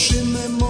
više ne mogu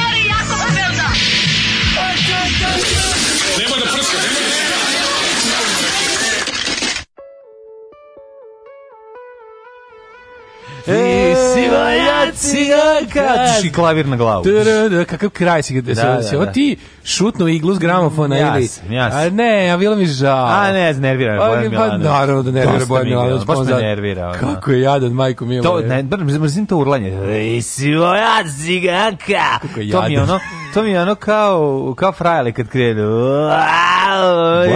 kačiš i klavir na glavu. Kakav kraj si da, da se da, ti šutnu iglu s gramofona ili... A ne, a bilo mi žao. A ne, nervira pa, Bojan pa, Milanović. Pa naravno da nervira Bojan Milanović. Baš me nervira. Kako je jadan, majko Milo. To, ne, mrzim to urlanje. Isi moja ciganka! To mi je ono, to mi je ono kao, kao frajale kad krenu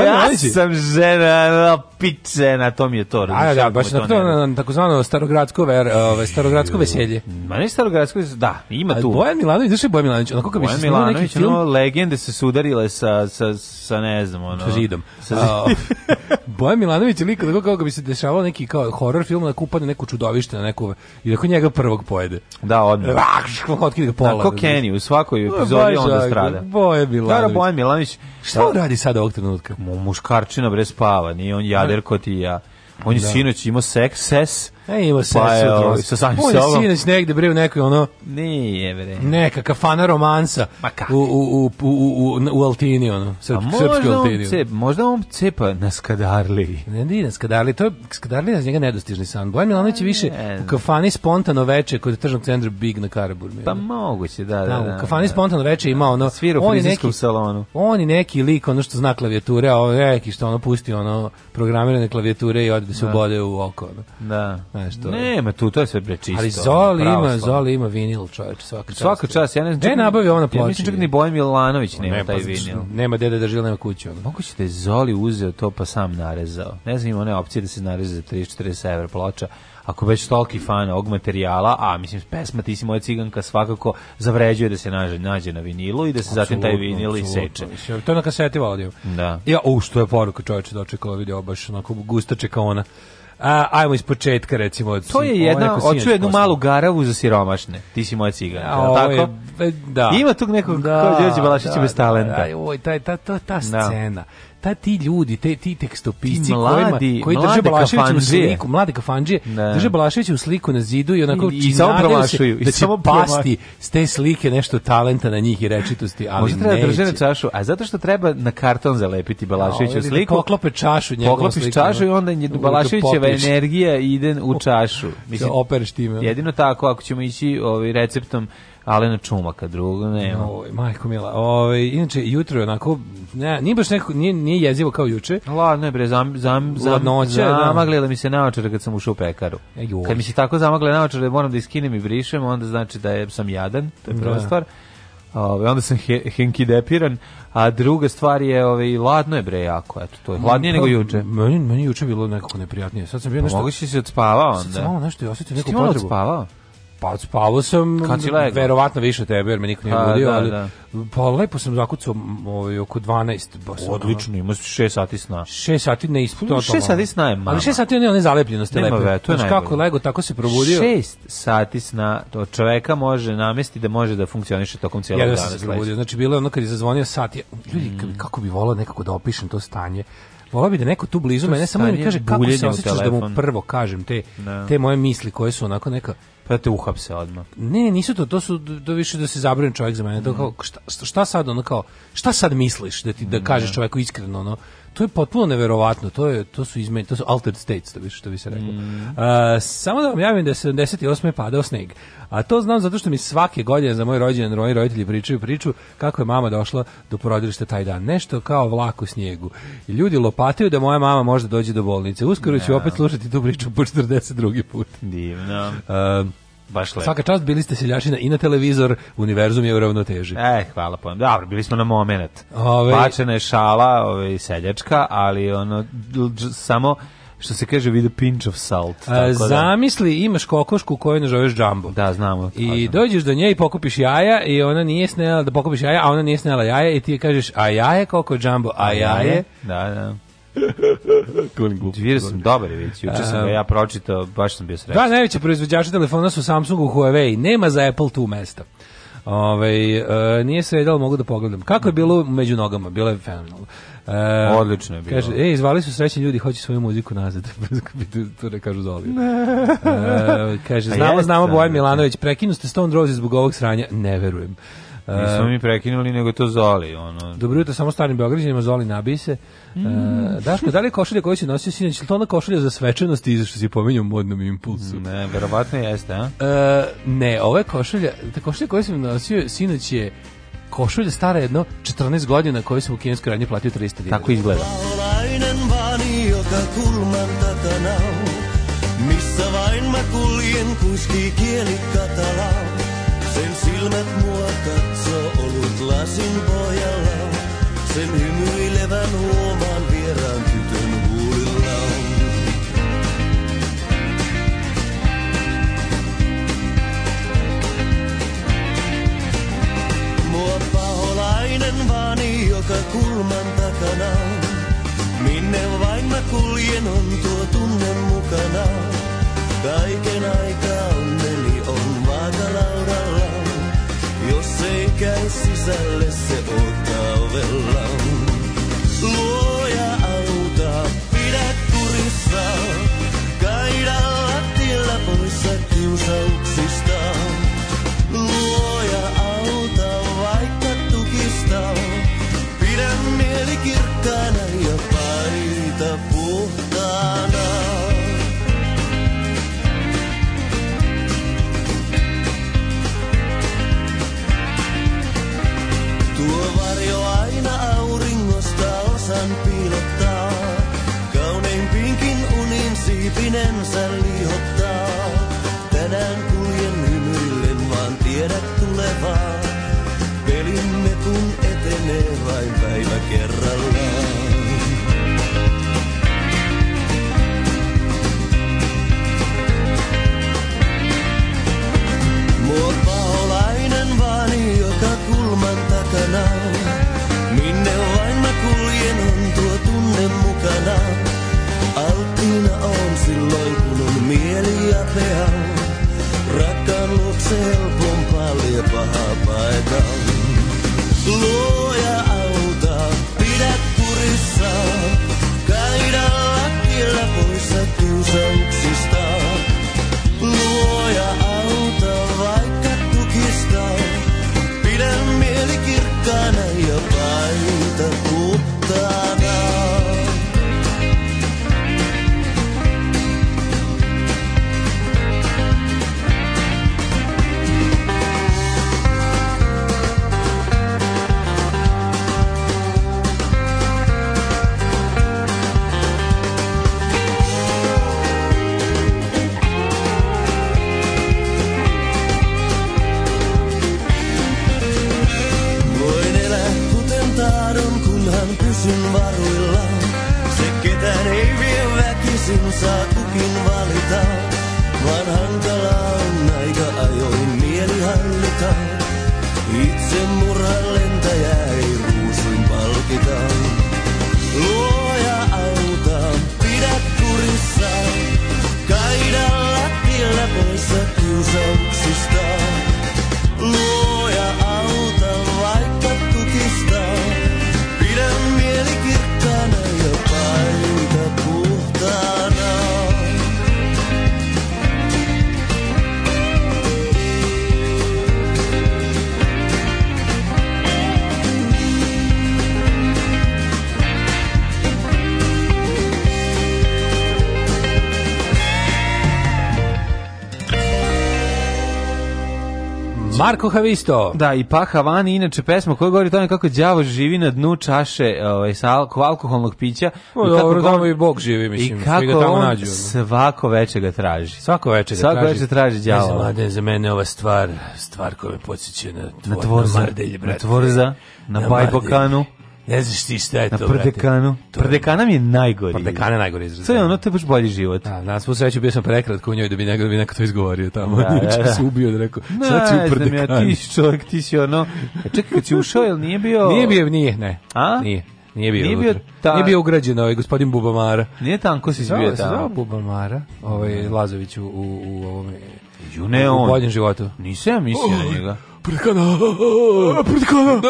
ja sam žena, no, pičena, to mi je to. A, da, da baš na to, na, na takozvano starogradsko, ver, ove, starogradsko veselje. Ma ne starogradsko, da, ima tu. A Bojan Milanović, znaš je Bojan Milanović? Onako kako bi se snimao neki film... No, legende se sudarile sa, sa, sa ne znam, ono... Sa židom. Sa židom. Bojan Milanović je lik, kako kako bi se dešavao neki kao horror film, da kupadne neko čudovište na neku... I tako njega prvog pojede. Da, odmah. Otkide ga pola. Tako da, Kenny, u svakoj epizodi onda strada. Bojan Milanović. Bojan Milanović. Šta da. on radi sada ovog trenutka. Mu, muškarčina bre spava, nije on jader ko ti ja. On je da. sinoć imao seks, ses, E, imao se pa, je, sa samim On je sinoć negde, bre, u nekoj, ono... Nije, bre. Neka kafana romansa Ma u, u, u, u, u, Altini, ono, srp, pa srpskoj Altini. Cep, možda on cepa na Skadarli. Ne, ne, na Skadarli, to je, Skadarli je za njega nedostižni san. Bojan Milanović je više u pa, kafani spontano veče kod tržnog centra Big na Karaburmi. Pa moguće, da, da, da. U da, kafani da, spontano veče ima ono... Svira u neki, salonu. On je neki lik, ono što zna klavijature, a on ovaj, neki što ono pusti, ono, programirane klavijature i ode da se ubode da. u oko. Ono. Da. Znaš, to Nema tu, to je sve bre čisto. Ali Zoli ima, Zoli ima vinil, čovjek, svaka čast. Svaka čast, ja ne znam. Gde nabavi ona ploča? Ja mislim čak ni Bojan Milanović pa nema, nema taj pa vinil. Nema deda da žila, nema kuću. Ono. Moguće da je Zoli uzeo to pa sam narezao. Ne znam, ima one opcije da se nareze za 30-40 evra ploča ako već toliki fan ovog materijala, a mislim pesma Ti si moja ciganka svakako zavređuje da se nađe, nađe na vinilu i da se zatim taj vinil i seče. to je na kaseti vodio. Da. Ja, u, što je poruka čoveče dočekala video, baš onako gusta čeka ona. A, ajmo iz početka recimo. To je jedna, hoću jednu malu garavu za siromašne. Ti si moja cigana, tako? Je, da. Ima tu nekog da, je Đorđe Balašić da, bez da, da, talenta. Da, da, oj, taj, ta, ta, ta da. scena ta ti ljudi, te ti tekstopisci mladi, koji drže Balaševića u sliku, mlade kafanđije, da. drže Balaševića u sliku na zidu i onako I, i samo prolašuju, da će samo pasti s te slike nešto talenta na njih i rečitosti, ali Možda treba da drže na čašu, a zato što treba na karton zalepiti Balaševiću da, sliku. Poklope čašu njegovu Poklopiš sliku, čašu i onda Balaševićeva energija ide u čašu. Mislim, opereš time. Jedino tako, ako ćemo ići ovaj, receptom Alena Čumaka, drugo ne. Oj, majko mila. Oj, ovaj, inače, jutro je onako, ne, nije baš neko, nije, nije jezivo kao juče. Ladno je bre, zam, zam, zam, Ladnoće, da. zamagljela mi se naočare kad sam ušao u pekaru. E, kad mi se tako zamagle naočare, moram da iskinem i brišem, onda znači da je, sam jadan, to je prva da. stvar. Ove, onda sam he, depiran, a druga stvar je, ove, ladno je bre jako, eto, to je hladnije mm, nego pa, juče. Meni, meni juče bilo nekako neprijatnije. Sad sam bio pa nešto... Mogući si se odspavao onda. Sad sam malo nešto i osetio neku potrebu. Ti malo odspavao? Pa spavao sam, Kad verovatno više tebe, jer me niko nije budio, pa, da, ali da. pa lepo sam zakucao ovaj, oko 12. Ba, sam, Odlično, imaš 6 sati sna. 6 sati ne ispuno. 6 sati sna je malo. Ali 6 sati ne, ne zalepljenost je lepo. Ve, to je Znaš kako lego, tako se probudio. 6 sati sna, to čoveka može namesti da može da funkcioniše tokom cijelog da dana. Ja sam se probudio, znači bilo je ono kad je zazvonio sat, ja, ljudi, mm. kako bi volao nekako da opišem to stanje. Volao bi da neko tu blizu to mene samo da mi kaže kako se osjećaš da mu prvo kažem te, da. te moje misli koje su onako neka pa te uhapse odmah. Ne, nisu to, to su do više da se zabrani čovjek za mene. Da kao, šta, šta sad ono kao, šta sad misliš da ti da mm, kažeš da. čovjeku iskreno ono? To je potpuno neverovatno, to je to su izmeni, to su altered states, to bi što bi se reklo. Mm. Uh, samo da vam javim da je 78. padao sneg. A to znam zato što mi svake godine za moj rođendan moji roditelji pričaju priču kako je mama došla do porodilišta taj dan. Nešto kao vlak u snijegu. I ljudi lopataju da moja mama može dođe do bolnice. Uskoro ću opet slušati tu priču po 42. put. Divno. Uh, Baš lepo. Svaka čast bili ste seljačina i na televizor, univerzum je u ravnoteži. E, hvala pojem. Dobro, bili smo na moment. Ove... Bačena je šala, ove, seljačka, ali ono, dž, samo što se kaže with a pinch of salt. Tako da. Zamisli, imaš kokošku koju nazoveš džambo. Da, znamo. I dođeš do nje i pokupiš jaja i ona nije snela da pokupiš jaja, a ona nije snela jaja i ti kažeš a jaje koliko džambo, a jaje. Da, da. Kulim glupo. Vidio sam dobar je već, juče sam ga ja pročitao, baš sam bio srećan. Da, najveći proizvođači telefona su Samsung u Huawei, nema za Apple tu mesta. Ove, ovaj, e, nije sredalo, mogu da pogledam. Kako je bilo među nogama, bilo je fenomenalno. Uh, Odlično je bilo. Kaže, ej, izvali su srećni ljudi, hoće svoju muziku nazad. to ne kažu Zoli. uh, kaže, pa znamo, znamo, Bojan Milanović, prekinu ste Stone Rose zbog ovog sranja, ne verujem. Uh, Nismo mi prekinuli, nego to Zoli. Ono. Dobro jutro, samo starim Beograđanima Zoli nabise. Mm. Uh, Daško, da li je košulja koju si nosio sinoć, je to ona košulja za svečanost i što si pominjao modnom impulsu? Ne, verovatno jeste, a? Uh, ne, ova je košulja, ta košulja koju sam nosio sinoć je košulja stara jedno 14 godina koju sam u kineskoj radnji platio 300 dinara. Tako izgleda. Missä vain mä kuljen kuski kieli katalaa. Sen silmät mua katso ollut lasin pojalla. Sen hymyilevän huomaan vieraan Mua paholainen vani joka kulman takana Minne vain mä kuljen on tuo tunne mukana. Kaiken aikaa onneni on vaakalaudalla, jos ei käy sisälle. kepinensä lihottaa. Tänään kuljen hymyillen, vaan tiedät tulevaa. Pelimme kun etenee vain päivä kerrallaan. Marko Havisto. Da, i Pa Havani, inače pesma koja govori o tome kako đavo živi na dnu čaše ovaj, sa alko, alkoholnog pića. O, I kako dobro, tamo i Bog živi, mislim. I kako ga tamo nađu. svako veče ga traži. Svako veče ga svako traži. Svako veče traži đavo. Ne znam, za mene ova stvar, stvar koja me podsjeća na, tvor, na tvorza, na Mardelj, brate. Na tvorza, na, na Bajbokanu. Ne znaš ti šta je na to, prdekanu. To prdekana mi je najgori. Prdekana je najgori izraz. To je da. ono, to je baš bolji život. Da, na svu sreću bio sam prekratko u njoj da bi neko, da bi neko to izgovorio tamo. Da, da, da. se da. ubio da rekao, ne, sad si u prdekanu. Ja, ti si čovjek, ti si ono... A e, čekaj, kad si ušao, jel nije bio... Nije bio, nije, ne. A? Nije. Nije bio, nije bio, ta... nije bio ugrađen ovaj gospodin Bubamara. Nije tanko si izbio tamo. Zvao Bubamara, ovaj Lazović u, u, u ovome... Ju ne on. U boljem životu. Nisam ja mislio na njega prkana, prkana,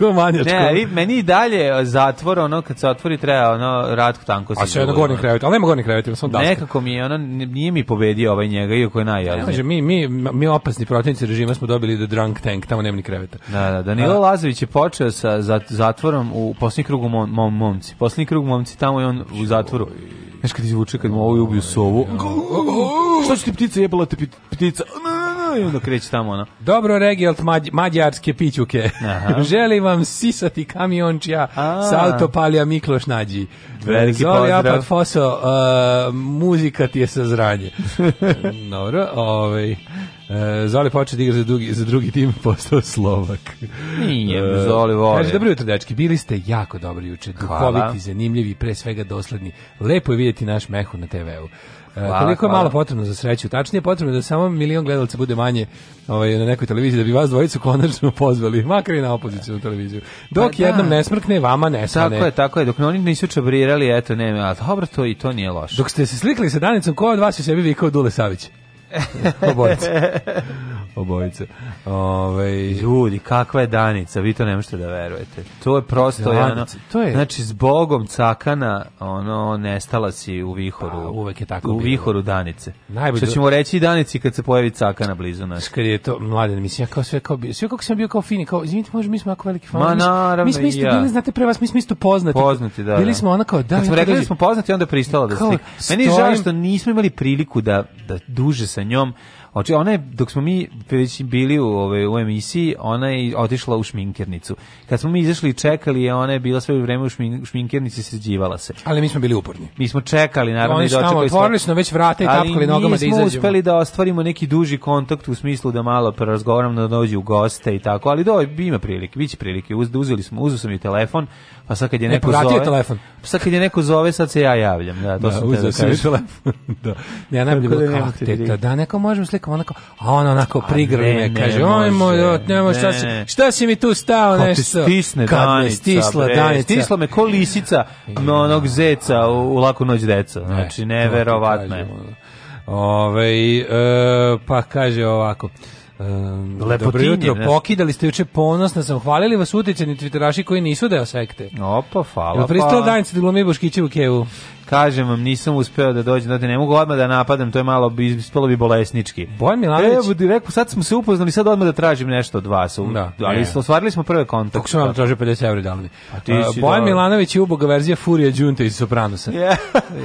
da, manjačko. Ne, i meni i dalje zatvor, ono, kad se otvori treba, ono, ratko tanko se. A sve na gornji krevet, ali nema gornji krevet, sam daska. Nekako mi je, ono, nije mi pobedio ovaj njega, iako je najjazniji. Kaže, mi, mi, mi opasni protivnici režima smo dobili do drunk tank, tamo nema ni kreveta. Da, da, Danilo A. Lazović je počeo sa zatvorom u posljednji krug u mom, mom, momci. Posljednji krug momci, tamo je on u zatvoru. Znaš kad izvuče, kad mu ovo ubiju sovu. Šta će ti ptica jebala te ptica? Ne, i onda kreće tamo ono. Dobro Regelt mađ, mađarske pićuke. Želim vam sisati kamiončija sa autopalija Mikloš Nađi. Veliki Zoli pozdrav. Zoli Foso, uh, muzika ti je sa zranje. Dobro, ovaj... E, Zoli počeo da igra za drugi, za drugi tim, postao Slovak. Nije, e, Zoli vole. Kaže, dobro jutro, dečki, bili ste jako dobri juče, duhoviti, zanimljivi, pre svega dosledni. Lepo je vidjeti naš mehu na TV-u. E, hvala, koliko je hvala. malo potrebno za sreću? Tačnije potrebno da samo milion gledalca bude manje ovaj, na nekoj televiziji da bi vas dvojicu konačno pozvali, makar i na opozicijnu televiziju. Dok pa, da. jednom da. ne smrkne, vama ne smrkne. Tako je, tako je. Dok oni nisu čabrirali, eto, ne, a dobro to i to nije loše. Dok ste se slikali sa Danicom, ko od vas je sebi vikao Dule Savić? Obojice obojice. Ove, ovaj, Ljudi, kakva je Danica, vi to ne možete da verujete. To je prosto, Danica, ono, to je... znači, zbogom cakana, ono, nestala si u vihoru. Pa, uvek je tako U bilo. vihoru Danice. Najbolj... Što ćemo reći Danici kad se pojavi cakana blizu nas. Kad je to, mladen, mislim, ja kao sve, kao, sve kako sam bio kao fini, kao, izvinite, može, mi smo jako veliki fan. Ma, naravno, mi smo isto ja. bili, znate, pre vas, mi smo isto poznati. Poznati, da. Bili da. smo ono kao, da, kad smo rekli da smo poznati, onda je pristala da slika. Meni je žao što nismo imali priliku da, da duže sa njom, Oči, ona je, dok smo mi već bili u, ove, ovaj, u emisiji, ona je otišla u šminkernicu. Kad smo mi izašli i čekali je, ona je bila sve vreme u šmin, šminkernici, sređivala se. Ali mi smo bili uporni. Mi smo čekali, naravno, i dočekali smo. Otvorili smo već vrata i tapkali nogama da izađemo. Ali nismo uspeli da ostvarimo neki duži kontakt u smislu da malo razgovaram, da dođu u goste i tako, ali do, ima prilike, bit prilike. Uz, uzeli smo, uzeli sam i telefon, Pa sad kad je e, neko ne, zove... telefon. Pa sad kad je neko zove, sad se ja javljam. Da, to da, sam uzeo da sam telefon. da. Ja najbolje bilo da kako teta. Da, neko možemo slikam onako, a on onako prigrli me, kaže, oj moj, nema šta si, šta si mi tu stao nešto? Kad te stisne kad danica. me stisla bre, danica. Stisla me ko lisica no, onog zeca u, u laku noć deca. E, znači, neverovatno je. Ove, e, pa kaže ovako, Um, Lepotinje, jutro, ne? pokidali ste juče ponosno sam, hvalili vas utjeceni twitteraši koji nisu deo sekte. Opa, hvala. Jel pristalo pa. Danica da glumi Boškiće u Kevu? Kažem vam, nisam uspeo da dođem, da ne mogu odmah da napadam, to je malo ispalo bi bolesnički. Bojan Milanović. Evo, direktno sad smo se upoznali, sad odmah da tražim nešto od vas. Da, ali smo ostvarili smo prve kontakte. Kako sam vam tražio 50 evra pa da Pa Bojan Milanović je uboga verzija Furija Đunta iz Sopranosa. Yeah.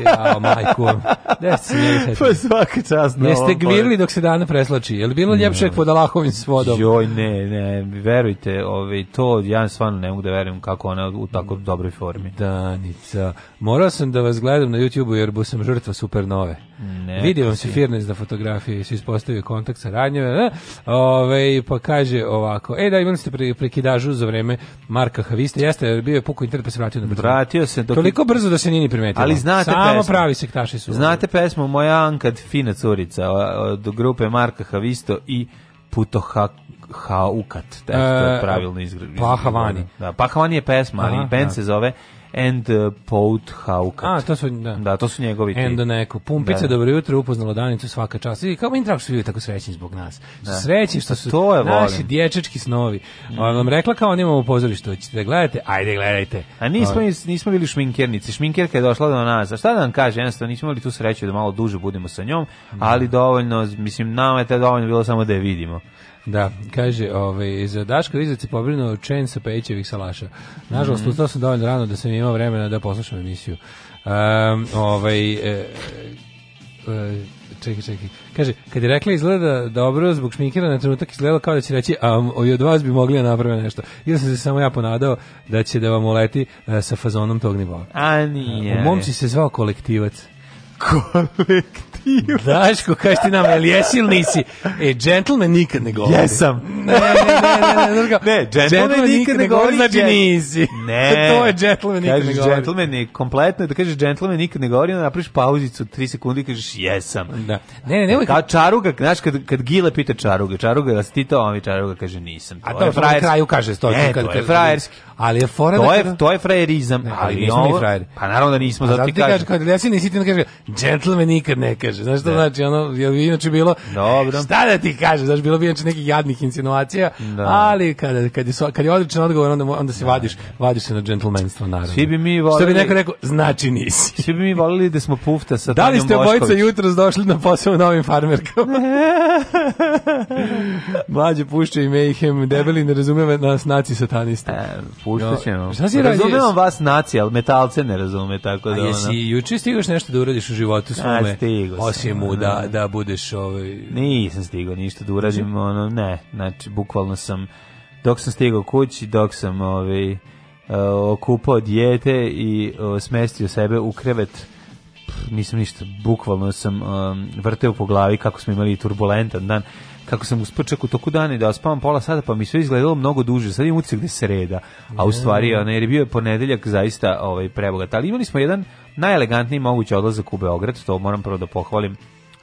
ja, majko. Da se ne Pa svaka čast na Jeste gvirili dok se dana preslači. Je li bilo ljepše pod Alahovim svodom? Joj, ne, ne, verujte, ovaj, to ja stvarno ne mogu da verujem kako ona u tako dobroj formi. Danica, morao sam da vas gledam gledam na YouTube-u jer sam žrtva supernove. Ne, Vidio vam se Firnes na fotografiji i se ispostavio kontakt sa Ranjeve. Eh? Ove, pa kaže ovako, e da imali ste pre, prekidažu za vreme Marka Haviste, jeste, bio je puko internet pa se vratio na brzo. Vratio se. Dok... Toliko brzo da se nije ni primetilo. Ali znate Samo pesmu. pravi sektaši su. Znate pesmu Moja Ankad Fina Curica od grupe Marka Havisto i Putohak Haukat, tako je e, pravilno izgleda. Pahavani. Da, Pahavani je pesma, ali band da. se zove and uh, Pout Haukat. A, to su, da. Da, to su njegovi. And ti. neko. Pumpica, da. dobro jutro, upoznalo Danicu svaka čast. I kao mi drago su ljudi tako srećni zbog nas. Da. Srećni što su to je naši volim. dječački snovi. Mm. Ona nam rekla kao imamo pozorište, pozorištu, hoćete da gledate? Ajde, gledajte. A nismo, nismo bili šminkernici. Šminkerka je došla do nas. A šta da vam kaže? Jednostavno, nismo imali tu sreću da malo duže budemo sa njom, da. ali dovoljno, mislim, nama je to dovoljno bilo samo da je vidimo. Da, kaže, ovaj, za Daško Rizac se pobrinuo Čen sa Pejićevih salaša. Nažalost, mm -hmm. sam dovoljno rano da sam imao vremena da poslušam emisiju. Um, ovaj, e, e, čekaj, čekaj. Kaže, kad je rekla izgleda dobro zbog šminkira, na trenutak izgleda kao da će reći, a i od vas bi mogli da naprave nešto. Ili sam se samo ja ponadao da će da vam uleti uh, sa fazonom tog nivoa. A nije. Uh, u momci se zvao kolektivac. Kolektivac intervju. Daško, kaži ti nama, jel jesi ili nisi? E, gentleman nikad ne govori. Jesam. Ne, ne, ne, ne, ne, ne, ne gentleman, gentleman nikad ne govori, znači nisi. Ne. to je gentleman nikad kažeš ne govori. gentleman je kompletno, da kažeš gentleman nikad ne govori, onda napraviš pauzicu, tri sekunde i kažeš jesam. Da. Ne, ne, nemoj. Ka čaruga, znaš, kad, kad Gile pita čaruga, čaruga, da si ti to, mi čaruga kaže nisam. To A to je Na kraju kaže, to je, kad, to je frajerski. Ali je fora to da je, to je frajerizam, ne, ali, ali nismo ovo, mi frajeri. Pa naravno da nismo, zato ti kažem. Kad jesi nisi ti kaže, gentleman nikad ne kaže kaže. Znaš što da. znači, ono, je bi inače bilo, Dobro. šta da ti kaže, znaš, bilo bi inače nekih jadnih insinuacija, da. ali kada, kad, je, kad je odličan odgovor, onda, onda se da. vadiš, vadiš se na džentlmenstvo, naravno. Svi bi mi volili... Što bi neko rekao, znači nisi. Svi bi mi volili da smo pufta sa Da li ste obojica jutro došli na posao u novim farmerkama? Mlađe pušće i Mayhem, debeli ne razume nas naci satanista. E, puštaćemo. Šta si Razumevam vas naci, ali metalce ne razume, tako da... A jesi, juče stigaš nešto da uradiš u životu svome? A, stigo, Osim ono, da, da, da budeš... Ovaj... Nisam stigao ništa da uradim, ono, ne. Znači, bukvalno sam, dok sam stigao kući, dok sam ovaj, e, okupao dijete i o, smestio sebe u krevet nisam ništa, bukvalno sam um, vrteo po glavi kako smo imali turbulentan dan kako sam uspio čak u toku dana da spavam pola sata, pa mi sve izgledalo mnogo duže. Sad imam utisak da sreda, a u stvari ona, jer je bio ponedeljak zaista ovaj, prebogat. Ali imali smo jedan najelegantniji mogući odlazak u Beograd, to moram prvo da pohvalim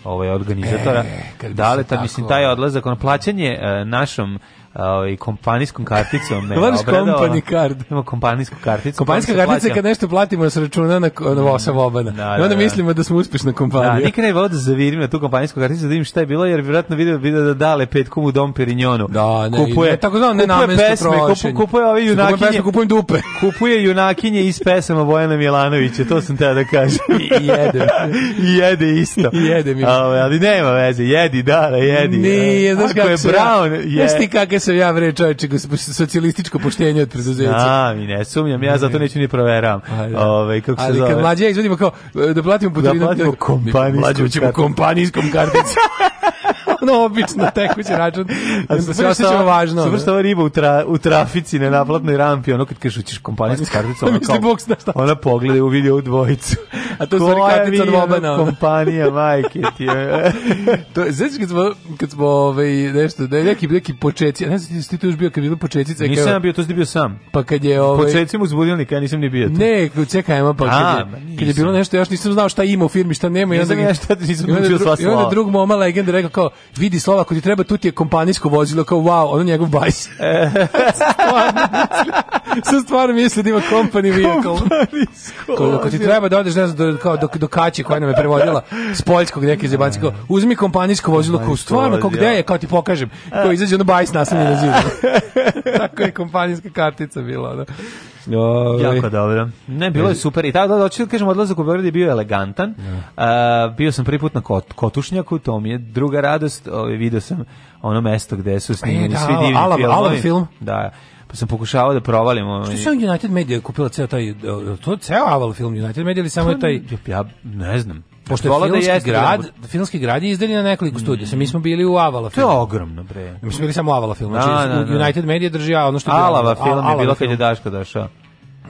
ovaj organizatora. E, Daleta, mislim, taj odlazak, ono plaćanje e, našom ovaj kompanijskom karticom me Voliš company card. kompanijsku karticu. Kompanijska kartica je kad nešto platimo da se računa na na sa obana. Da, I onda da, da. mislimo da smo uspešna kompanija. Da, nikad ne vodu da zavirim na tu kompanijsku karticu da vidim šta je bilo jer vjerojatno video video da dale petkom u Dom Perignonu. Da, ne, kupuje, ne, tako znam, ne namensko pesme, kupuje, kupuje ove junakinje. Kupuje pesme, kupujem dupe. kupuje junakinje iz pesama Bojana Milanovića, to sam teo da kažem. I jede. I jede isto. I jede mi. Ali, ali nema veze, jedi, dale, jedi. Nije, znaš kako je Brown, jedi. Jesi ti kakve sam ja bre čovječe, socijalističko poštenje od preduzeća. A, da, mi ne sumnjam, ja zato neću ni proveram. Ovaj kako se Ali kad mlađe izvodimo kao e, da platimo po da platimo kompanijskom, kompanijskom karticom. ono obično tekući račun. A se osjećamo važno. Super što ova riba u, tra, u trafici na naplatnoj rampi, ono kad kažeš učiš kompanijsku pa, karticu, pa ona, kao, ona pogleda u video u dvojicu. A to je stvari kartica od Bobana. kompanija, majke ti je. to, znači kad smo, kad smo ovaj, nešto, da neki, neki počeci, ne znam ti tu još bio kad je bilo početica. Nisam kao, bio, to si bio sam. Pa kad je ovaj... Počecim uz budilnik, ja nisam ni bio tu. Ne, čekajmo, pa kad je, kad je bilo nešto, ja još nisam znao šta ima u firmi, šta nema. Nisam ja šta, nisam učio sva slova. I onda drug moma legenda rekao kao, vidi slova ako ti treba tu ti je kompanijsko vozilo kao wow, ono njegov bajs. Sa stvarno misli da ima company vehicle. ko, ako ti treba da odeš ne znam, do, kao, do, do kaće koja nam je prevodila s poljskog neke zebanskog, uzmi kompanijsko vozilo kao stvarno, kao gde je, kao ti pokažem. ko izađe ono bajs nastavljen na zivu. Tako je kompanijska kartica bila. Da. Ovi. Ovaj. Jako dobro. Ne, bilo je e. super. I tako da, da, da kažem, odlazak u Beograd je bio elegantan. Ja. Da. bio sam prvi put na kot, Kotušnjaku, to mi je druga radost jest, ovaj video sam ono mesto gde su pa snimili e, da, svi divni Alan, Alan film. Da. Pa sam pokušavao da provalim. Ovaj. Što je United Media kupila ceo taj, to ceo Aval film United Media ili samo to, pa, taj... Ja ne znam. Pošto je da filmski da grad, da filmski grad je izdeljen na nekoliko mm. studija. Mi smo bili u Avala filmu. To je ogromno, bre. Mi smo bili samo u Avala filmu. Da, znači, da, da. United Media drži, a ono što... Alava film je bilo kad je Daško došao.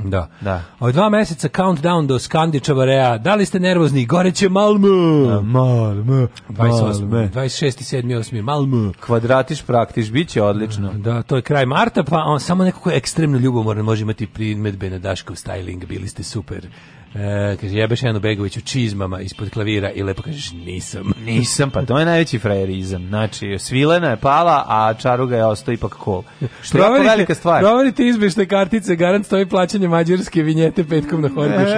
Da. da. Od dva meseca countdown do Skandičeva rea. Da li ste nervozni? Goreće Malmö. Da, Malmö. 28, 26. 7. 8. Malmö. Kvadratiš praktiš, bit će odlično. Da, to je kraj marta, pa on samo nekako ekstremno ljubomoran može imati primedbe na Daškov styling. Bili ste super. E, kaže, jebeš Janu Begoviću čizmama ispod klavira i lepo kažeš nisam. Nisam, pa to je najveći frajerizam. Znači, svilena je pala, a čaruga je ostao ipak kol. Što je jako velika stvar. Proverite izbešte kartice, garant stoji plaćanje mađarske vinjete petkom na Horgošu.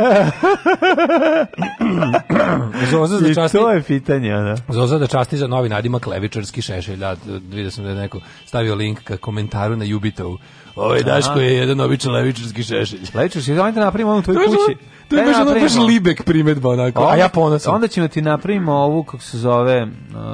Zoza za časti... I to je pitanje, da. Zoza da časti za novi nadima levičarski šešelj. Da, vidio sam da je neko stavio link ka komentaru na Jubitovu. Ovo ovaj je Daško je jedan običan levičarski šešelj. Levičarski, ajde da napravimo ono u tvojoj kući to je baš, ono, baš libek primetba onako. A ja ponosan. Onda ćemo ti napravimo ovu kako se zove uh,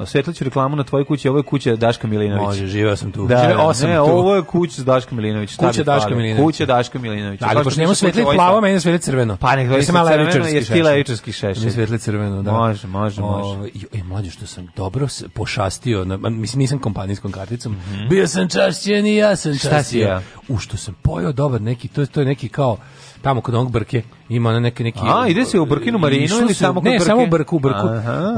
svetlaću reklamu na tvojoj kući, ovo je kuća Daška Milinović. Može, živeo sam tu. Da, da, ne, tu. ovo je kuća Daška Milinović. Kuća Daška Milinović. Kuća Daška Milinović. Ali pošto nema svetli plavo, meni je svetli crveno. Pa nek dođe crveno, jer ti levičarski šešir. Ne svetli crveno, da. Može, može, može. E, mlađe što sam dobro pošastio, mislim nisam kompanijskom karticom. Bio sam čašćen i ja sam čašćen. U što sam pojao dobar neki, to je to je neki kao tamo kod onog brke Ima ona neki neki A ide se u Brkinu marinu ili samo kod Ne, samo Brku, Brku.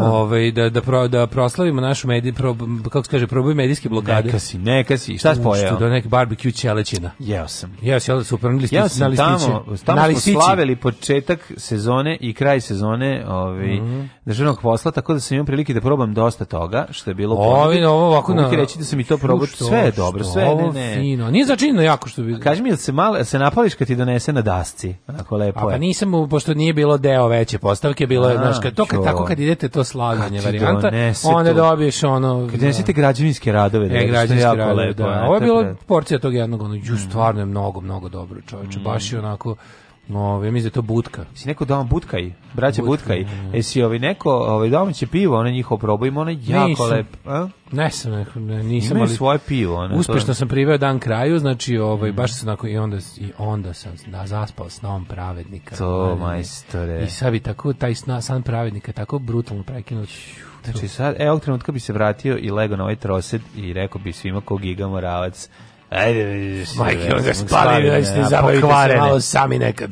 Ovaj da da pro, da proslavimo našu medij pro, kako se kaže, proboj medijske blokade. Neka si, neka si. Šta si pojeo? Da neki barbecue ćelećina. Jeo sam. Jeo da, sam, jel super, na listići, na listići. Tamo, tamo smo slavili početak sezone i kraj sezone, ovaj mm -hmm. državnog posla, tako da sam imao prilike da probam dosta toga, što je bilo Ovi, ovo ovako na. reći da sam i to probao, sve je dobro, sve ne, ne. Fino. Nije začinjeno jako što bi. Kaži mi, jel se malo, se napališ kad ti donese na dasci, onako lepo pa je nisam, pošto nije bilo deo veće postavke, bilo je, znaš, kad, to kad, tako kad idete to slavljanje varijanta, onda dobiješ ono... Kad donesete građevinske radove, da, e, građevinske radove, lepo, da. Ovo je bilo porcija tog jednog, ono, ju, stvarno je mm. mnogo, mnogo dobro, čovječe, baš je mm. onako No, ja mislim da je to Butka. Jesi neko doma Butkaj, Braće Butka, Butkaj. Jesi ovi neko ovaj domaće pivo, ono njihovo probajmo, ono je jako nisam, lep, a? Ne sam, ne, nisam Imaju ali svoje pivo, ono. Uspešno to... sam priveo dan kraju, znači ovaj mm. baš se onako i onda i onda sam da zaspao s snom pravednika. To majstore. I sad bi tako taj sna, san pravednika tako brutalno prekinuo. Znači sad, evo trenutka bi se vratio i lego na ovaj trosed i rekao bi svima ko giga moravac Ajde, vidiš. Majke, on ga spali, da ste zabavite se malo sami nekad.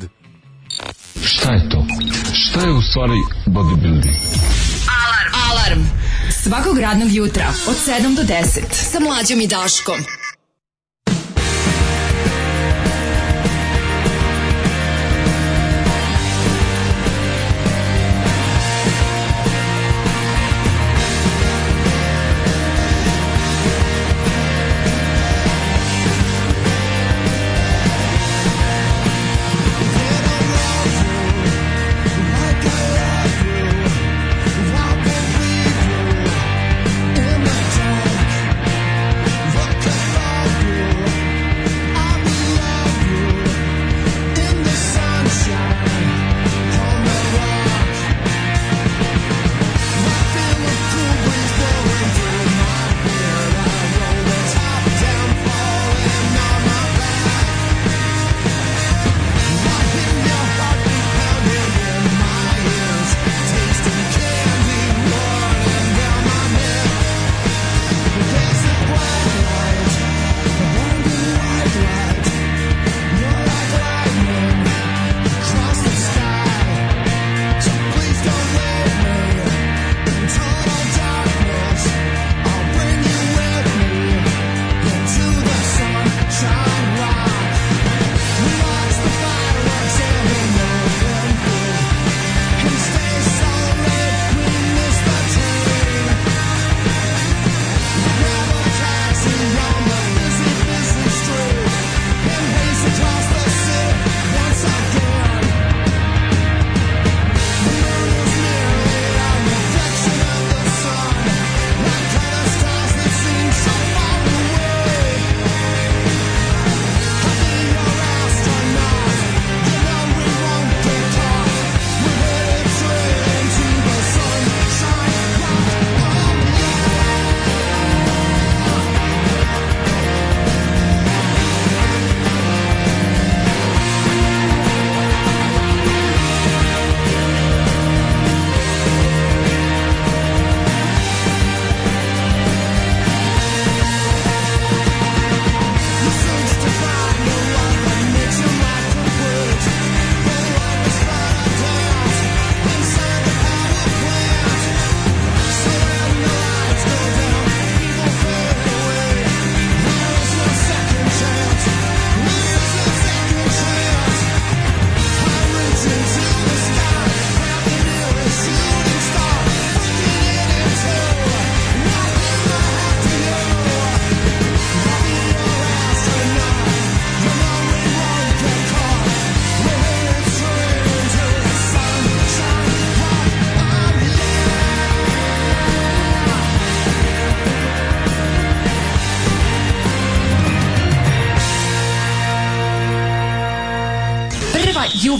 Šta je to? Šta je u stvari bodybuilding? Alarm! Alarm! Svakog radnog jutra od 7 do 10 sa mlađom i Daškom.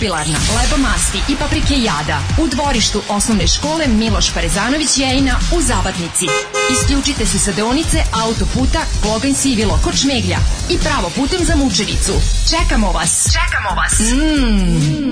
jubilarna, masti i paprike jada u dvorištu osnovne škole Miloš Parezanović Jejna u Zabatnici. Isključite se sa deonice autoputa Kloganj Sivilo kod Šmeglja i pravo putem za Mučevicu. Čekamo vas! Čekamo vas! Mmm!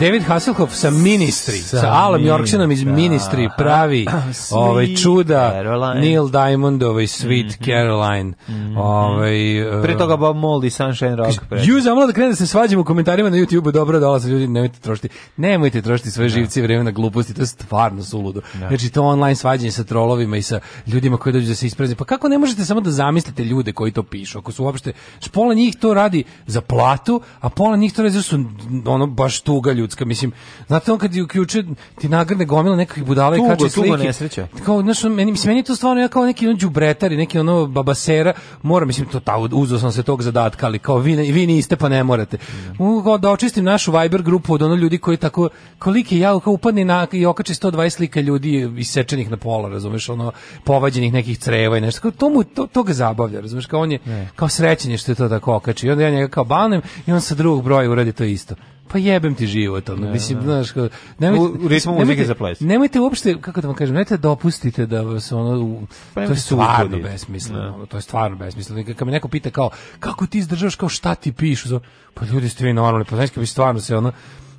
David Hasselhoff sa Ministri, sa, sa Alom Yorksonom iz Ministri pravi ovaj čuda Caroline. Neil Diamond, ovaj Sweet mm -hmm. Caroline. Mhm. Ovaj uh, pre toga Bob Mould i Sunshine Rock. Ju zamalo da krene da se svađamo u komentarima na YouTubeu, dobro dolaze ljudi, nemojte trošiti. Nemojte trošiti svoje da. živce i vreme na gluposti. To su stvarno suludo. Da. Znači to online svađanje sa trolovima i sa ljudima koji dođu da se isprezne. Pa kako ne možete samo da zamislite ljude koji to pišu? Ako su uopšte znači, pola njih to radi za platu, a pola njih to radi za su ono baš tuga ljudska, mislim. Znate on kad je uključio ti nagrne gomila nekakvih budala i kače slike. Tugo nesreća. Kao znači meni mislim meni to stvarno ja kao neki on đubretar i neki ono babasera, mora mislim to ta uzeo sam se tog zadatka, ali kao vi vi niste pa ne morate. Da. Mogu da očistim našu Viber grupu od ono ljudi koji tako koliki ja kao upadne na i okači 120 slika ljudi isečenih na pola, razumeš, ono povađenih nekih creva i nešto. Kao, to mu to, to ga zabavlja, razumeš, kao on je ne. kao srećenje što je to tako okači. I onda ja njega kao banem i on sa drugog broja uradi to isto pa jebem ti život, ono, ne, da, mislim, ne. Da. znaš, kao, nemojte, u ritmu nemojte, za ples. Nemojte uopšte, kako da vam kažem, nemojte da dopustite da se ono, pa to je stvarno besmisleno, ono, to je stvarno besmisleno. Kad me neko pita kao, kako ti izdržavaš, kao šta ti pišu, pa ljudi ste vi normalni, pa znaš, kad bi stvarno se ono,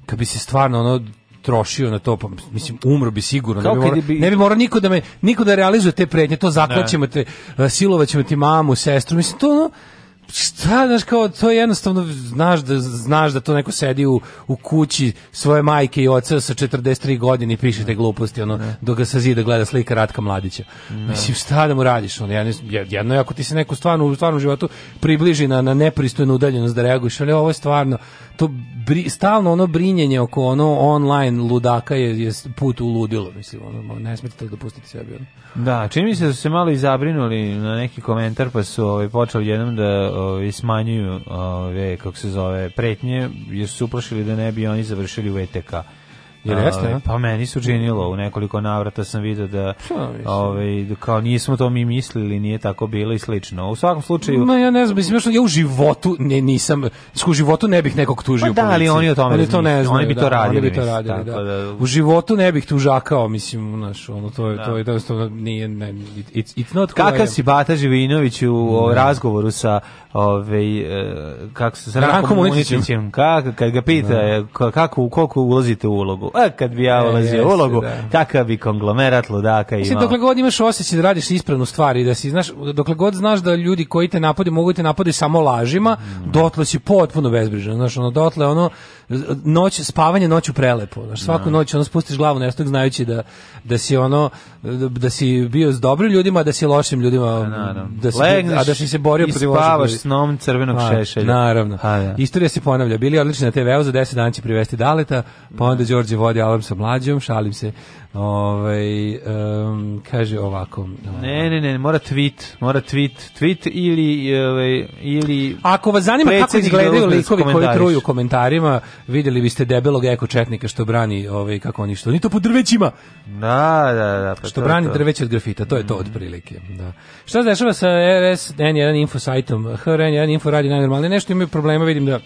kad bi se stvarno ono trošio na to, pa, mislim, umro bi sigurno, Kao ne bi, mora, bi... ne bi morao niko da, me, niko da realizuje te prednje, to zaklaćemo te, e, silovaćemo ti mamu, sestru, mislim, to ono, šta, znaš, kao, to je jednostavno, znaš da, znaš da to neko sedi u, u kući svoje majke i oca sa 43 godine i piše te gluposti, ono, dok ga sa zida gleda slika Ratka Mladića. Ne. Mislim, šta da mu radiš, ono, jedno je ako ti se neku stvarno u stvarnom životu približi na, na nepristojnu udaljenost da reaguješ, ali ovo je stvarno, to bri, stalno ono brinjenje oko ono online ludaka je, je put u ludilo, mislim, ono, ne smete to dopustiti sebi. Ono. Da, čini mi se da su se malo izabrinuli na neki komentar, pa su ovaj, počeli jednom da ovaj, smanjuju, ovaj, kako se zove, pretnje, jer su uplašili da ne bi oni završili u ETK. Jer jeste, Pa meni su činilo, u nekoliko navrata sam vidio da ovaj da kao nismo to mi mislili, nije tako bilo i slično. U svakom slučaju Ma ja ne znam, mislim ja u životu ne nisam, u životu ne bih nekog tužio. Pa da, ali oni o tome ali to ne znaju, oni bi to da, radili. Oni bi to radili, da. da. U životu ne bih tužakao, mislim, znaš, ono to je to je jednostavno nije ne, it's, it's not Kakav si Bata Živinović u razgovoru sa ovaj e, kako se sa Rankom Uničićem, kako kad ga pita e, kako koliko ulazite u ulogu ulogu. E, kad bi ja e, ulazio u ulogu, da. takav bi konglomerat ludaka imao. Mislim, dokle god imaš osjećaj da radiš ispravnu stvar i da si, znaš, dokle god znaš da ljudi koji te napade mogu te napade samo lažima, mm. dotle si potpuno bezbrižan. Znaš, ono, dotle ono, noć, spavanje noću prelepo. znači svaku no. Da. noć ono spustiš glavu nešto znajući da, da si ono, da si bio s dobrim ljudima, da si lošim ljudima, pa um, da si, Legneš, a da si se borio protiv loših spavaš snom crvenog a, pa, šešelja. Naravno. A, pa ja. Da. Istorija se ponavlja. Bili odlični na TV-u, za 10 dana će privesti Daleta, pa onda Đorđe vodi alarm sa mlađom, šalim se. Ovaj um, kaže ovako. Ne, ovaj. ne, ne, mora tweet, mora tweet, tweet ili ovaj ili Ako vas zanima kako izgledaju likovi koji truju komentarima, videli biste debelog eko četnika što brani ovaj kako oni što ni to po drvećima. Da, da, da. Pa što to brani to. drveće od grafita, to je to mm. otprilike, da. Šta se dešava sa RS N1 info sajtom? HRN1 info radi najnormalnije, nešto imaju problema, vidim da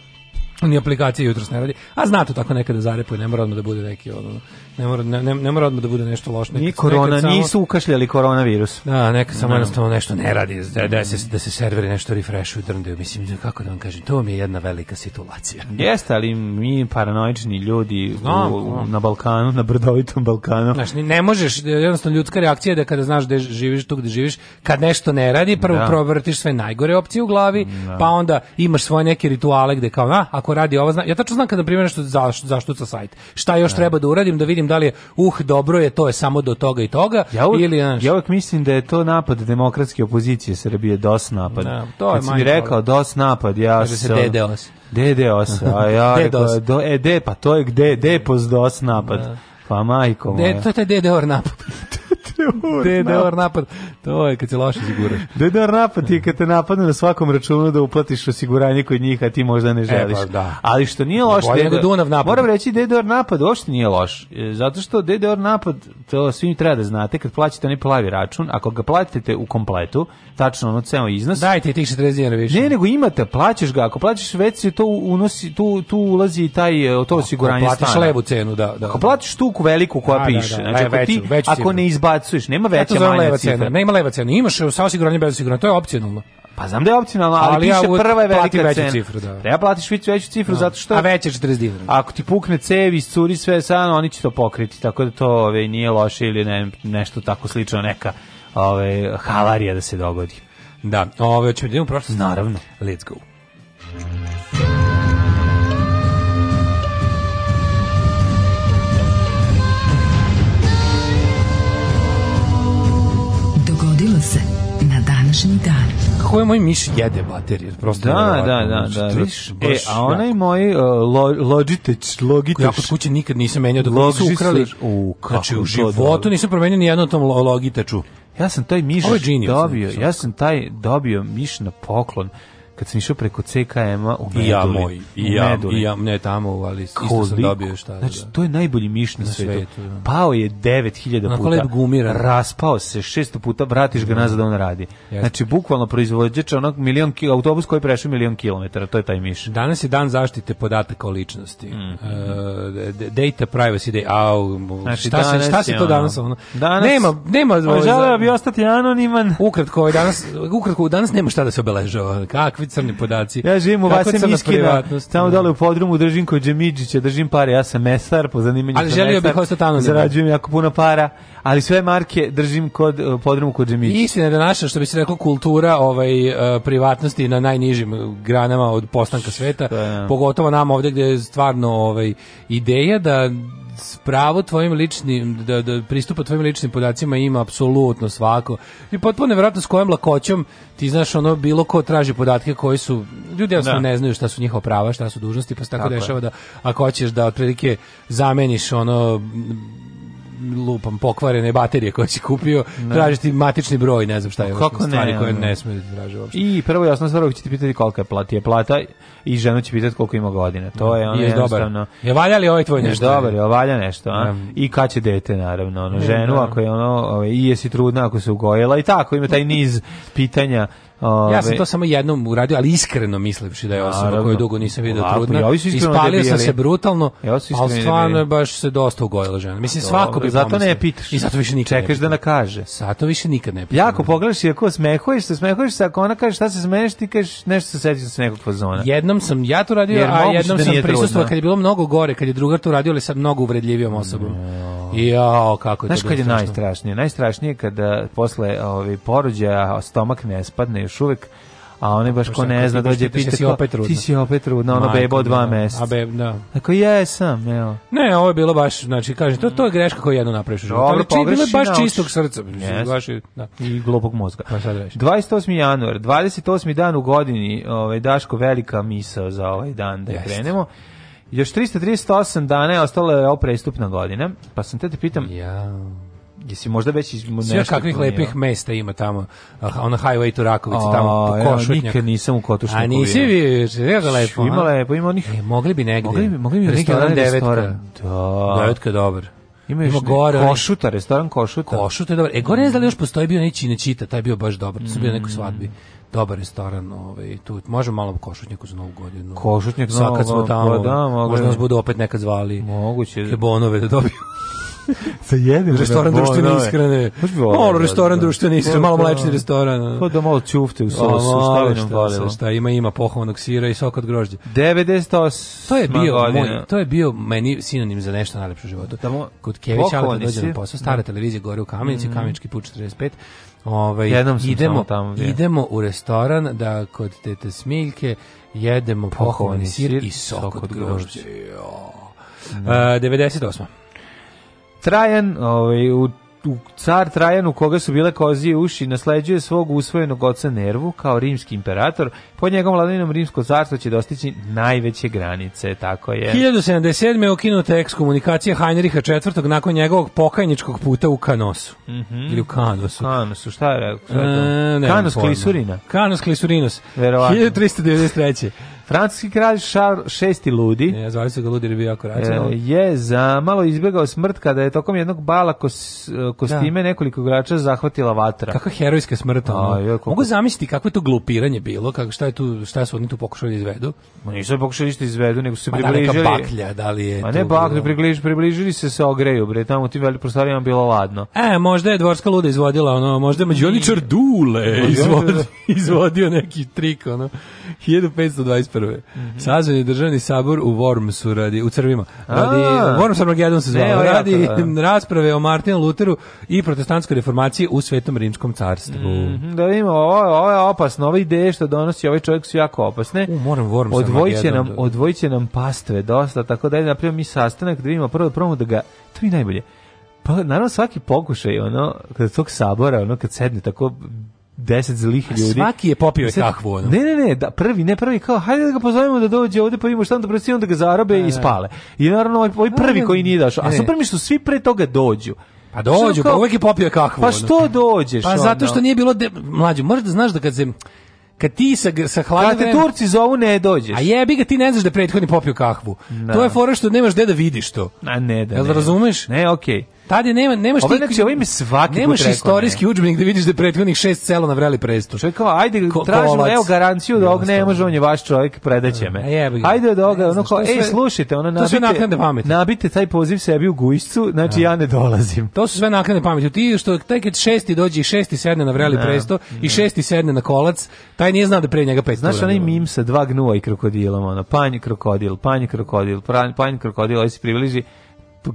ni aplikacije jutros ne radi. A znate tako nekada zarepuje, ne mora da bude neki ono Ne mora, ne, ne mora odmah da bude nešto loše. ni korona, samo, nisu ukašljali koronavirus. Da, neka samo no. Da. jednostavno nešto ne radi, da, da, se, mm. da se serveri nešto refreshuju, drndaju. Mislim, kako da vam kažem, to mi je jedna velika situacija. Jeste, ali mi paranoični ljudi no, u, u, na Balkanu, na brdovitom Balkanu. Znaš, ne možeš, jednostavno ljudska reakcija je da kada znaš gde živiš, tu gde živiš, kad nešto ne radi, prvo da. provrtiš sve najgore opcije u glavi, da. pa onda imaš svoje neke rituale gde kao, a, ako radi ovo, zna, ja tačno znam kada primer nešto zašto zaštuca sajt. Šta još da. treba da uradim, da vidim vidim da li je uh dobro je to je samo do toga i toga ja uvijek, ili znaš, ja uvijek mislim da je to napad demokratske opozicije Srbije DOS napad. Da, to Kad je si mi rekao DOS napad, ja Kaže se DDoS. DDoS, a ja rekao, do, e, de, pa to je gde, de pos DOS napad. Da. Pa majko moja. De, to te taj DDoR napad. DDR napad. To je kad se loše siguraš. DDR napad je kad te napadne na svakom računu da uplatiš osiguranje kod njih, a ti možda ne e, želiš. E, pa, da. Ali što nije loš, DDR, Dunav napad. Moram reći DDR napad uopšte nije loš. E, zato što DDR napad, to svim treba da znate, kad plaćate onaj plavi račun, ako ga platite u kompletu, tačno ono ceo iznos. Dajte tih 40 dinara više. Ne, nego imate, plaćaš ga, ako plaćaš već to unosi, tu, tu ulazi i taj e, to osiguranje stana. Ako platiš levu cenu, da, da. Ako platiš tuku veliku koja a, da, da, piše, da, da, znači, ako, ti, veću, veću ako ne izbacuješ suviš, nema veća manja leva cifra. Cena. Nema leva cena, imaš sa osiguranjem bez osiguranja, to je opcionalno. Pa znam da je opcionalno, ali, ali piše ja prva je velika da. veću Cifru, da. Treba platiš veću, veću cifru no. zato što... A veća 40 dinara. Ako ti pukne cevi, curi sve, sad oni će to pokriti, tako da to ove, nije loše ili ne, nešto tako slično, neka ove, havarija da se dogodi. Da, ove, ćemo da idemo prošlost. Naravno. Let's go. današnji dan. Kako je moj miš jede baterije? Prosto da, nevratno. da, da, da. da. Viš, e, a onaj moj uh, lo, logiteć, logiteć. Ja kod kuće nikad nisam menjao da to nisu ukrali. U, kako znači, u životu da, nisam promenio ni jedno tom logiteču. Ja sam taj miš dobio, ja sam taj dobio miš na poklon kad sam išao preko CKM-a u Meduli. I ja moj, i ja, i ja ne tamo, ali Koliko? isto sam dobio šta. Da znači, da. to je najbolji miš na, na svetu. svetu da. Pao je 9000 puta. Na gumira. Raspao se 600 puta, vratiš ga da. nazad da on radi. Jeste. Znači, bukvalno proizvođač onog milion kilo, autobus koji prešao milion kilometara, to je taj miš. Danas je dan zaštite podataka o ličnosti. Mm -hmm. uh, data privacy day, au, znači, šta, se, šta se to danas ono? Danas, nema, nema... Želeo bi ostati anoniman. Ukratko, ovaj danas, ukratko, danas nema šta da se obeležava. Kakvi takvi crni podaci. Ja živim u Vasem Iskina, tamo da. dole u podrumu držim kod Džemidžića, držim pare, ja sam mesar, po zanimanju Ali želio bih ostati tamo. Zarađujem jako puno para, ali sve marke držim kod podrumu kod Džemidžića. Istina da naša, što bi se reklo, kultura ovaj, e, privatnosti na najnižim granama od postanka sveta, da, da. pogotovo nama ovde gde je stvarno ovaj, ideja da pravo tvojim ličnim da, da pristupa tvojim ličnim podacima ima apsolutno svako. I potpuno verovatno s kojom lakoćom ti znaš ono bilo ko traži podatke koji su ljudi jednostavno da. ne znaju šta su njihova prava, šta su dužnosti, pa se tako, tako dešava je. da ako hoćeš da otprilike zameniš ono lupam pokvarene baterije koje si kupio, ne. tražiti matični broj, ne znam šta je, pa Kako stvari koje ne, ne smije da tražiti uopšte. I prvo jasno stvar, će ti pitati kolika je plata, je plata i žena će pitati koliko ima godine. To je ono je jednostavno. Je valja li ovaj tvoj nešto? Je dobar, je valja nešto, a? Ne. I kad će dete naravno, ono ženu da. ako je ono, i jesi trudna ako se ugojila i tako ima taj niz pitanja ja sam to samo jednom uradio, ali iskreno mislivši da je osoba koju dugo nisam vidio trudna. Ja Ispalio sam se brutalno, ja ali stvarno je baš se dosta ugojila žena. Mislim, svako bi Zato ne pitaš. I zato više nikad Čekaš ne da nakaže. Zato više nikad ne pitaš. Jako pogledaš i ako smehuješ se, smehuješ se, ako ona kaže šta se smeješ, ti kažeš nešto se sećam da se nekog fazona. Jednom sam ja to radio, a jednom da sam prisustvovao kad je bilo mnogo gore, kad je drugar to radio, ali sa mnogo uvredljivijom osobom. Jao, kako je Znaš to kad je najstrašnije? Najstrašnije je kada posle ovaj, porođaja stomak ne spadne još uvek, a one baš ko ne zna dođe pita si opet trudna. Ti si opet trudna, ono beba od dva meseca. A beba, da. Ako jesam, evo. Ne, ovo je bilo baš, znači kažem, to to je greška koju jedno napraviš u životu. Ali či, bilo je baš čistog srca, yes. baš da. i globog mozga. Pa sad reći. 28. januar, 28. dan u godini, ovaj Daško velika misa za ovaj dan da yes. krenemo. Još 338 dana je ostala je ovo prestupna godina, pa sam te te da pitam... Ja... Jesi možda već nešto... Sve kakvih planio. lepih mesta ima tamo, ah, ona highway to Rakovice, tamo po Košutnjak. Ja, nikad nisam u Kotušnjaku. A nisi vi, rega lepo. Ima lepo, ima onih... E, mogli bi negde. Mogli bi, mogli bi restoran, restoran devetka. Da. Devetka, dobar. Ima, ima gore, Košuta, restoran Košuta. Košuta je dobar. E, gore ne znam da još postoji bio neći nečita, taj je bio baš dobar, to su bio nekoj mm. svadbi dobar restoran, ovaj tu možemo malo košutnjaku za novu godinu. Košutnjak za kad smo tamo. Da, možda nas bude opet nekad zvali. Moguće. Kebonove da dobiju. Sa jednim restoran da. da, da. društvene ishrane. Malo restoran društvene ishrane, malo mlečni restoran. Pa da malo čufte u sosu, šta li nam falilo. Šta ima ima pohovanog sira i sok od grožđa. 98. To je bio moj, to je bio meni sinonim za nešto najlepše u životu. Tamo, Kod Kevića, ali dođe na posao, stara televizija gore u Kamenici, mhm. Kamenički put 45 Ovaj, Jednom idemo, tamo idemo u restoran da kod tete Smiljke jedemo pohovani sir, sir i sok, sok od grožđa. Uh, 98. Da. E, Trajan ovaj, u car Trajan u koga su bile kozije uši nasleđuje svog usvojenog oca Nervu kao rimski imperator. Pod njegovom vladinom rimsko carstvo će dostići najveće granice, tako je. 1077. je okinuta ekskomunikacija Heinricha IV. nakon njegovog pokajničkog puta u Kanosu. Mm -hmm. Ili u Kanosu. Kanosu, šta je rekao? E, Kanos Klisurina. Kanos Klisurinos. Verovatno. 1393. Francuski kralj Šar VI Ludi. Ne, zvali su ga Ludi jer bio jako racionalan. E, je za malo izbegao smrt kada je tokom jednog bala kos, e, kostime da. nekoliko igrača zahvatila vatra. Kakva herojska smrt. A, je, Mogu zamisliti kako je to glupiranje bilo, kako šta je tu šta su oni tu pokušali da izvedu. Ma nisu pokušali ništa da izvedu, nego su se približili. Ma da baklja, da li je Ma ne baklja, približili, približili se se ogreju, bre, tamo tim veli prostorijama bilo ladno. E, možda je dvorska luda izvodila ono, možda je Mađioničar Dule izvodio, izvodio neki trik ono. 1525 91. Mm -hmm. Sazvan je državni sabor u Wormsu radi, u Crvima. Radi, Worms Armageddon se zvao. Radi rasprave o Martinu Luteru i protestantskoj reformaciji u Svetom Rimskom carstvu. Mm -hmm. Da vidimo, ovo, ovo je opasno, ove ideje što donosi ovaj čovjek su jako opasne. U, moram Worms odvojiće nam, odvojiće nam pastve dosta, tako da je napravimo mi sastanak da vidimo prvo, prvo da ga, to je najbolje, pa naravno svaki pokušaj ono kad tog sabora ono kad sedne tako 10 zlih ljudi. svaki je popio Sad, kahvu. Ono. Ne, ne, ne, da, prvi, ne prvi, kao, hajde da ga pozovemo da dođe ovde, pa vidimo šta onda presijem da ga zarobe e. i spale. I naravno, ovaj, ovaj prvi koji nije došao. A e. super mi što svi pre toga dođu. Pa dođu, pa uvek je popio kahvu. Pa što dođeš? Pa zato što nije bilo, de, mlađo, moraš da znaš da kad se kad ti sa sa hladnim te Turci zovu ne dođeš. A jebi ga ti ne znaš da prethodni popio kahvu. No. Da. To je fora što nemaš gde da vidiš to. A ne da. Jel ne. razumeš? Ne, okej. Okay. Tad je nema nemaš ti. Znači, ovo ime svaki nemaš put istorijski udžbenik da vidiš da je prethodnih šest selo na vreli presto. Čovjek kao ajde Ko, tražimo evo garanciju da ovog ne može on je vaš čovjek predaće me. Ajde da ovoga ono kao ej e, slušajte ona nabite. To su naknadne pameti. Nabite taj poziv sebi u gujicu, znači da. ja ne dolazim. To su sve naknade pameti. Ti što tek kad šesti dođe i šesti sedne na vreli da. presto i da. šesti sedne na kolac, taj nije znao da pre njega pet. Znaš onaj mim sa dva gnua i krokodilom, ona panj krokodil, panj krokodil, panj krokodil, aj se približi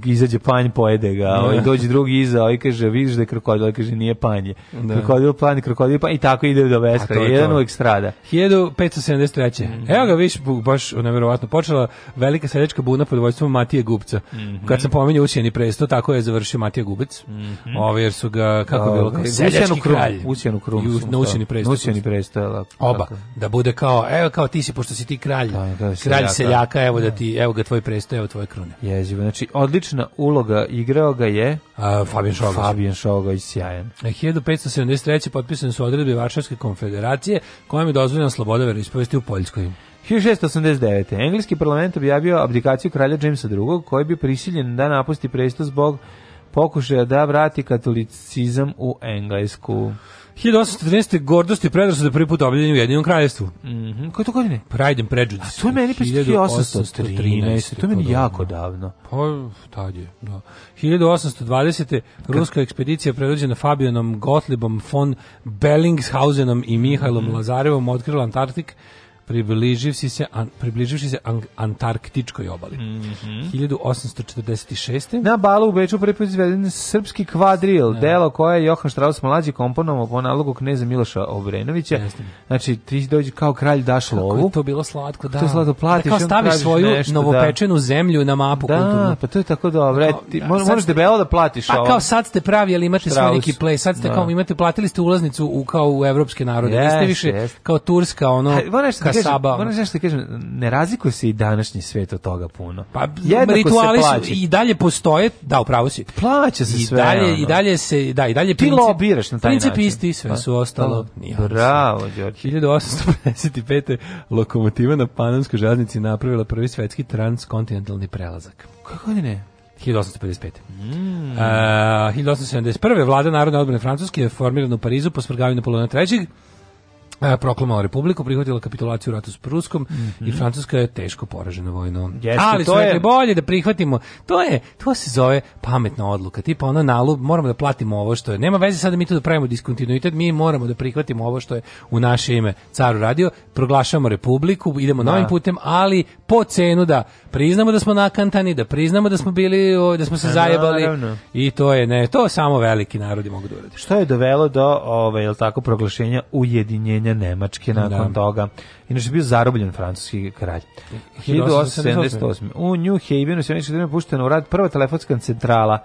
izađe panj, pojede ga, da. ovaj, dođe drugi iza, ovaj kaže, vidiš da je krokodil, ovaj kaže, nije panje. Da. Krokodil panj, krokodil panj, i tako ide do beskraja, jedan uvijek strada. 1573. Mm -hmm. Evo ga, viš, baš nevjerovatno, počela velika seljačka buna pod vojstvom Matije Gubca. Mm -hmm. Kad sam pominjao Usijani presto, tako je završio Matija Gubec, mm -hmm. ovaj, jer su ga, kako je bilo, kao seljački kralj. Usijanu krum. Na Usijani da. presto. Usijani presto, Oba, da bude kao, evo kao ti si, pošto si ti kralj, da, kralj seljaka, evo da ti, evo ga tvoj presto, evo tvoje krune. Jezivo, znači, odlično odlična uloga, igrao ga je A, Fabian Šogović. Fabian Šogović, sjajan. 1573. potpisane su odredbe Varšavske konfederacije kojom je dozvoljena sloboda veroispovesti u Poljskoj. 1689. Engleski parlament objavio abdikaciju kralja Jamesa II. koji bi prisiljen da napusti presto zbog pokušaja da vrati katolicizam u Englesku. 1813. Gordost i da prvi put objavljeni u Jedinom kraljevstvu. Mm -hmm. Koje to godine? Pride and Prejudice. A to je meni 1813. To je meni jako davno. Pa, tad je, da. 1820. Ruska ekspedicija predvođena Fabijanom Gotlibom von Bellingshausenom i Mihajlom mm -hmm. Lazarevom otkrila Antarktik približiv se an, približivši se an, antarktičkoj obali. Mm -hmm. 1846. Na balu u Beču prvi izveden srpski kvadril, ne. delo koje je Johan Strauss mlađi komponovao po nalogu kneza Miloša Obrenovića. Znači, ti dođe kao kralj daš lovu. Kako je to bilo slatko, da. To je slatko, platiš, da, kao staviš svoju nešto, da. novopečenu da. zemlju na mapu da, kulturnu. pa to je tako dobro. E, kao, ti, da, moraš ste, debelo da platiš pa, ovo. kao sad ste pravi, ali imate Strauss. svoj neki play. Sad ste da. kao imate, platili ste ulaznicu u kao u evropske narode. Jeste, Niste više jeste. kao Turska, ono, ha, kažem, Saba. Moram nešto da kažem, ne razlikuje se i današnji svet od toga puno. Pa Jednako rituali su i dalje postoje, da, upravo si. Plaća se I sve. Dalje, I dalje se, da, i dalje Ti princip, lobiraš na taj princip način. isti, sve pa, su ostalo. Pa, bravo, Đorđe. 1855. lokomotiva na Panamskoj žaznici napravila prvi svetski transkontinentalni prelazak. Kako ne? 1855. Mm. Uh, 1871. vlada Narodne odbrane Francuske je formirana u Parizu po svrgavanju Napoleona III. E, proklamovala republiku, prihvatila kapitulaciju u ratu s Pruskom mm -hmm. i Francuska je teško poražena vojno. Jeste, Ali to je bolje da prihvatimo. To je to se zove pametna odluka. Tipa ona nalub, moramo da platimo ovo što je. Nema veze sada da mi tu da pravimo diskontinuitet, mi moramo da prihvatimo ovo što je u naše ime caru radio. Proglašavamo republiku, idemo da. novim putem, ali po cenu da priznamo da smo nakantani, da priznamo da smo bili, da smo se da, zajebali. Naravno. I to je ne, to samo veliki narodi mogu da urade. Što je dovelo do ovaj, tako proglašenja ujedinjenja guverner Nemačke nakon da. toga. Inače je bio zarobljen francuski kralj. 1878. U New Havenu se puštena u rad prva telefonska centrala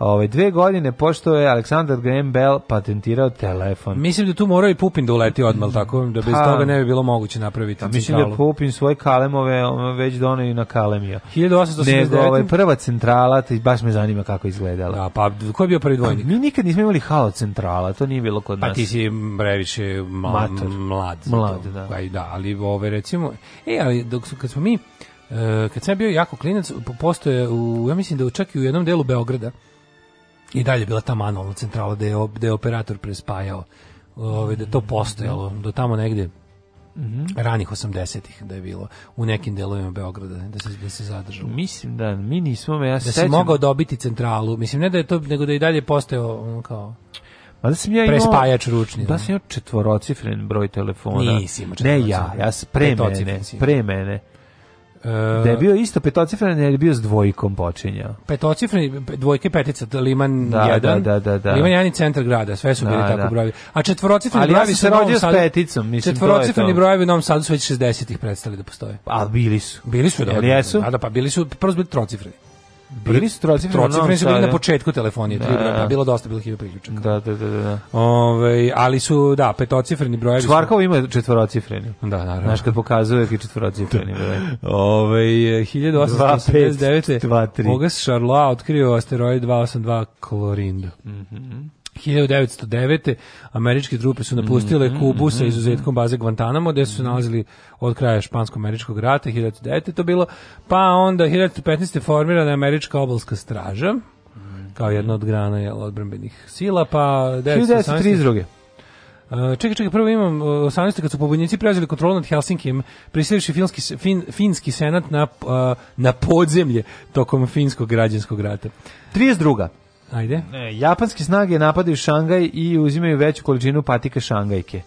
Ove, ovaj, dve godine pošto je Aleksandar Graham Bell patentirao telefon. Mislim da tu morao i Pupin da uleti odmah, tako da bez ha. Pa, toga ne bi bilo moguće napraviti A, Mislim da Pupin svoje kalemove već donio i na kalemija. 1889. Nego ovaj, prva centrala, baš me zanima kako izgledala. Da, pa ko je bio prvi dvojnik? mi nikad nismo imali halo centrala, to nije bilo kod nas. Pa ti si previše mlad. Mlad, mlad da. Aj, da, ali ove, recimo, e, ali dok su, kad smo mi, e, kad sam bio jako klinac, postoje, u, ja mislim da čak i u jednom delu Beograda, i dalje bila ta manualna centrala gde je, gde je operator prespajao ove, ovaj, da to postojalo mhm. do tamo negde Mm -hmm. ranih 80-ih da je bilo u nekim delovima Beograda da se da se zadržalo. Mislim da mi nismo ja da se mogao dobiti centralu. Mislim ne da je to nego da i dalje postao ono kao Ma da sam ja imao, prespajač ručni. Da, da. sam imao četvorocifren broj telefona. Nisi imao Ne ja, ja sam pre mene, pre mene da je bio isto petocifren, jer je bio s dvojkom počinjao. Petocifren, dvojke petica, Liman 1, da, da, da, da. Liman 1 i centar grada, sve su da, bili tako da. brojevi. A četvorocifreni brojevi... Ali ja sam se rodio s peticom, mislim, Četvorocifreni brojevi u Novom Sadu su već 60-ih predstavili da postoje. A bili su. Bili su, da. Jel jesu? Da, da, pa bili su, prvo su bili trocifreni. Bili su trojci Franci, su bili na da. početku telefonije, tri da. broja, pa bilo dosta bilo hiljada priključaka. Da, da, da, da. Ove, ovaj, ali su, da, petocifreni brojevi. Čvarkov ima četvorocifreni. Da, naravno. Znaš, kad pokazuje ki četvorocifreni broj. Ove, 1889. Bogas Charlois otkrio asteroid 282 Klorindo. Mhm. Mm 1909. američke trupe su napustile mm -hmm, Kubu mm -hmm. sa mhm, izuzetkom mhm. baze Guantanamo, gde su se nalazili od kraja špansko-američkog rata, 1909. to bilo, pa onda 1915. formirana američka obalska straža, kao jedna od grana jel, odbranbenih sila, pa... 1932. Uh, e, čekaj, čekaj, prvo imam uh, e, 18. kad su pobunjenici preuzeli kontrolu nad Helsinkijem, prisilivši finski, fin, finski senat na, uh, na podzemlje tokom finskog građanskog rata. 32. Ajde. Ne, japanske snage napadaju Šangaj i uzimaju veću količinu patike Šangajke.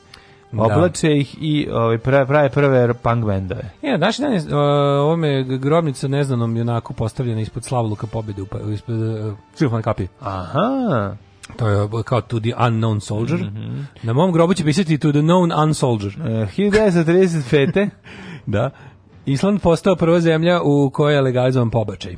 Da. Oblače da. ih i ovaj prave prve punk bendove. Ja, e, naš dan je ovome grobnica neznanom junaku postavljena ispod slavluka pobede pa, ispod uh, kapi. Aha. To je e, kao to the unknown soldier. Mm -hmm. Na mom grobu će pisati to the known unsoldier. Uh, 1935. da. Island postao prva zemlja u kojoj je legalizovan pobačaj.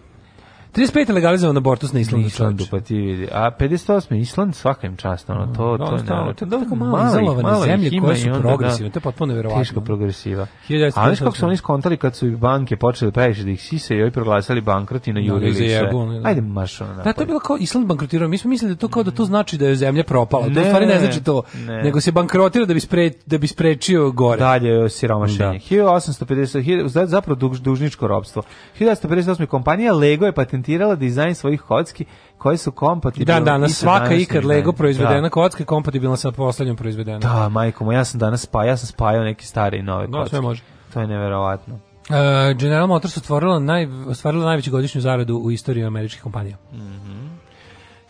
35 je legalizovan abortus na Islandu. Islandu, pa ti vidi. A 58. Island svaka im čast, ono, to, no, mm, to, to, no, to, to, malo izolovane zemlje koje su da. progresivne, da, to je potpuno nevjerovatno. Teško progresiva. A znaš kako su oni skontali kad su banke počeli previše da ih sise i ovi proglasali bankrot i da, najurili se. Ajde, marš ono Da, to je bilo kao Island bankrotirao. Mi smo mislili da to kao da to znači da je zemlja propala. Ne, to u stvari ne znači to, ne. nego se bankrotira da bi, spre, da bi sprečio gore. Dalje siromašenje. Da. 1850, zapravo dužničko robstvo. 1858. kompanija Lego je patent patentirala dizajn svojih kocki koje su kompatibilne. Da, danas svaka ikad Lego proizvedena da. kocka je kompatibilna sa poslednjom proizvedena. Da, majko, ja sam danas spajao, ja sam spajao neke stare i nove da, kocke. sve može. To je neverovatno. Uh, General Motors otvorila naj, ostvarila najveću godišnju zaradu u istoriji američkih kompanija. Mhm. Mm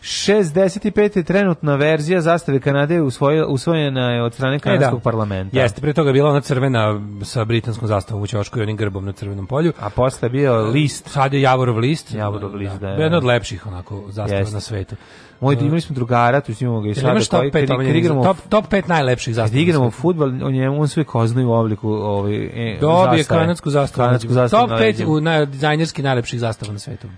65. trenutna verzija zastave Kanade usvojena je od strane kanadskog e, da. parlamenta. Jeste, pre toga bila ona crvena sa britanskom zastavom u Ćošku i onim grbom na crvenom polju. A posle bio e, list. Sad je Javorov list. Javorov da. list, da. da Jedna od lepših onako zastava Jeste. na svetu. Moj e, imali smo drugara, tu imamo ga i sada koji pet, kad, kad top top 5 najlepših zastava. Kad igramo fudbal, on njemu on sve kozni u obliku ovaj e, Dobije kanadsku zastavu. Kanadsku zastavu. Top 5 u na dizajnerski najlepših zastava na svetu.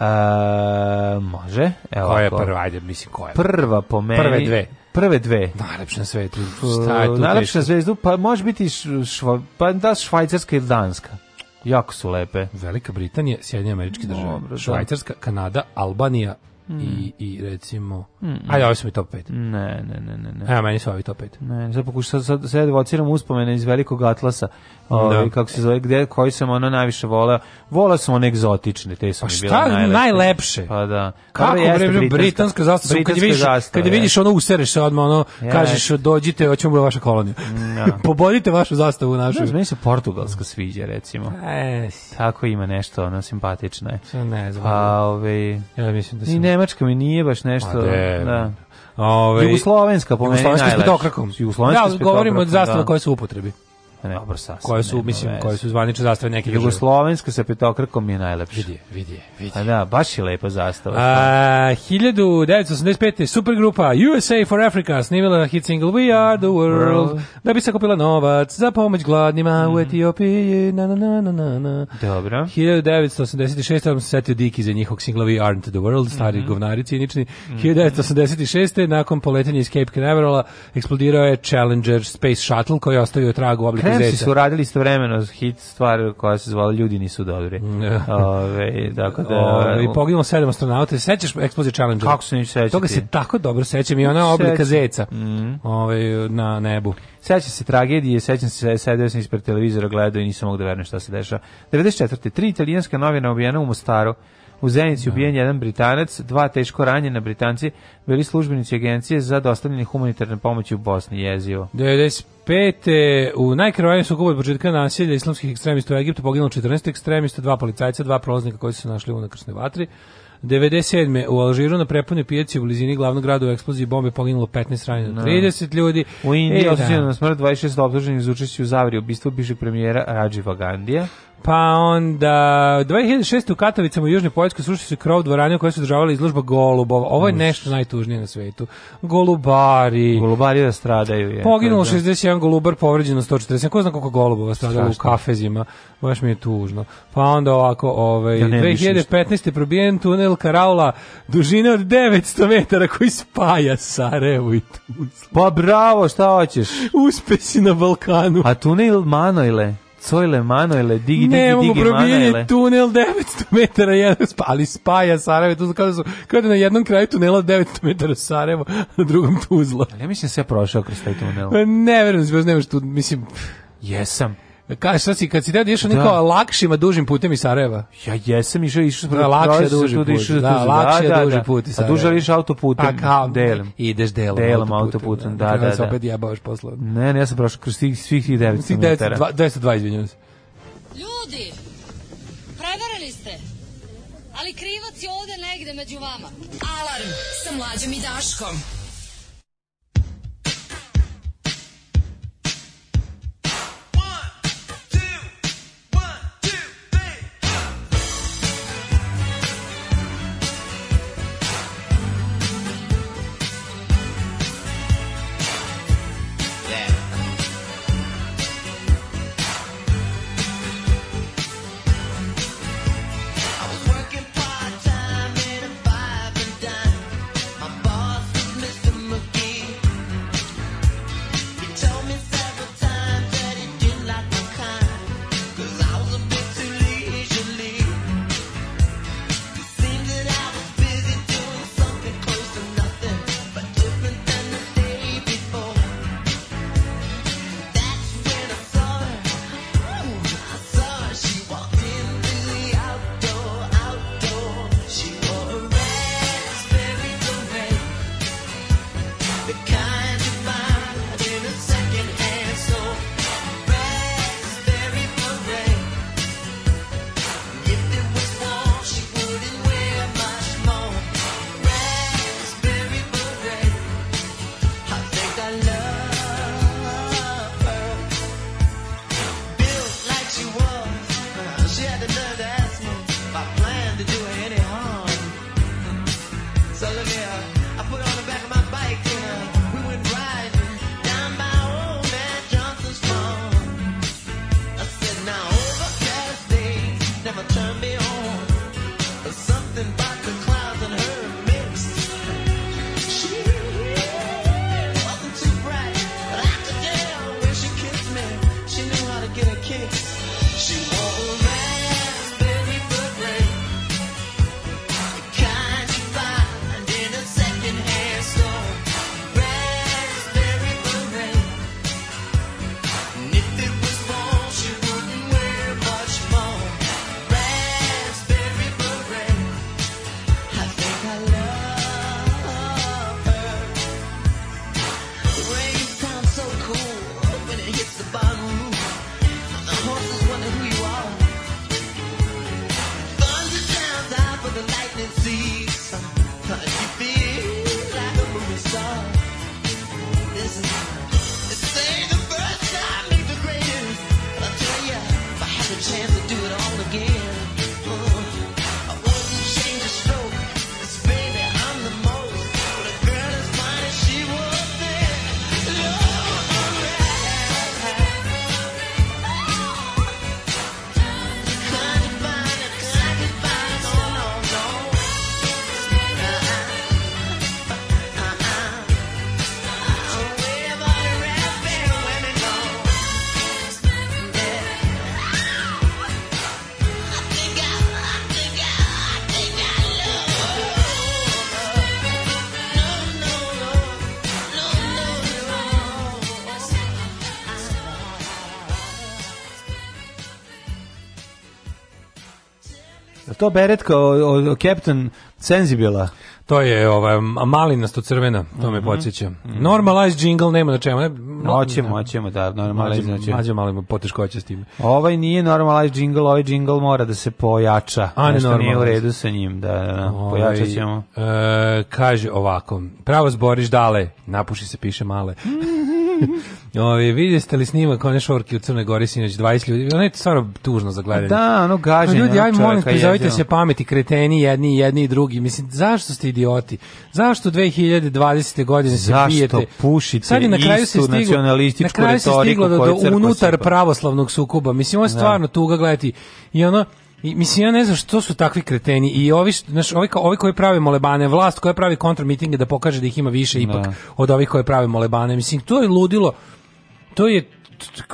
E, može. Evo koja je prva? Ajde, mislim, koja je prva? po meni. Prve dve. Prve dve. Najlepša na svetu. Šta je tu Najlepša zvezdu, pa može biti šva, pa da švajcarska ili danska. Jako su lepe. Velika Britanija, Sjedinje američke države, Dobro, da. Švajcarska, da. Kanada, Albanija, Mm. i, i recimo... Mm, mm. Ajde, ovo su mi top 5. Ne, ne, ne, ne. ne. Evo, meni su ovi top 5. Ne, sad pokušam, sad, sad, sad evociram uspomene iz velikog atlasa. Ovaj da. kako se zove, gde koji sam ono najviše voleo. Voleo sam one egzotične, te su mi bile najlepše. Šta najlepše? Pa da. Kako je britanska, britanska zastava, kad vidiš zastava, kad vidiš ono usereš se odmah ono je. kažeš dođite, hoćemo bude vaša kolonija. Ja. Da. Pobodite vašu zastavu našu. Znaš, meni se portugalska sviđa recimo. Es. Tako ima nešto ono simpatično je. Ne znam. Pa, ovaj ja mislim da se. Ni nemačka mi nije baš nešto, pa da. Ove, ovaj, Jugoslovenska po meni najlepša. Jugoslovenska s Jugoslovenska da, govorimo o da. zastavama da. koje su u upotrebi sastane. Dobro, sastane. Koje su, mislim, vez. koje su zvanično zastave neke Jugoslovenska sa petokrkom je najlepša. Vidi, vidi, vidi. A da, baš je lepa zastava. A, 1985. supergrupa USA for Africa snimila hit single We Are the World Bro. da bi sakupila novac za pomoć gladnima mm. u mhm. Etiopiji. Na, na, na, na, na. Dobro. 1986. sam se setio Diki za njihov singla We Aren't the World, stari mm -hmm. govnari cinični. Mm 1986. nakon poletanja iz Cape Canaverala eksplodirao je Challenger Space Shuttle koji je ostavio trag u obliku Remsi su radili istovremeno hit stvar koja se zvala Ljudi nisu dobri. Mm. Ove, tako da... Ove, I poginulo sedam astronauta. Sećaš Exposure Challenge? Kako se neću sećati? Toga se tako dobro sećam i ona oblika zeca mm. ove, na nebu. Sećam se tragedije, sećam se, sedeo sam ispred televizora, gledao i nisam mogu da verujem šta se dešava. 94. Tri italijanska novina objena u Mostaru U Zenici da. ubijen jedan Britanac, dva teško ranjena Britanci bili službenici agencije za dostavljanje humanitarne pomoći u Bosni i jezio. 95. u najkrvavijom sukobu od početka nasilja islamskih ekstremista u Egiptu poginulo 14 ekstremista, dva policajca, dva prolaznika koji su se našli u nakrsnoj vatri. 97. u Alžiru na prepunju pijaci u blizini glavnog grada u eksploziji bombe poginulo 15 ranjeno 30 da. no. ljudi. U Indiji e, osuđeno da. na smrt 26 optuženih iz učešća u zavri bistvu bivšeg premijera Rajiva Gandija. Pa onda 2006. u Katovicama u Južnoj Poljskoj slušali su krov dvorane u kojoj su održavala izložba golubova. Ovo je nešto najtužnije na svetu. Golubari. Golubari da stradaju. Je, Poginulo 61 da. golubar, povređeno 140. Ko zna koliko golubova stradalo u kafezima. Baš mi je tužno. Pa onda ovako, ovaj, ja 2015. probijen tunel Karaula dužine od 900 metara koji spaja Sarajevo i Tuzlu. Pa bravo, šta hoćeš? si na Balkanu. A tunel Manojle? Cojle Manuele, digi, ne, digi, digi, Manuele. tunel 900 metara, jedan, pa, ali spaja Sarajevo, tu su da su, kada na jednom kraju tunela 900 metara Sarajevo, na drugom Tuzla. Ali ja mislim da sve prošao kroz taj tunel. Ne, verujem, da se baš nemaš tu, mislim... Jesam. Kaže, sad si, kad si tada išao da. neko lakšima dužim putem iz Sarajeva. Ja jesam išao, išao sam da, lakše duži put. Išao, da, da, da, da lakše da, duži put A duže više autoputem? A pa kao, delom. Ideš delom, delom autoputem. Da, Da, dakle, da, da. opet jebavaš posla. Ne, ne, ja sam prošao kroz svih, svih tih 900 Svih 220, izvinjam se. Ljudi, prevarili ste. Ali krivac je ovde negde među vama. Alarm sa mlađom i Daškom. kao beretka od, od Captain Senzibila. To je ova malinasto crvena, to me mm -hmm. podsjeća. Mhm. Normalize jingle nema na čemu, ne? Hoćemo, hoćemo da, da normalize znači. Mađo malo poteškoća s tim. Ovaj nije normalize jingle, ovaj jingle mora da se pojača. A, Nešto normalize. nije u redu sa njim, da, da, da. Ovaj, E, kaže ovako, pravo zboriš dale, napuši se piše male. Mm. Ovi, vidjeli ste li snimak one šorki u Crnoj Gori sinoć 20 ljudi. Ono je stvarno tužno za gledanje. Da, ono gaženje. Ljudi, aj molim, prizovite se pameti, kreteni jedni, jedni i drugi. Mislim, zašto ste idioti? Zašto 2020. godine se zašto bijete? Zašto pušite Sad na kraju istu se stiglo, nacionalističku na kraju se stiglo do, do unutar pravoslavnog sukoba. Mislim, ovo je da. stvarno tuga gledati. I ono, I, mislim, ja ne znam što su takvi kreteni i ovi, znaš, ovi, ovi koji prave molebane, vlast koja pravi kontramitinge da pokaže da ih ima više ipak da. od ovih koji prave molebane. Mislim, to je ludilo, to je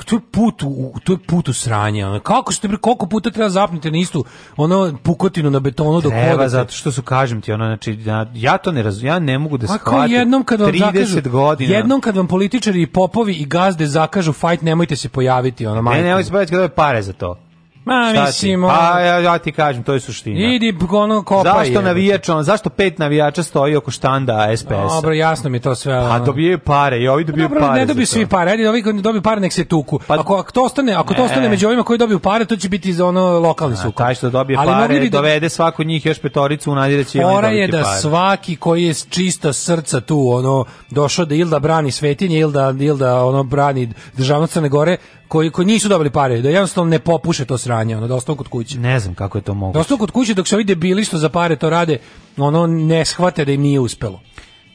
to je put u, to je put u sranje. kako ste koliko puta treba zapniti na istu ono pukotinu na betonu dok treba, zato što su kažem ti ono znači ja, ja to ne razumem, ja ne mogu da shvatim. jednom kad vam 30 zakažu, godina. Jednom kad vam političari i popovi i gazde zakažu fight nemojte se pojaviti ono majke. Ne, nemojte se pojaviti kad pare za to. Ma, Šta mislim, ti? Pa, ja, ja ti kažem, to je suština. Idi, ono, kopaj. Zašto pa je, navijač, on, zašto pet navijača stoji oko štanda SPS-a? Dobro, jasno mi to sve. Pa dobijaju pare, i ovi dobijaju pa, pare. ne dobiju svi pare, ajde, ovi koji dobiju pare, nek se tuku. Pa, ako, ako to ostane, ako to ostane među ovima koji dobiju pare, to će biti za ono lokalni sukob. Taj što dobije Ali pare, bi da- dovede svako njih još petoricu u nadi da će Ora je da pare. svaki koji je čista srca tu, ono, došao da ili da brani svetinje, ili da, il da ono, brani državnost Crne Gore, koji koji nisu dobili pare, da jednostavno ne popuše to sranje, ono da ostanu kod kuće. Ne znam kako je to moguće. Da ostanu kod kuće dok se vide bili što za pare to rade, ono ne shvate da im nije uspelo.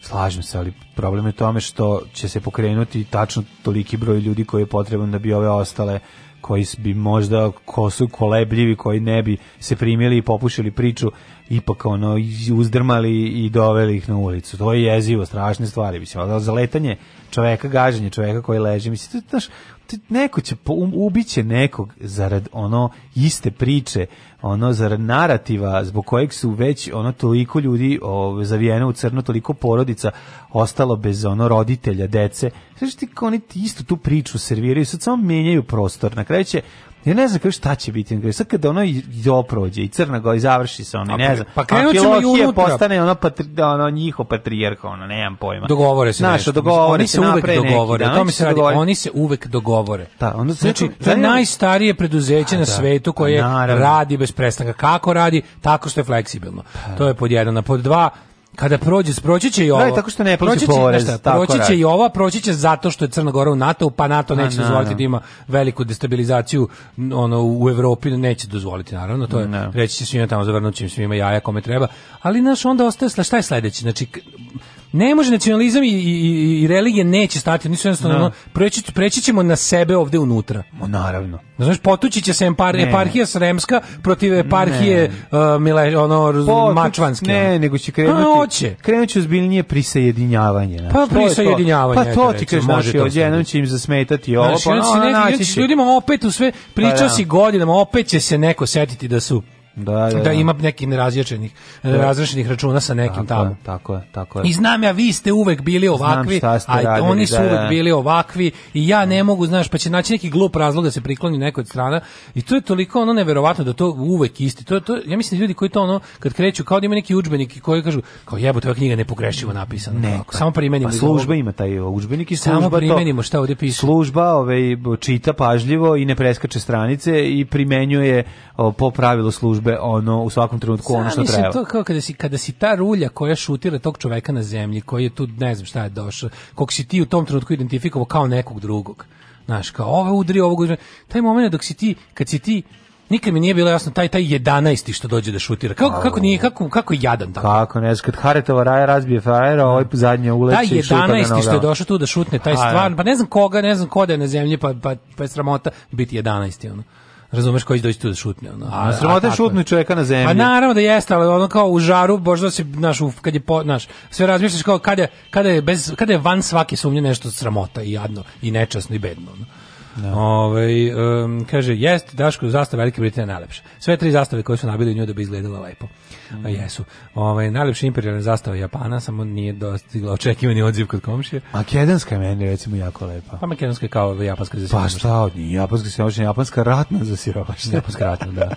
Slažem se, ali problem je tome što će se pokrenuti tačno toliki broj ljudi koji je potreban da bi ove ostale koji bi možda ko su kolebljivi, koji ne bi se primili i popušili priču, ipak ono uzdrmali i doveli ih na ulicu. To je jezivo, strašne stvari. Mislim, za letanje čoveka, gaženje čoveka koji leži, mislite da neko će um, ubiće nekog zarad ono iste priče, ono zarad narativa zbog kojeg su već ono toliko ljudi ovaj zavijeno u crno, toliko porodica ostalo bez ono roditelja, dece. Znaš ti oni istu tu priču serviraju, sad samo menjaju prostor. Na kraju će Ja ne znam šta će biti. Sad kada ono i prođe i Crna Gora završi se ono, pa ne znam. Pa krenut ćemo i unutra. postane ono, patri, da ono njihov patrijarha, ono, nemam pojma. Dogovore se Znaš, dogovore oni se uvek dogovore. Neki, da, oni, se radi, dogovore. oni se uvek dogovore. Da, onda znači, to je najstarije preduzeće na da. svetu koje pa radi bez prestanka. Kako radi? Tako što je fleksibilno. Pa. To je pod jedan. A pod dva, kada prođe, proći će i ovo. Da, tako što ne proći će, Šta, proći će i ova, proći će zato što je Crna Gora u NATO, pa NATO neće na, dozvoliti na, da ima veliku destabilizaciju ono, u Evropi, neće dozvoliti, naravno. To je, reći će svima tamo, zavrnući im svima jaja kome treba. Ali, naš onda ostaje, šta je sledeće? Znači, Ne može nacionalizam i, i, i religije neće stati, nisu jednostavno, da. no. preći, preći ćemo na sebe ovde unutra. No, naravno. Da znaš, potući će se empar, ne. eparhija Sremska protiv eparhije uh, Mile, ono, po, Mačvanske. Ne, ono. nego će krenuti, A, oće. krenut će ozbiljnije prisajedinjavanje. Pa prisajedinjavanje. Pa to ti kažeš, naši odjednom će im zasmetati ovo. Znači, pa, znači, ono, znači, ljudima opet u sve, pa, pričao da. si godinama, opet će se neko setiti da su Da, da, da, da. ima nekih nerazjačenih, da. razrešenih računa sa nekim tako tamo. Je, tako je, tako je. I znam ja, vi ste uvek bili ovakvi, a oni su da, da, uvek bili ovakvi i ja ne mogu, znaš, pa će naći neki glup razlog da se prikloni nekoj od strana i to je toliko ono neverovatno da to uvek isti. To, to, ja mislim ljudi koji to ono, kad kreću, kao da ima neki udžbenik i koji kažu, kao jebote, ova knjiga nepogrešivo napisana. Ne, kako, pa- samo primenimo. Pa služba ima taj udžbenik i samo primenimo šta ovde piše. Služba ovaj, čita pažljivo i ne preskače stranice i primenjuje o, po pravilu službe gube ono u svakom trenutku ono što treba. mislim, to kao kada si, kada si ta rulja koja šutira tog čoveka na zemlji, koji je tu ne znam šta je došao, kog si ti u tom trenutku identifikovao kao nekog drugog. Znaš, kao ovo udri, ovog udri. Taj moment dok si ti, kad si ti Nikad mi nije bilo jasno taj taj 11 što dođe da šutira. Kako kako nije kako kako jadan tako. Kako ne, kad Haretova raja razbije frajera, ovaj zadnje uleće i šuta. Taj 11 što je došao tu da šutne taj stvarno, pa ne znam koga, ne znam ko da je na zemlji, pa pa pa je sramota biti 11 ono razumeš koji dođe tu da šutne. Ono. A, sramota šutnu čovjeka na zemlji. Pa naravno da jeste, ali ono kao u žaru, možda se, znaš, kad je, po, naš, sve razmišljaš kao kada, kada, je bez, kada je van svake sumnje nešto sramota i jadno i nečasno i bedno. Ono. Da. Ove, ovaj, um, kaže, jest, Daško, zastava Velike Britanije najlepša. Sve tri zastave koje su nabili nju da bi izgledala lepo a jesu. Ovaj najlepši imperijalna zastava Japana samo nije dostigla očekivani odziv kod komšije. A Makedonska je meni recimo jako lepa. Pa makedonska je kao japanska za Pa šta od njih? Japanska siromašnja, japanska ratna za siromašnja. Japanska ratna, da.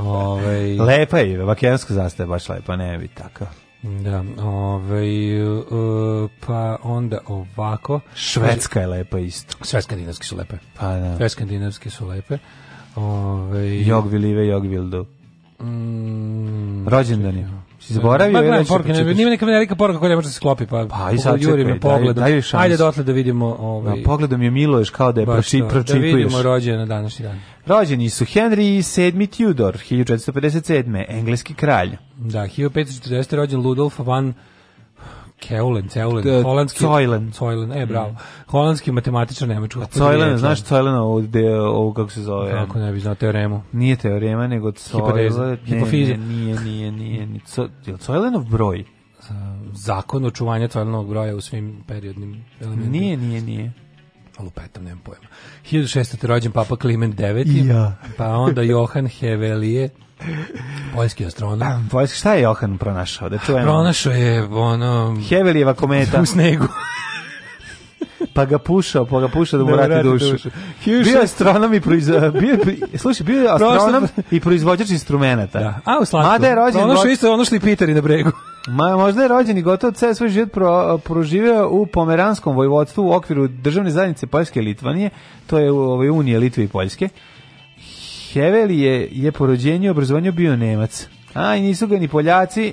Ovaj Lepa je, makedonska zastava je baš lepa, ne bi tako. Da, ovaj, uh, pa onda ovako. Švedska je lepa isto. Sve skandinavske su lepe. Pa da. Sve skandinavske su lepe. Ovaj, Jog vilive, jog vildu. Mm, Rođendan je. Si zaboravio? Ma, gledam, poruke, ne, nima neka velika poruka koja ne može da se sklopi, pa, pa i sad čekaj, daj, pogledom. daj, daj Ajde dotle da vidimo... Da, ovaj, da, pogledom je Miloješ kao da je proči, to, da pročituješ. Da vidimo rođena današnji dan. Rođeni su Henry VII Tudor, 1457. Engleski kralj. Da, 1540. rođen Ludolf van Keulen, Ceulen, da, holandski... Cojlen. Cojlen, e, bravo. Mm. Holandski matematičar Nemačko. Pa Cojlen, znaš Cojlena ovo, kako se zove? Kako ne bi znao teoremu? Nije teorema, nego Cojlen... Hipofiza. Nije, nije, nije. nije. Co, Cojlenov broj? Zakon očuvanja Cojlenovog broja u svim periodnim elementima. Nije, nije, nije lupetam, nemam pojma. 1600. rođen Papa Kliment IX. Ja. pa onda Johan Hevelije, Poljski astronom. Da, Poljski, šta je Johan pronašao? Da čujemo. Pronašao je ono... Hevelijeva kometa. U snegu. pa ga pušao, pa ga pušao da mu da vrati dušu. dušu. Bio astronom i proiz... bio, slušaj, bio je astronom i proizvođač instrumenta. Da. A u slatku. Mada je rođen... Ono što isto, ono što i Piteri na bregu. Ma, možda je rođen i gotovo ceo svoj život pro, proživio u pomeranskom vojvodstvu u okviru državne zajednice Poljske i Litvanije, to je u ovoj Unije Litve i Poljske. Heveli je, je po rođenju obrazovanju bio Nemac. A, i nisu ga ni Poljaci,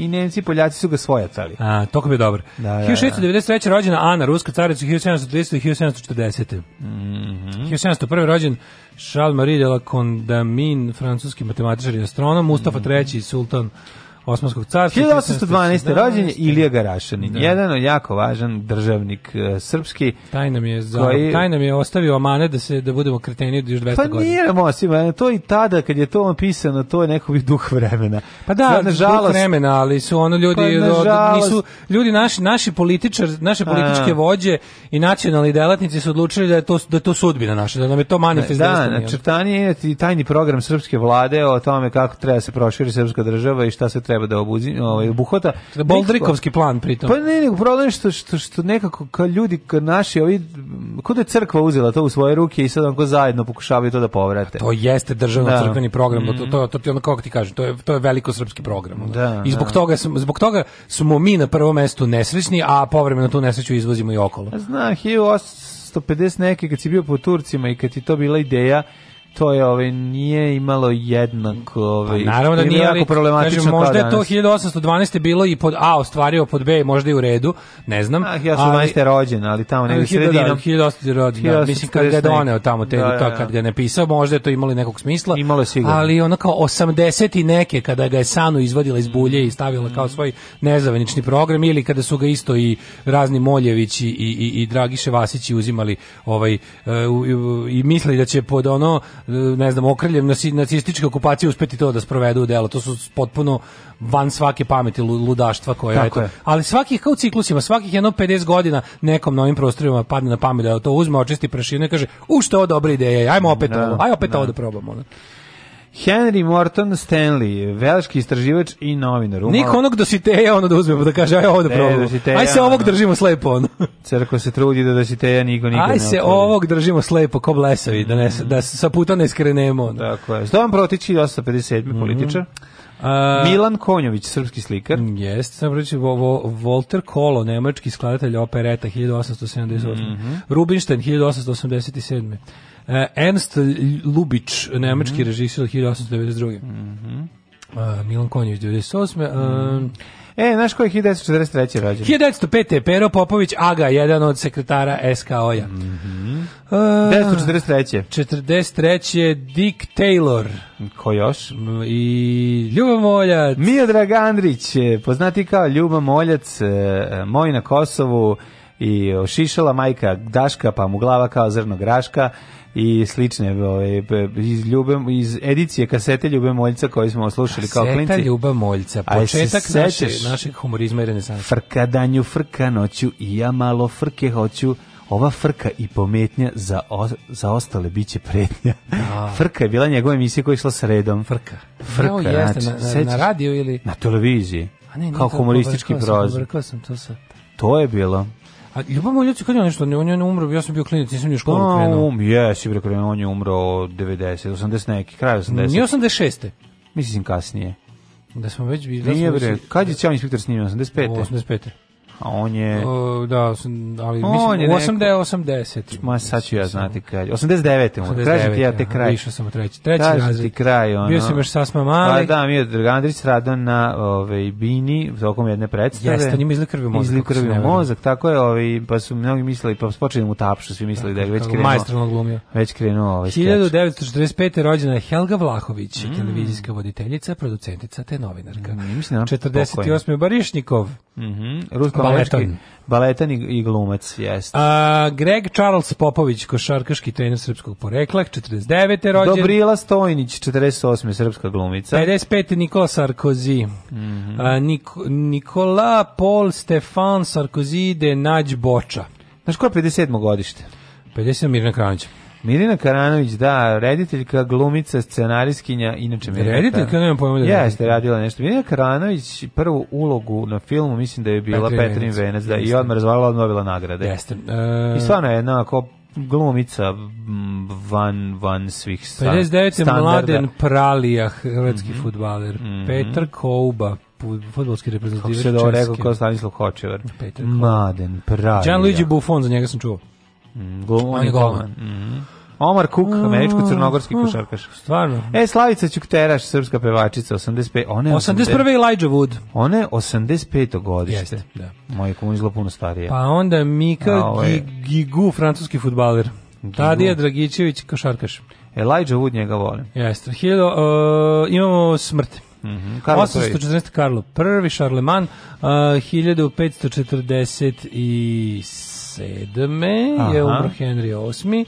i Nemci i Poljaci su ga svojacali. A, to bi dobro. Da, da, 1693. Da. rođena Ana, ruska carica, 1730. i 1740. Mm -hmm. 1701. rođen Charles Marie de la Condamine, francuski matematičar i astronom, Mustafa mm -hmm. III. sultan Osmanskog carstva. 1812. rođen je Ilija Garašanin, da. jedan jako važan državnik uh, srpski. Taj nam je, za, koji... taj nam je ostavio amane da se da budemo kreteni od još 200 pa godina. Pa nije nam to i tada kad je to napisano, to je neko duh vremena. Pa da, Sad, nažalost, duh vremena, ali su ono pa ljudi, pa, nažalost, nisu, ljudi naši, naši političar, naše političke a, vođe i nacionalni delatnici su odlučili da je to, da to sudbina naša, da nam je to manifest. Da, načrtanje da, je tajni program srpske vlade o tome kako treba da se proširi srpska država i šta se treba treba da obuzi, ovaj, obuhvata. boldrikovski plan pritom. Pa ne, nego problem što, što, što nekako ka ljudi, ka naši, ovi, kod da je crkva uzela to u svoje ruke i sad onko zajedno pokušavaju to da povrate. A to jeste državno da. program, to, mhm. to, to ti ono, kako ti kažem, to je, to je veliko srpski program. Da, I zbog, da. Toga, zbog toga smo mi na prvom mestu nesrećni, a povremeno tu nesreću izvozimo i okolo. Znam, 1850 neke kad si bio po Turcima i kad ti to bila ideja, to je ovaj nije imalo jednako pa ovaj pa naravno da nije jako problematično znači, možda je to 1812 bilo i pod A ostvario pod B možda i u redu ne znam ah, ja sam 12. rođen ali tamo negde sredinom 1800 da, rođen da, mislim kad ga doneo tamo te da, to da, kad da. ga napisao možda je to imalo nekog smisla imalo sigurno ali ono kao 80 i neke kada ga je Sanu izvadila iz bulje i stavila kao mm. svoj nezavenični program ili kada su ga isto i razni Moljević i i i Dragiše Vasići uzimali ovaj e, i, i mislili da će pod ono ne znam, okriljem nacističke okupacije uspeti to da sprovedu u delo. To su potpuno van svake pameti ludaštva koja je. Ali svakih, kao u ciklusima, svakih jedno 50 godina nekom novim prostorima padne na pamet da to uzme, očisti prašinu i kaže, u što je dobra ideja, ajmo opet, no, da. ovo, aj opet no. Da. ovo da probamo. Henry Morton Stanley, veliški istraživač i novinar. Umalo... Niko onog dositeja ono da uzme, pa da kaže, aj ovo da e, probamo. Aj se ovog držimo slepo, ono. Crko se trudi da dositeja niko niko Aj se ne ovog držimo slepo, ko blesavi, da, ne, da sa puta ne skrenemo. Ono. Tako je. Stojan Protić i 857. Mm političar. A, Milan Konjović, srpski slikar. Mm, jeste, sam reći, vo, vo, Volter Kolo, nemački skladatelj opereta 1878. Mm -hmm. Rubinštajn 1887. Eh, Ernst Lubitsch, nemački mm -hmm. režisir 1892. Mm -hmm. Uh, Milan Konjević 98. Uh, eh, E, znaš ko je 1943. rođen? 1905. Pero Popović Aga, jedan od sekretara SKO-ja. Mm -hmm. uh, 1943. 43. Dick Taylor. Ko još? I Ljuba Moljac. Miodrag Andrić, poznati kao Ljuba Moljac, eh, moj na Kosovu i ošišala majka Daška, pa mu glava kao zrno graška i slične ove, ovaj, iz, ljube, iz edicije kasete Ljube Moljca koju smo oslušali kao klinci. Kaseta Ljuba Moljca, početak naše, našeg humorizma i renesansa. Frka danju, frka noću i ja malo frke hoću ova frka i pometnja za, o, za ostale biće prednja. A. Da. Frka je bila njegova emisija koja je išla sredom. Frka. Frka, no, jeste, znači, na, na, radio ili... Na televiziji. A ne, ne, kao humoristički prozor. sam to sa... To je bilo. A Ljubav Moljac kad je nešto, on je umro, ja sam bio klinic, nisam ni u školu krenuo. Um, jesi bre krenuo, on je umro 90, 80 neki, kraj 80. Nije 86. Mislim kasnije. Da smo već bili. Da Nije bre, kad je Ćao inspektor snimio 85. 85 on je... O, da, ali on mislim, je 8 neko... 80. Ma sad ću ja znati kraj. 89. 89 Tražim ti ja te kraj. Išao sam u treći. Treći Tražim razred. ti kraj. Ono. Bio sam još sasma mali. Pa da, mi je Dragandrić radao na ove, Bini, tokom jedne predstave. Jeste, njima izlikrvio mozak. Izlikrvio mozak, tako je. Ove, pa su mnogi mislili, pa počeli mu tapšu, svi mislili da je već krenuo. Majstorno glumio. Već krenuo ovaj 1945. rođena Helga Vlahović, mm. televizijska voditeljica, producentica te novinarka. Mm, mislim, 48. Da Barišnikov. Mm baletan. Baletan i, i glumac, jeste. A, Greg Charles Popović, košarkaški trener srpskog porekla, 49. rođen. Dobrila Stojnić, 48. srpska glumica. 55. Nikola Sarkozy. Mm -hmm. A, Nik Nikola Paul Stefan Sarkozy de Nađ Boča. Znaš ko je 57. godište? 57. Mirna Kranića. Mirina Karanović, da, rediteljka, glumica, scenariskinja, inače Mirina Rediteljka, nemam pojma da Jeste, radila nešto. Mirina Karanović prvu ulogu na filmu, mislim da je bila Petrin, Petrin Venec, da, i odmah razvalila, odnovila nagrade. Jeste. Uh, I stvarno je jedna ako glumica van, van svih sta, 59. standarda. 59. Mladen Pralija, hrvatski mm -hmm. futbaler. Mm -hmm. Petar Kouba, fudbalski reprezentativac Kako se da rekao kao Stanislav Hočevar. Petar Kouba. Mladen Pralija. Gianluigi Buffon, za njega sam čuo. Mm, glum, on je golman. Mm. Omar Kuk, mm, američko-crnogorski mm, košarkaš. Stvarno. E, Slavica Ćukteraš, srpska pevačica, 85... One 81. Elijah Wood. Ona je 85. godište. Jeste, da. Moje komunizlo puno starije. Pa onda Mika A, ovaj... Gigu, francuski futbaler. Tadija Dragićević, košarkaš. Elijah Wood njega volim. Jeste. Hiljado, uh, imamo smrt. Mm -hmm. Karlo 814. Karlo e, I, Šarleman, uh, 1547. 1797. Aha. je umro Henry VIII.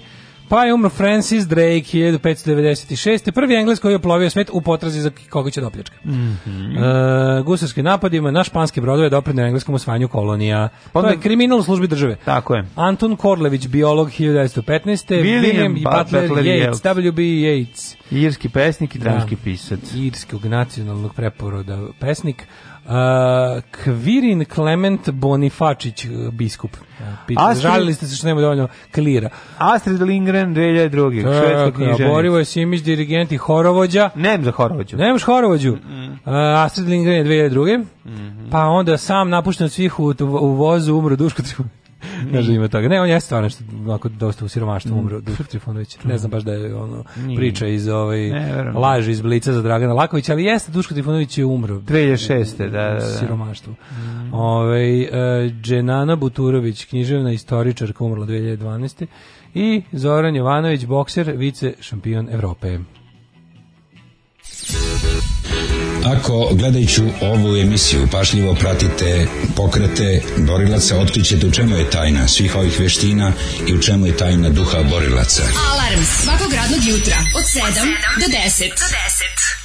Pa je umro Francis Drake 1596. Prvi Englez koji je plovio svet u potrazi za koga će dopljačka. Da mm -hmm. e, gusarski napadima na španske brodove doprinio engleskom osvajanju kolonija. Onda, pa to je da. kriminal u službi države. Tako je. Anton Korlević, biolog 1915. William, William i Butler, Butler Yates, W.B. Yates. Irski pesnik i dramski da. pisac. Irskog nacionalnog preporoda pesnik. Uh, Kvirin Klement Bonifačić, e, biskup. E, pita, žalili ste se što nema dovoljno klira. Astrid Lindgren, 2002. Švedska knjižanica. Borivo je Simić, dirigent i horovođa. Nemam za horovođu. Nemaš horovođu. Mm -mm. Astrid Lindgren je 2002. Mm -hmm. Pa onda sam napušten svih u, u vozu umro Duško Trifunović. Znaš da ima toga. Ne, on jeste stvarno što ovako dosta u siromaštvu umro, mm. Duško Trifunović. Ne znam baš da je ono priča iz ovaj laži iz Blica za Dragana Lakovića, ali jeste Duško Trifunović je umro. 2006. da, da, da. siromaštvu. Mm. Ovaj uh, Dženana Buturović, književna istoričarka, umrla 2012. I Zoran Jovanović, bokser, vice šampion Evrope. Ako gledajući ovu emisiju pašljivo pratite pokrete borilaca, otkrićete u čemu je tajna svih ovih veština i u čemu je tajna duha borilaca. Alarm svakog radnog jutra od 7 do 10. Do 10.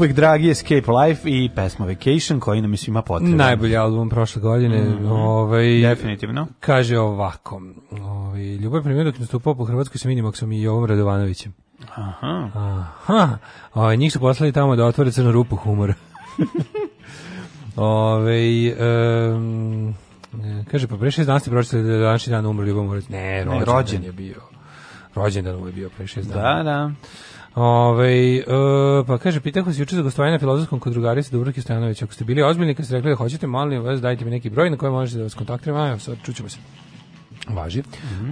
uvek dragi Escape Life i pesma Vacation koji nam je svima potreban. Najbolji album prošle godine. Mm -hmm. ovaj, Definitivno. Kaže ovako. Ovaj, ljubav primjer dok nastupao po Hrvatskoj sa Minimaxom i Jovom Radovanovićem. Aha. Aha. O, ovaj, njih su poslali tamo da otvore crnu rupu humora. Ove, ovaj, um, kaže, pa pre šest dana ste pročitali da je današnji dan umrli Ljubomor. Ne, rođendan rođen. je bio. Rođendan mu je bio pre šest dana. Da, da. Ove, ovaj, e, pa kaže, pitao se juče za gostovanje na filozofskom kod drugari sa Dubrovke Stojanović. Ako ste bili ozbiljni, kad ste rekli da hoćete, molim vas, dajte mi neki broj na koji možete da vas kontaktiram. Ajmo, sad čućemo se. Važi. Mm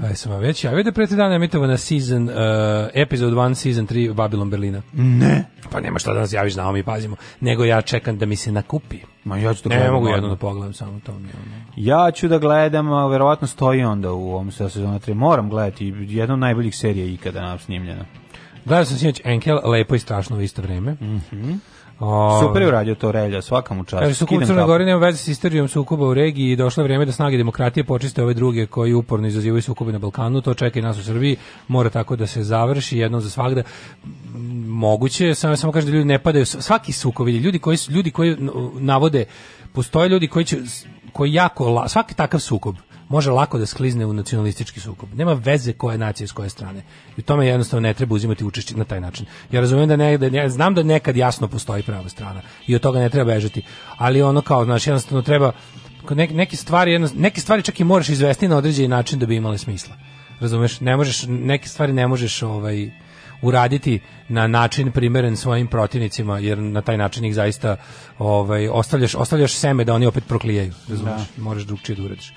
-hmm. sam već javio da preti dana na season, uh, episode 1, season 3 Babylon Berlina. Ne. Pa nema šta da nas javiš, znamo mi pazimo. Nego ja čekam da mi se nakupi. Ma ja ću da Ne mogu jedno da pogledam samo to. Ja ću da gledam, a verovatno stoji onda u ovom sezonu 3. Moram gledati jednu od najboljih serija ikada nam snimljena. Gledao sam sinoć Enkel, lepo i strašno u isto vreme. Mhm. O, ovaj, Super je uradio to Relja, svaka u času. Kaže, sukup Crne Gore nema veze s istorijom sukoba u regiji i došlo je vrijeme da snage demokratije počiste ove druge koji uporno izazivaju sukobe na Balkanu, to čeka i nas u Srbiji, mora tako da se završi jednom za svakda. Moguće je, samo kažem da ljudi ne padaju, svaki sukob, vidi. ljudi koji, ljudi koji navode, postoje ljudi koji će koji jako, svaki takav sukob može lako da sklizne u nacionalistički sukob. Nema veze koja je nacija s koje strane. I u tome jednostavno ne treba uzimati učešće na taj način. Ja razumijem da ne, da ne, znam da nekad jasno postoji prava strana i od toga ne treba bežati. Ali ono kao, znači, jednostavno treba neke, stvari, jedno, neke stvari čak i moraš izvesti na određeni način da bi imale smisla. Razumeš? Ne možeš, neke stvari ne možeš ovaj, uraditi na način primeren svojim protivnicima jer na taj način ih zaista ovaj ostavljaš ostavljaš seme da oni opet proklijaju Razumeš, da. možeš drugčije da uradiš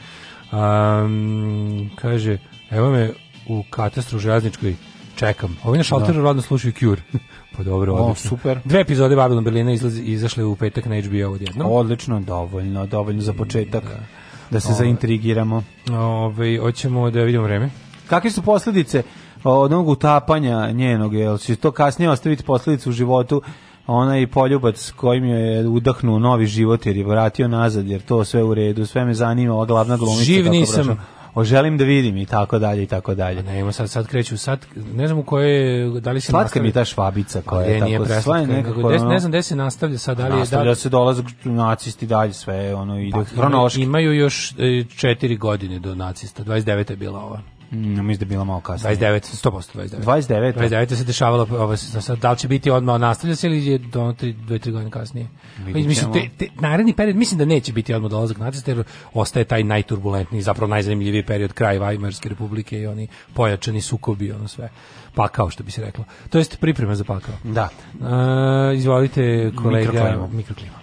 Um, kaže, evo me u katastru železničkoj čekam. Ovo je naš da. radno slušaju Cure. pa dobro, o, super. Dve epizode Babylon Berlina izlazi, izašle u petak na HBO odjedno. Odlično, dovoljno, dovoljno za početak. Da, da se ove, zaintrigiramo. Ove, ovaj, hoćemo da vidimo vreme. Kakve su posledice od onog utapanja njenog? Jel će to kasnije ostaviti posledice u životu? onaj poljubac kojim je udahnuo novi život jer je vratio nazad, jer to sve u redu, sve me zanima, ova glavna glumica. Živ nisam. Kako o želim da vidim i tako dalje i tako dalje. Ne, ima sad sad kreću sad ne znam u koje da li se slatka nastavlja. mi ta švabica koja je tako slan nekako des, ne znam gde se nastavlja sad da li nastavlja je da se dolazak nacisti dalje sve ono pa ide pa, hronološki. Imaju još 4 e, godine do nacista. 29 je bila ova. Mm, mislim da bila malo kasno. 29, 100%, 29. 29. 29 se dešavalo, ovo, da li će biti odmah nastavlja se ili je do 2 3 godine kasnije. mislim te, te, naredni period mislim da neće biti odmah dolazak nacista jer ostaje taj najturbulentniji, zapravo najzanimljiviji period kraj Vajmerske republike i oni pojačani sukobi ono sve. Pa kao što bi se reklo. To jest priprema za pakao. Da. E, izvolite kolega mikroklima. mikroklima.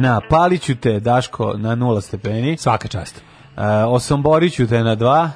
na Paliću te, Daško, na nula stepeni. Svaka čast. Uh, e, Osomboriću te na dva.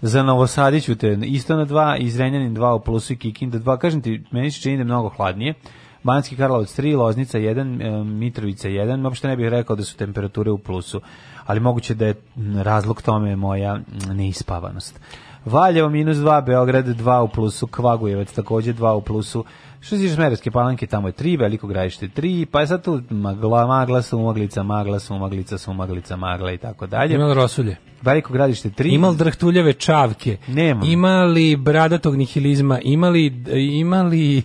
Za Novosadiću te isto na dva. I Zrenjanin dva u plusu i Kikinda dva. Kažem ti, meni se čini da mnogo hladnije. Banski Karlovac 3, Loznica 1, e, Mitrovica 1, uopšte ne bih rekao da su temperature u plusu, ali moguće da je razlog tome moja neispavanost. Valjevo minus 2, Beograd 2 u plusu, Kvagujevac takođe 2 u plusu, Što se tiče palanke, tamo je tri, veliko grajište tri, pa je sad tu magla, magla, sumaglica, magla, sumaglica, sumaglica, magla i tako dalje. Imali rosulje. Veliko gradište tri. Imali drhtuljeve čavke. Nema. Imali bradatog nihilizma, imali, imali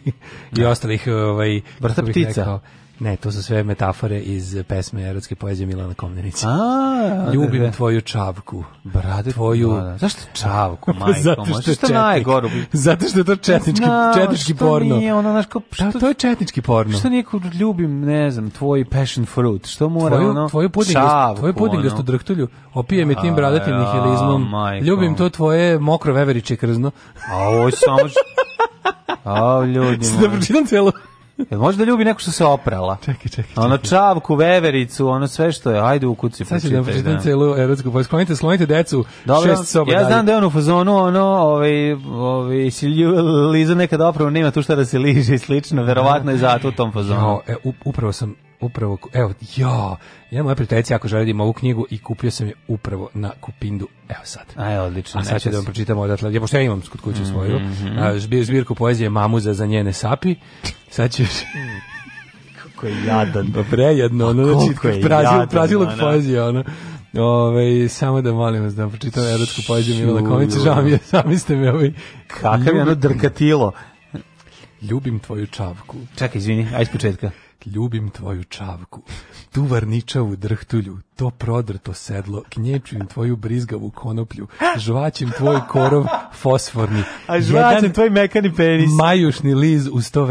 da. i ostalih, ovaj, vrsta ptica. Rekao, Ne, to su sve metafore iz pesme erotske poezije Milana Komnenića. A, Ljubim da, tvoju čavku, brate, tvoju. Da, da. Zašto čavku, majko? Zato što je što najgoru. Zato što je to četnički, no, četnički što porno. Nije, ono, znaš, kao, da, što, da, to je četnički porno. Što nije ljubim, ne znam, tvoj passion fruit, što mora tvoju, ono? Tvoju puding, tvoju puding ono. što drhtulju, opije mi tim bradatim nihilizmom. Ljubim to tvoje mokro veveriče krzno. A ovo je samo A, ljudi. Da pročitam celo. Jel može da ljubi neko što se oprala? Čekaj, čekaj, čekaj. Ono čavku, vevericu, ono sve što je. Ajde u kuci Sad ću da pročitam da. celu erotsku. Pa sklonite, sklonite decu. Dobro, šest soba ja znam da je on u fazonu, ono, ovaj, ovaj, si Liza nekada opravo nema tu šta da se liže i slično. Verovatno je zato u tom fazonu. Jo, e, upravo sam upravo, evo, ja, ja moja prijateljica ako da ima ovu knjigu i kupio sam je upravo na Kupindu, evo sad. Aj, odlično. A sad ću da vam pročitam ovaj odatle, ja, pošto ja imam kod kuće mhm, svoju, mm -hmm. zbirku poezije Mamuza za njene sapi, sad ću... Kako je jadan. Pa prejedno, ono, znači, prazil, prazilog poezije, ono. Ove, samo da molim vas da vam pročitam erotsku poeziju Milana Komića, žao mi je, sami ste me ovaj... Kakav je ono drkatilo. Ljubim tvoju čavku. Čekaj, izvini, aj iz početka ljubim tvoju čavku, tu varničavu drhtulju, to prodrto sedlo, knječujem tvoju brizgavu konoplju, žvaćem tvoj korov fosforni. A žvaćem tvoj mekani penis. Majušni liz uz to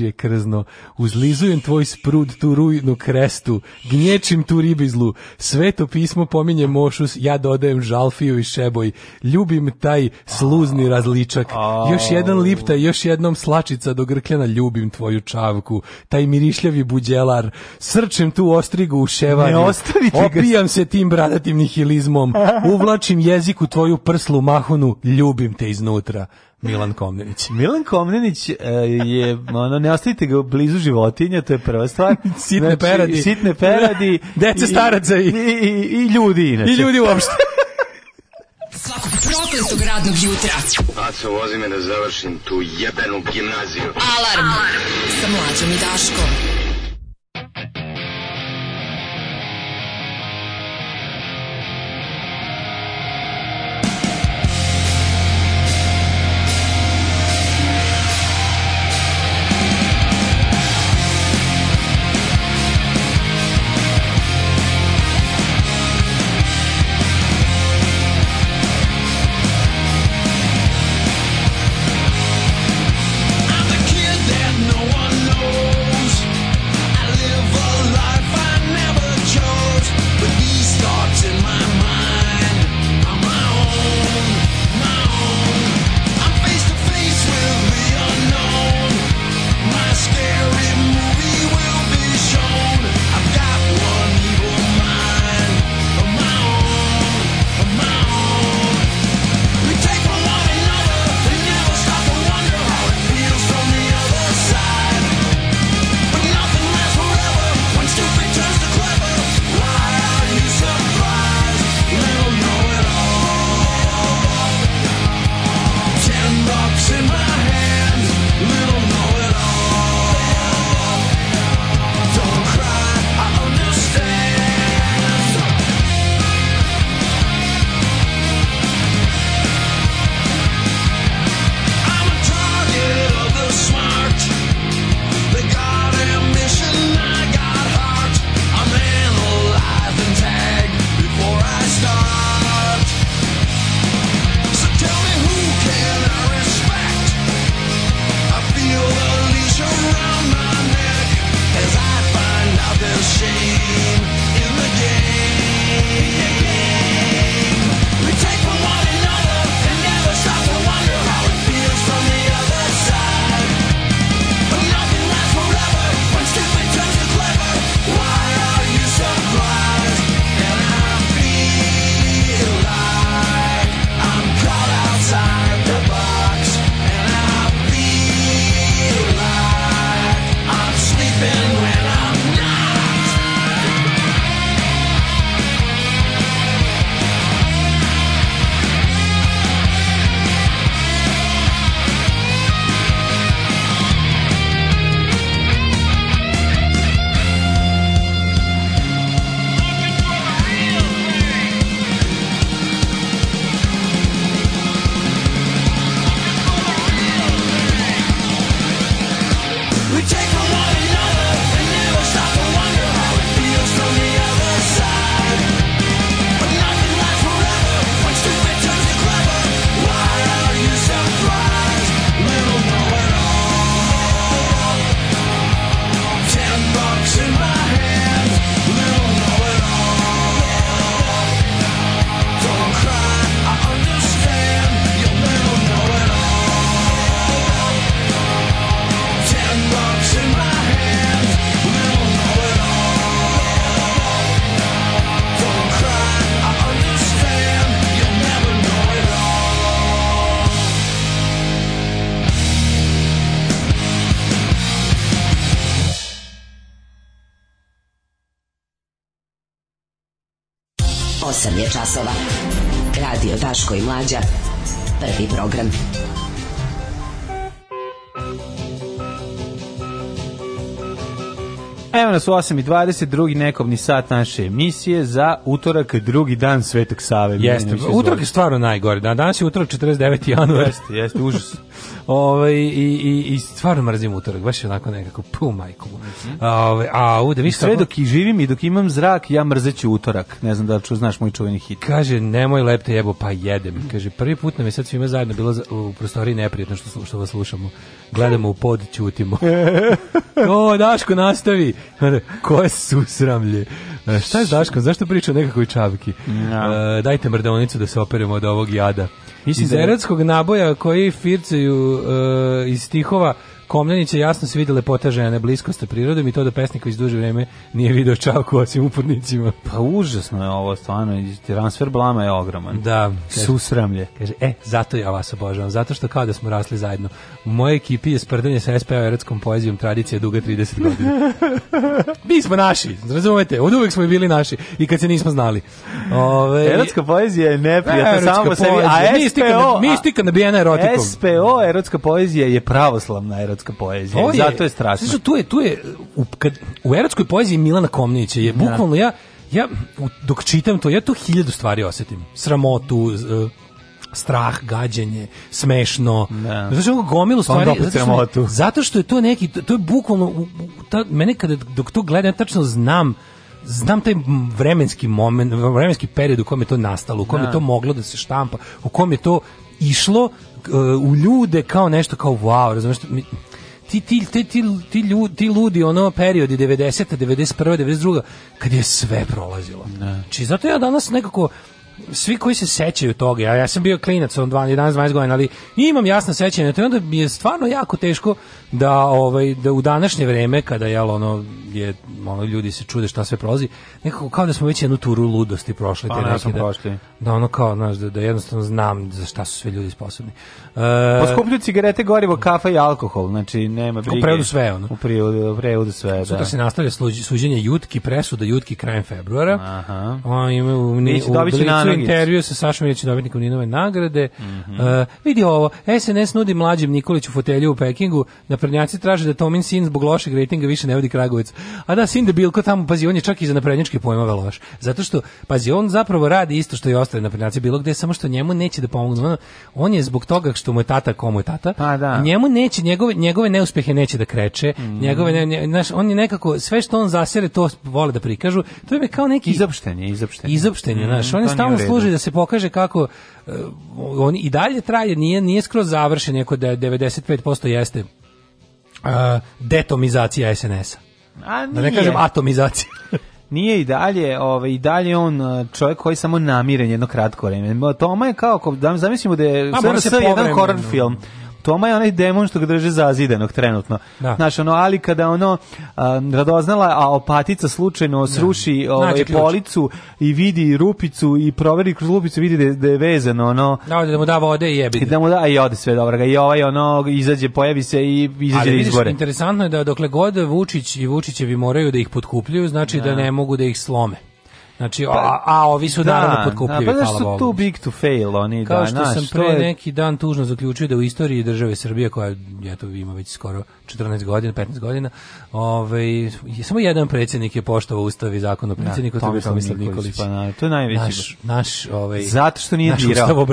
je krzno, uzlizujem tvoj sprud tu rujnu krestu, gnječim tu ribizlu, sveto pismo pominje mošus, ja dodajem žalfiju i šeboj, ljubim taj sluzni različak, još jedan lipta, još jednom slačica do grkljana, ljubim tvoju čavku, taj mirišljavi buđelar, srčem tu ostrigu u ševanju. Ne ostavite Opijam se tim bradatim nihilizmom, uvlačim jezik u tvoju prslu mahunu, ljubim te iznutra. Milan Komnenić. Milan Komnenić e, je, ono, ne ostavite ga blizu životinja, to je prva stvar. sitne znači, peradi. Sitne peradi. Dece staraca i, i, i, i ljudi inače. I ljudi uopšte. Svakog prokletog radnog jutra. Aco, vozi me da završim tu jebenu gimnaziju. Alarm, Alarm. sa mlađom i Daškom. mlađa. Prvi program. nas u 8.20, drugi nekobni sat naše emisije za utorak, drugi dan Svetog Save. Jeste, utorak je stvarno najgore. Dan. Danas je utorak 49. januar. Jeste, jeste, užas. Ove, ovaj, i, i, I stvarno mrzim utorak, baš je onako nekako, pu majku. Ove, ovaj, a, u, da viš Sve dok i živim i dok imam zrak, ja mrzeću utorak. Ne znam da li ču, znaš moj čuveni hit. Kaže, nemoj lepte jebo, pa jedem. Kaže, prvi put nam je sad svima zajedno bilo u prostoriji neprijetno što, što vas slušamo. Gledamo u pod, ćutimo. o, Daško, nastavi. Ivane, koje su sramlje. E, šta je s Zašto priča o nekakoj čavki? No. E, dajte mrdavnicu da se operemo od ovog jada. Mislim iz da je... naboja koji fircaju e, iz stihova Komljanić je jasno se vidi lepota žene, bliskost sa prirodom i to da pesnik već duže vreme nije video čavku osim upornicima. Pa užasno je ovo stvarno, transfer blama je ogroman. Da. Kaže, Susramlje. Kaže, e, zato ja vas obožavam, zato što kao da smo rasli zajedno. U mojoj ekipi je sprdanje sa SPO erotskom poezijom tradicija duga 30 godina. Mi smo naši, razumete, od uvek smo i bili naši i kad se nismo znali. Ove, erotska poezija je neprijatna samo po sebi, a SPO... Mi stika nabijena erotikom. SPO erotska poezija je pravoslavna erotika erotska poezija. Je, Zato je strašno. Znači, tu je, tu je, u, kad, u erotskoj poeziji Milana Komnića je da. bukvalno ja, ja dok čitam to, ja to hiljadu stvari osetim. Sramotu, e, strah, gađenje, smešno. Da. Znači, ono gomilu pa stvari. Zato što, je, zato što je to neki, to je bukvalno, u, ta, mene kada, dok to gledam, ja tačno znam znam taj vremenski moment, vremenski period u kom je to nastalo, u kom da. je to moglo da se štampa, u kom je to išlo uh, u ljude kao nešto kao wow, razumiješ, ti, ti, ti, ti, ti, ljudi, ti ludi ono periodi 90. 91. 92. kad je sve prolazilo. Da. Znači, zato ja danas nekako svi koji se sećaju toga, ja, ja sam bio klinac on 12, 11, 12 godina, ali imam jasno sećanje, to onda mi je stvarno jako teško da ovaj da u današnje vreme kada je ono je ono ljudi se čude šta sve prolazi nekako kao da smo već jednu turu ludosti prošli pa, te neke ne da, prošli. da ono kao znaš da, da jednostavno znam za šta su sve ljudi sposobni e, poskupljuju cigarete gorivo kafa i alkohol znači nema brige u prevodu sve ono u prevodu, u prevodu sve da sutra se nastavlja sluđi, suđenje jutki presuda jutki krajem februara aha on ima u, u, intervju sa Sašom Ilićem dobitnikom Ninove nagrade mm -hmm. e, vidi ovo SNS nudi mlađem Nikoliću fotelju u Pekingu da naprednjaci traže da Tomin sin zbog lošeg rejtinga više ne vodi Kragujevac. A da sin debilko tamo pazi on je čak i za naprednjačke pojmove loš. Zato što pazi on zapravo radi isto što i ostali naprednjaci bilo gde samo što njemu neće da pomognu. On je zbog toga što mu je tata komu je tata. Pa, da. Njemu neće njegove njegove neuspehe neće da kreće. Mm. Njegove ne, ne, naš, on je nekako sve što on zasere to vole da prikažu. To je kao neki izopštenje, izopštenje. Izopštenje, mm, on je stalno služi da se pokaže kako uh, on i dalje traje, nije nije skroz završen, neko da 95% jeste detomizacija SNS-a. Da ne kažem atomizacija. nije i dalje, ovaj i dalje on čovjek koji samo namiren jedno kratko vrijeme. Toma je kao da zamislimo da je SNS pa, jedan koran film. Toma je onaj demon što ga drže zazidanog trenutno. Da. Znaš, ono, ali kada ono a, radoznala, a opatica slučajno da. sruši da. ovaj, policu i vidi rupicu i proveri kroz lupicu, vidi da, da je vezano, ono... Da, da mu da vode i jebi. Da mu da, i ode sve dobro. I ovaj, ono, izađe, pojavi se i izađe ali, vidiš, izbore. interesantno je da dokle god Vučić i Vučićevi moraju da ih potkupljuju, znači da, da ne mogu da ih slome. Znači, pa, a, a, ovi su da, naravno potkupljivi. Da, pa znaš su too big to fail oni. Kao da, što naš, sam pre je... neki dan tužno zaključio da u istoriji države Srbije, koja je to ima već skoro 14 godina, 15 godina, ovaj, samo jedan predsjednik je poštovao ustav i zakon o da, predsjedniku, da, to je Tomislav Nikolić. Pa, na, to je najveći. Naš, naš, ovaj, Zato što nije naš dirao.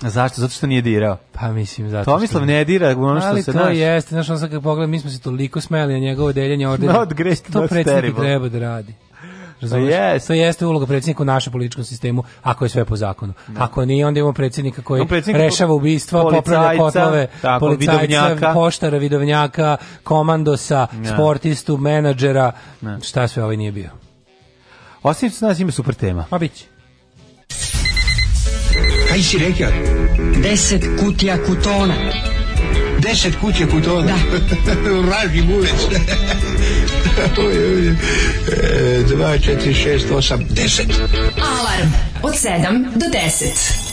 Zašto? Zato što nije dirao. Pa mislim zato. Tomislav što... ne dira ono što se Ali to naš... jeste, znaš, on sad kad pogledam, mi smo se toliko smeli na njegovo deljenje ordena. Da not great, to not predsjednik treba da radi. Razumiješ? To, pa je, to jeste uloga predsjednika u našem političkom sistemu, ako je sve po zakonu. Da. Ako nije, onda imamo predsjednika koji no, rešava ubistva, popravlja kotlove, tako, policajca, vidovnjaka. poštara, vidovnjaka, komandosa, ne. Da. sportistu, menadžera, ne. Da. šta sve ovaj nije bio. Osim što nas ima super tema. Pa biće. Kaj si rekao? Deset kutija kutona deset kuće putovala. Da. U raži buvec. E, dva, četiri, šest, osam, deset. Alarm od sedam do deset.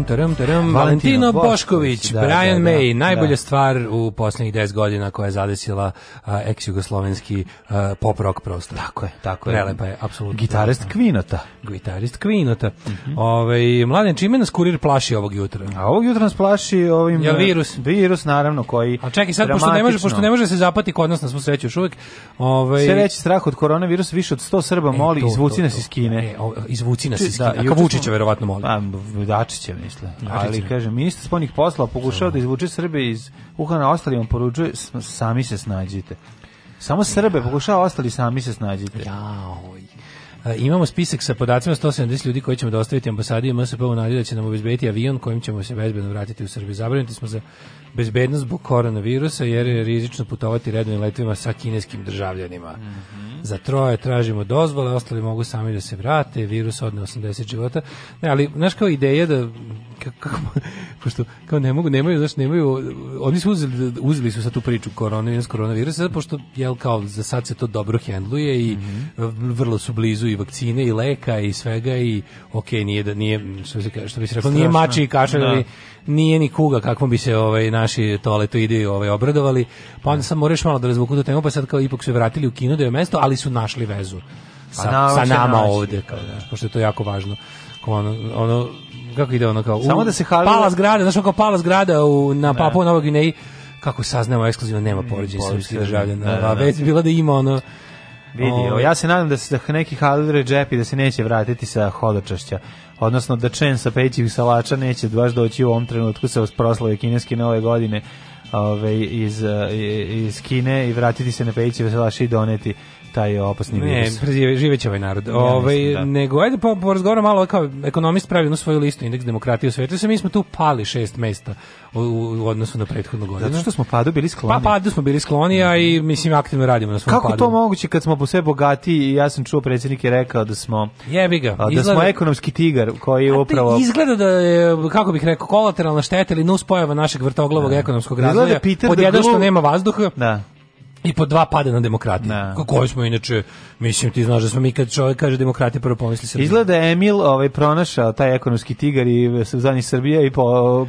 taram, taram, taram. Valentino Bošković, da, Brian da, da, May, da. najbolja stvar u poslednjih 10 godina koja je zadesila uh, ex-jugoslovenski uh, pop rock prostor. Tako je, tako je. Prelepa je, apsolutno. Gitarist da. Kvinota. Gitarist Kvinota. Mm -hmm. Ovaj mladen čime nas kurir plaši ovog jutra? A ovog jutra nas plaši ovim ja, virus. Eh, virus naravno koji A čekaj sad pošto ne može pošto ne može da se zapati kod nas na svu sreću još uvijek. Ovaj Sve veći strah od koronavirusa više od 100 Srba e, moli to, izvuci nas iz Kine. E, o, izvuci nas iz da, Kine. Da, Vučića verovatno moli. A pa, Dačića misle. Ali kaže ministar spoljnih poslova pokušao da izvuče Srbe iz Uhana, ostalima poručuje sami se snađite. Samo Srbe, ja. pokušava ostali sami se snađite. Jao, imamo spisak sa podacima 170 ljudi koji ćemo dostaviti ambasadi i MSP u nadi da će nam obezbediti avion kojim ćemo se bezbedno vratiti u Srbiju. Zabrinuti smo za bezbednost zbog koronavirusa jer je rizično putovati redovnim letovima sa kineskim državljanima. Mm -hmm. Za troje tražimo dozvole, ostali mogu sami da se vrate, virus odne 80 života. Ne, ali, znaš kao ideja da kako, pošto kao ne mogu, nemaju, znači nemaju, oni su uzeli, uzeli su sa tu priču koronavirus, koronavirusa, pošto jel kao za sad se to dobro hendluje i mhm. vrlo su blizu i vakcine i leka i svega i ok, nije da nije što, se, što bi se reklo, nije mači i kašalj, da. ali nije ni kuga kakvom bi se ovaj naši toaleto ide ovaj obradovali, pa onda da. samo moraš malo da razvuku tu temu, pa sad kao ipak se vratili u kino da je mesto, ali su našli vezu sa, pa sa nama naći, ovde, kao, da. pošto je to jako važno ono, ono kako ide ono kao Samo da se Halil... pala zgrada, znaš kao pala zgrada u, na Papu Novog Gineji, kako saznamo ekskluzivno nema poređenja srpskih državljana, da, da, da. već bila da ima ono Vidio, ovaj. ja se nadam da se da neki Halil Redžepi da se neće vratiti sa hodočašća odnosno da Chen sa pećih salača neće baš doći u ovom trenutku se proslave kineske nove godine ove, ovaj, iz, iz Kine i vratiti se na pećih salaši i doneti taj opasni ne, virus. Ne, živeće ovaj narod. Ja, ovaj, da. Nego, ajde po, pa, po pa malo kao ekonomist pravi na svoju listu indeks demokratije u svetu. Mi smo tu pali šest mesta u, u odnosu na prethodnu godinu. Zato što smo padu bili skloni. Pa padu smo bili skloni, a i mislim aktivno radimo na svom Kako padu. to moguće kad smo po sve bogati i ja sam čuo predsjednik je rekao da smo Jebi ga. Da izgleda, smo ekonomski tigar koji je upravo izgleda da je kako bih rekao kolateralna šteta ili pojava našeg vrtoglavog da. ekonomskog razvoja. Izgleda pod da jedan što nema vazduha. Da i po dva pada na demokratiju. Ne. Da. smo inače, mislim ti znaš da smo mi kad čovjek kaže demokratija prvo pomisli se. Izgleda Emil ovaj pronašao taj ekonomski tigar i zadnji Srbija i po,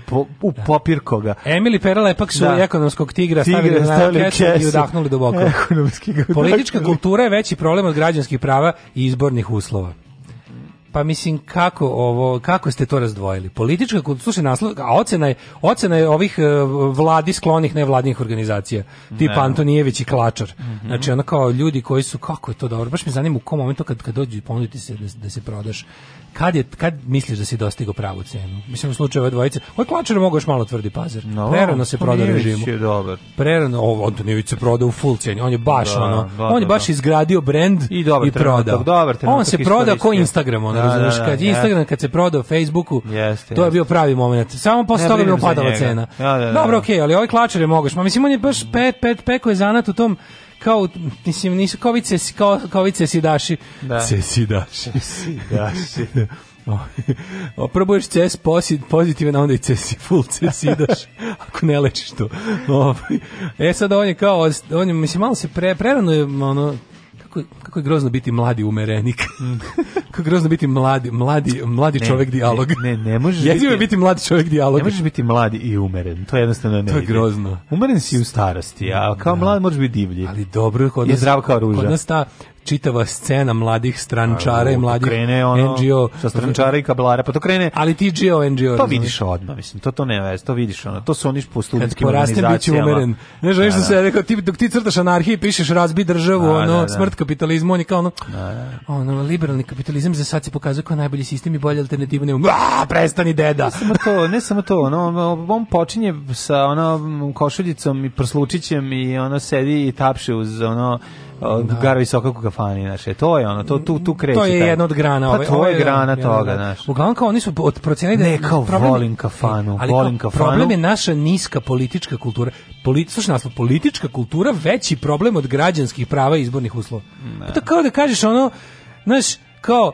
po u da. popirko ga. Emil i Peralepak su da. ekonomskog tigra, tigra stavili, stavili na kesu i udahnuli duboko. Ekonomski Politička kultura je veći problem od građanskih prava i izbornih uslova. Pa mislim kako ovo kako ste to razdvojili? Politička kultura, slušaj naslov, a ocena je ocena je ovih e, vladi sklonih nevladinih organizacija, tip Antonijević i Klačar. Mm -hmm. Znači ono kao ljudi koji su kako je to dobro, baš me zanima u kom momentu kad kad dođu i ponuditi se da, da, se prodaš. Kad je kad misliš da si dostigao pravu cenu? Mislim u slučaju ove dvojice, oj ovaj Klačar mogu još malo tvrdi pazar. No, Prerano se proda režimu. Je dobar. Prerano ovo Antonijević se proda u full ceni. On je baš da, ono, da, on je da, baš da. izgradio brend i, dobar i proda. Dobar, on se prodao ko Instagram, ono, Da, da, razumiješ, da, kad Instagram, kad se prodao Facebooku, jeste, to je bio pravi moment. Samo posle toga mi je opadala cena. Dobro, okej, ali ovaj klačer je moguš. Ma mislim, on je baš pet, pet, peko je zanat u tom, kao mislim nisu kovice kao kovice sidaši da daši. O, Oprobuješ ces posit, pozitivan, onda i cesi, full ces idaš, ako ne lečiš to. E sad on je kao, on je, mislim, malo se pre, prerano je, ono, kako, kako je grozno biti mladi umerenik. Mm. kako je grozno biti mladi, mladi, mladi ne, čovjek dijalog. Ne, ne, ne možeš Jezivo biti, biti mladi čovjek dijalog. Ne možeš biti mladi i umeren. To je jednostavno ne. To je grozno. Umeren si u starosti, a kao da. mlad možeš biti divlji. Ali dobro je kod nas. Je zdrav kao ruža. Kod nas ta čitava scena mladih strančara i mladih ono, NGO sa strančara i kablara pa to krene ali ti NGO NGO to vidiš odmah mislim to to ne vez to vidiš ono to su oni po studentskim organizacijama umeren ne znaš da, što da. se rekao ti dok ti crtaš anarhiju pišeš razbi državu da, ono da, da. smrt kapitalizmu oni kao ono da, ono liberalni kapitalizam za sad se pokazuje kao najbolji sistem i bolja alternativa ne a prestani deda ne samo to ne samo to ono on počinje sa ono košuljicom i prslučićem i ono sedi i tapše uz ono da. da. garovi sokaku kafani, znači To je ono, to tu tu mm, kreće. To je taj. jedna od grana, pa ove, to je grana toga, znači Uglavnom kao oni su od procenili da ne kao problem, volim kafanu, e, ali volim kafanu. Problem je naša niska politička kultura. Polit, slušaj naslov, politička kultura veći problem od građanskih prava i izbornih uslova. Ne. Pa to kao da kažeš ono, znaš, kao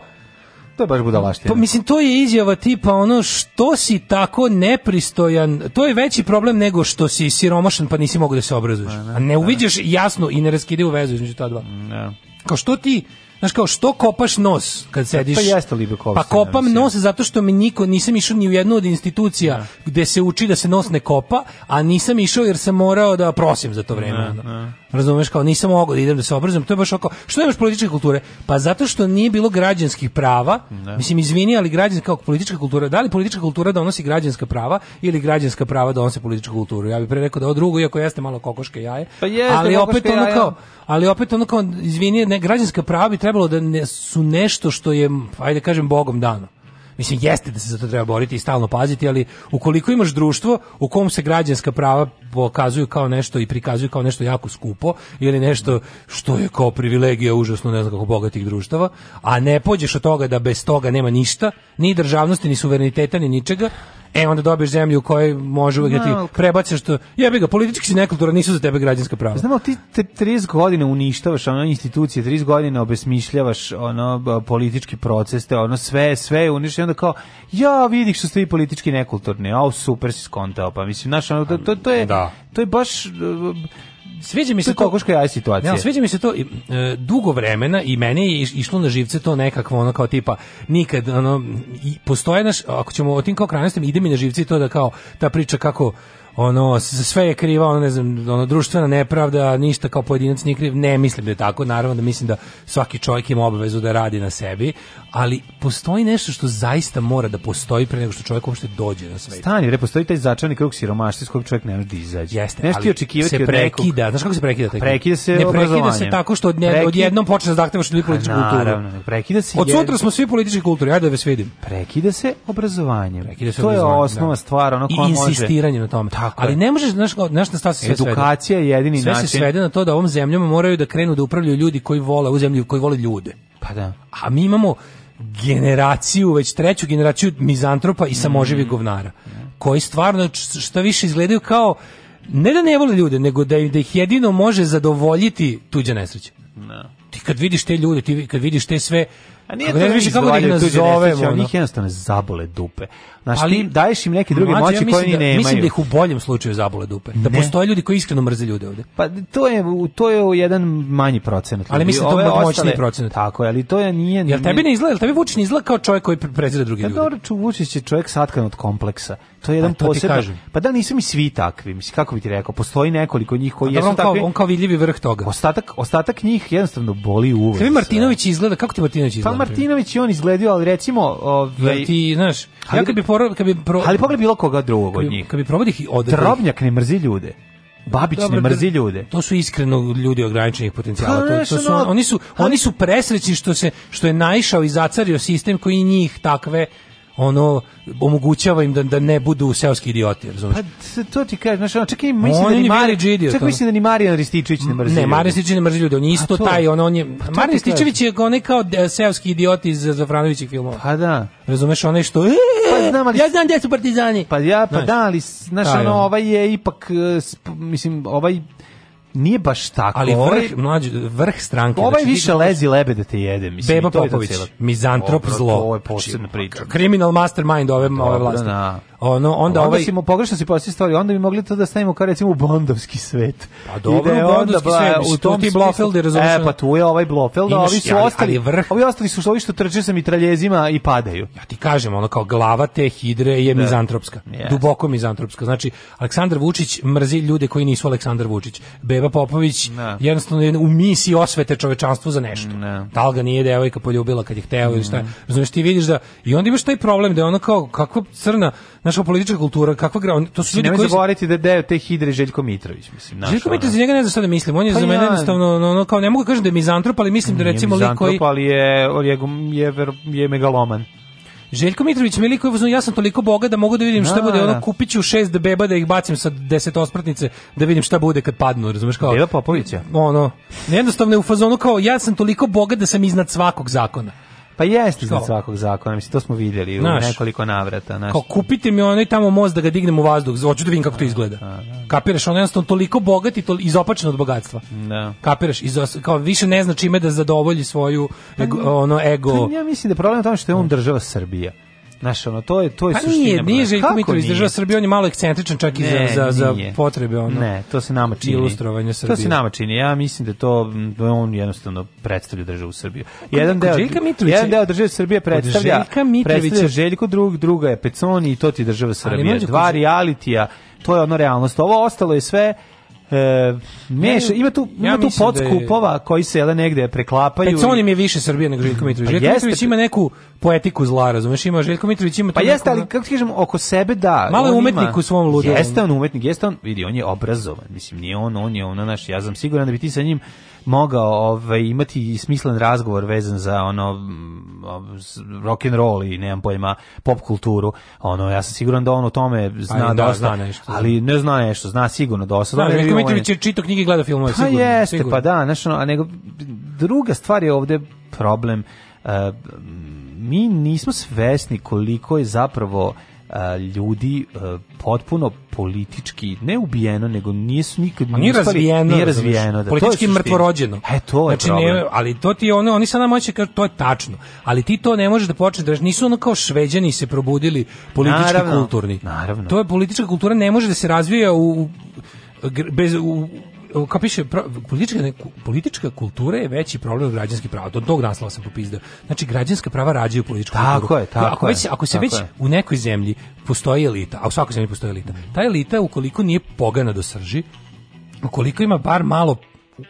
To je baš budalaština. Pa, mislim, to je izjava tipa ono što si tako nepristojan, to je veći problem nego što si siromašan pa nisi mogao da se obrazuješ. A ne, A jasno i ne raskidaju vezu između ta dva. Mm, ne. Kao što ti, Znaš kao, što kopaš nos kad pa sediš? Pa jeste li Pa kopam nos zato što mi niko, nisam išao ni u jednu od institucija ne. gde se uči da se nos ne kopa, a nisam išao jer sam morao da prosim za to vreme. Ne, Razumeš kao nisam mogao da idem da se obrazujem, to je baš oko što nemaš političke kulture? Pa zato što nije bilo građanskih prava. Ne. Mislim izvini, ali građanska kao politička kultura, da li politička kultura donosi građanska prava ili građanska prava donose političku kulturu? Ja bih pre rekao da ovo drugo, iako jeste malo kokoške jaje. Pa jeste, ali opet ono kao, ali opet ono kao izvini, ne građanska prava bi trebalo da ne, su nešto što je ajde da kažem bogom dano mislim jeste da se za to treba boriti i stalno paziti, ali ukoliko imaš društvo u kom se građanska prava pokazuju kao nešto i prikazuju kao nešto jako skupo ili nešto što je kao privilegija užasno ne znam kako bogatih društava, a ne pođeš od toga da bez toga nema ništa, ni državnosti, ni suvereniteta, ni ničega, e onda dobiješ zemlju u kojoj može uvek da ti prebaciš što jebi ga politički si nekulturan nisu za tebe građanska prava. Znamo ti 30 godina uništavaš ono institucije, 30 godina obesmišljavaš ono politički proces, te ono sve sve uništiš onda kao ja vidiš što ste vi politički nekulturni. Au super si skontao, pa mislim naš to, to, to je da. to je baš Sviđa mi se to, to je situacija. Ne, sviđa mi se to e, dugo vremena i meni je išlo na živce to nekakvo ono kao tipa nikad ono i postoje naš ako ćemo o tim kao krajnostima ide mi na živce to da kao ta priča kako ono sve je kriva, ono ne znam, ono društvena nepravda, ništa kao pojedinac nije kriv. Ne mislim da je tako, naravno da mislim da svaki čovjek ima obavezu da radi na sebi, ali postoji nešto što zaista mora da postoji pre nego što čovjek uopšte dođe na svet. Stani, bre, postoji taj začarani krug siromaštva iz kojeg čovjek ne može da izađe. Jeste, nešto ali se prekida. Od Znaš kako se prekida taj? Prekida se ne prekida se tako što od, ne, odjednom počne da zahteva što ljudi političku kulturu. prekida se. Od jed... sutra smo svi politički kulturi, ajde da vas vidim. Prekida se obrazovanje. Prekida se to obrazovanje, je osnova da. stvar, ono koja može. I Insistiranje na tome. Ta Tako Ali je. ne možeš, znaš, znaš na se sve Edukacija je jedini sve način. Sve se svede na to da ovom zemljom moraju da krenu da upravljaju ljudi koji vole u zemlju, koji vole ljude. Pa da. A mi imamo generaciju, već treću generaciju mizantropa i samoživih mm. govnara, koji stvarno što više izgledaju kao ne da ne vole ljude, nego da, da ih jedino može zadovoljiti tuđa nesreća. Da. Ti kad vidiš te ljude, ti kad vidiš te sve A nije to više kako da ih nazovemo. Oni ih jednostavno zabole dupe. Znaš, ali, ti daješ im neke druge moći koje oni da- nemaju. Mislim da ih u boljem slučaju zabole dupe. Da postoje ljudi koji iskreno mrze ljude ovde. Pa to je, to je jedan manji procenat. Ali mislim da to je moćni procenat. Tako je, ali to je nije... Jel tebi ne izgleda, jel tebi Vučić ne izgleda kao čovjek koji prezira druge pa ljude? Dobro, Vučić je čovjek satkan od kompleksa. To je jedan pa, poseban. Pa da nisu mi svi takvi, mislim kako bi ti rekao, postoji nekoliko njih koji jesu on kao, takvi. On kao vidljivi vrh toga. Ostatak ostatak njih jednostavno boli uvo. Sve Martinović izgleda kako ti Martinović pa izgleda? Martinović je on izgledio, ali recimo, ovaj ja ti znaš, ja kad bi poro, kad bi pro, ali pogledaj bilo koga drugog od njih. Kad bi probodih da od Drobnjak ne mrzi ljude. Babić Dobre, ne mrzi ljude. To su iskreno ljudi ograničenih potencijala. To, to su, oni su oni su presrećni što se što je naišao i zacario sistem koji njih takve ono omogućava im da da ne budu seoski idioti, razumeš? Pa to ti kažeš, znači ono, čak mislim on da ni Mari Đidio. Čak mislim da ni Marijan Rističević ne mrzi. Ne, Marijan Rističević ne mrzi ljude, on isto taj, on on je pa Marijan Rističević je onaj kao e, seoski idiot iz Zafranovićih filmova. Pa da. Razumeš onaj što e, pa znam ali Ja znam gde su partizani. Pa ja pa znaš, da, ali znaš, ono, ovaj je ipak e, mislim ovaj nije baš tako. Ali vrh, ovaj- mlađi, vrh stranke. Ovaj znači, više da lezi lebe da te jede. Mislim, Beba to Popović, je da mizantrop Dobro, zlo. To je znači, posebna pa priča. Criminal mastermind ove, ove vlasti. Da, ono, onda, onda ovaj... si pogrešno si poslije stvari, onda bi mogli to da stavimo kao recimo u bondovski svet. Pa dobro, da u bondovski svet, u tom ti Blofeld je E, pa tu je ovaj Blofeld, a ovi su ali, ostali, ali vrh... ovi ostali su ovi što trče sa mitraljezima i padaju. Ja ti kažem, ono kao glava te hidre je da. mizantropska, yes. duboko mizantropska. Znači, Aleksandar Vučić mrzi ljude koji nisu Aleksandar Vučić. Be Beba Popović ne. Da. jednostavno u misiji osvete čovečanstvu za nešto. Ne. Da. da li ga nije devojka poljubila kad je hteo ili šta. Da. Razumeš, ti vidiš da i onda imaš taj problem da je ono kao kakva crna naša politička kultura, kakva gra, to su ljudi koji Ne zaboraviti da je te hidre Željko Mitrović, mislim, naš. Željko Mitrović ono. njega ne znam šta da mislim. On je pa za mene ja. jednostavno ono kao ne mogu kažem da je mizantrop, ali mislim da recimo lik koji mizantrop, ali je je, je megaloman. Željko Mitrović Miliković, ja sam toliko boga da mogu da vidim šta da, bude, ono da. kupiću šest beba da ih bacim sa 10 ospratnice da vidim šta bude kad padnu, razumeš kao. Beba Popovića. Ono, jednostavno je u fazonu kao ja sam toliko boga da sam iznad svakog zakona. Pa jeste iznad svakog zakona, mislim, to smo vidjeli Naš, u nekoliko navrata. Naš. Kao kupite mi onaj tamo most da ga dignem u vazduh, hoću da vidim kako to izgleda. A, da, a, da, da. Kapiraš, on jednostavno toliko bogat i tol izopačen od bogatstva. Da. Kapiraš, izos, kao više ne zna čime da zadovolji svoju pa ego, ono ego. To, pa ja mislim da je problem u tome što je on država Srbija. Znaš, ono, to je, to je pa suština. Nije, nije Željko Mitrović država Srbije, on je malo ekscentričan čak i za, za, za potrebe, ono. Ne, to se nama čini. Ilustrovanje Srbije. To se nama čini. Ja mislim da to, da on jednostavno predstavlja državu Srbiju. Jedan deo, Željka Mitrović, jedan deo države Srbije predstavlja, Željka predstavlja Željko, drug, druga je Peconi i to ti država Srbije. Dva realitija, to je ono realnost. Ovo ostalo je sve E, meš, ima tu, ima ja tu podskupova da je... koji se jele negde preklapaju. Peconi mi je više Srbije nego Željko Mitrović. Pa Željko jeste... Mitrović ima neku poetiku zla, razumeš? Ima Željko Mitrović ima Pa jeste, neku... ali kako ti kažem, oko sebe da. Malo umetnik ima, u svom ludu. Jeste on umetnik, jeste on, vidi, on je obrazovan. Mislim, nije on, on je ono naš, ja sam siguran da bi ti sa njim mogao ovaj, imati smislen razgovor vezan za ono rock and roll i nemam pojma pop kulturu. Ono ja sam siguran da on o tome zna ali, pa da, dosta, da, zna nešto. Da. Ali ne zna nešto, zna sigurno dosta. Da, zna, Miško Mitrović je čitao knjige gledao filmove pa sigurno. Pa jeste, sigurno. pa da, znači, a nego druga stvar je ovde problem uh, mi nismo svesni koliko je zapravo a, ljudi e, potpuno politički ne ubijeno nego nisu nikad nije razvijeno nije razvijeno da politički to je mrtvorođeno e to je znači, ne, ali to ti ono oni sada moći da kažu to je tačno ali ti to ne možeš da počneš da nisu ono kao šveđani se probudili politički naravno, kulturni naravno to je politička kultura ne može da se razvija u bez u, kao piše, politička, politička kultura je veći problem od građanskih prava. Do tog naslova sam popizdao. Znači, građanska prava rađaju političku tako kulturu. Je, tako da, ako, je, već, ako se već je. u nekoj zemlji postoji elita, a u svakoj zemlji postoji elita, ta elita, ukoliko nije pogana do srži, ukoliko ima bar malo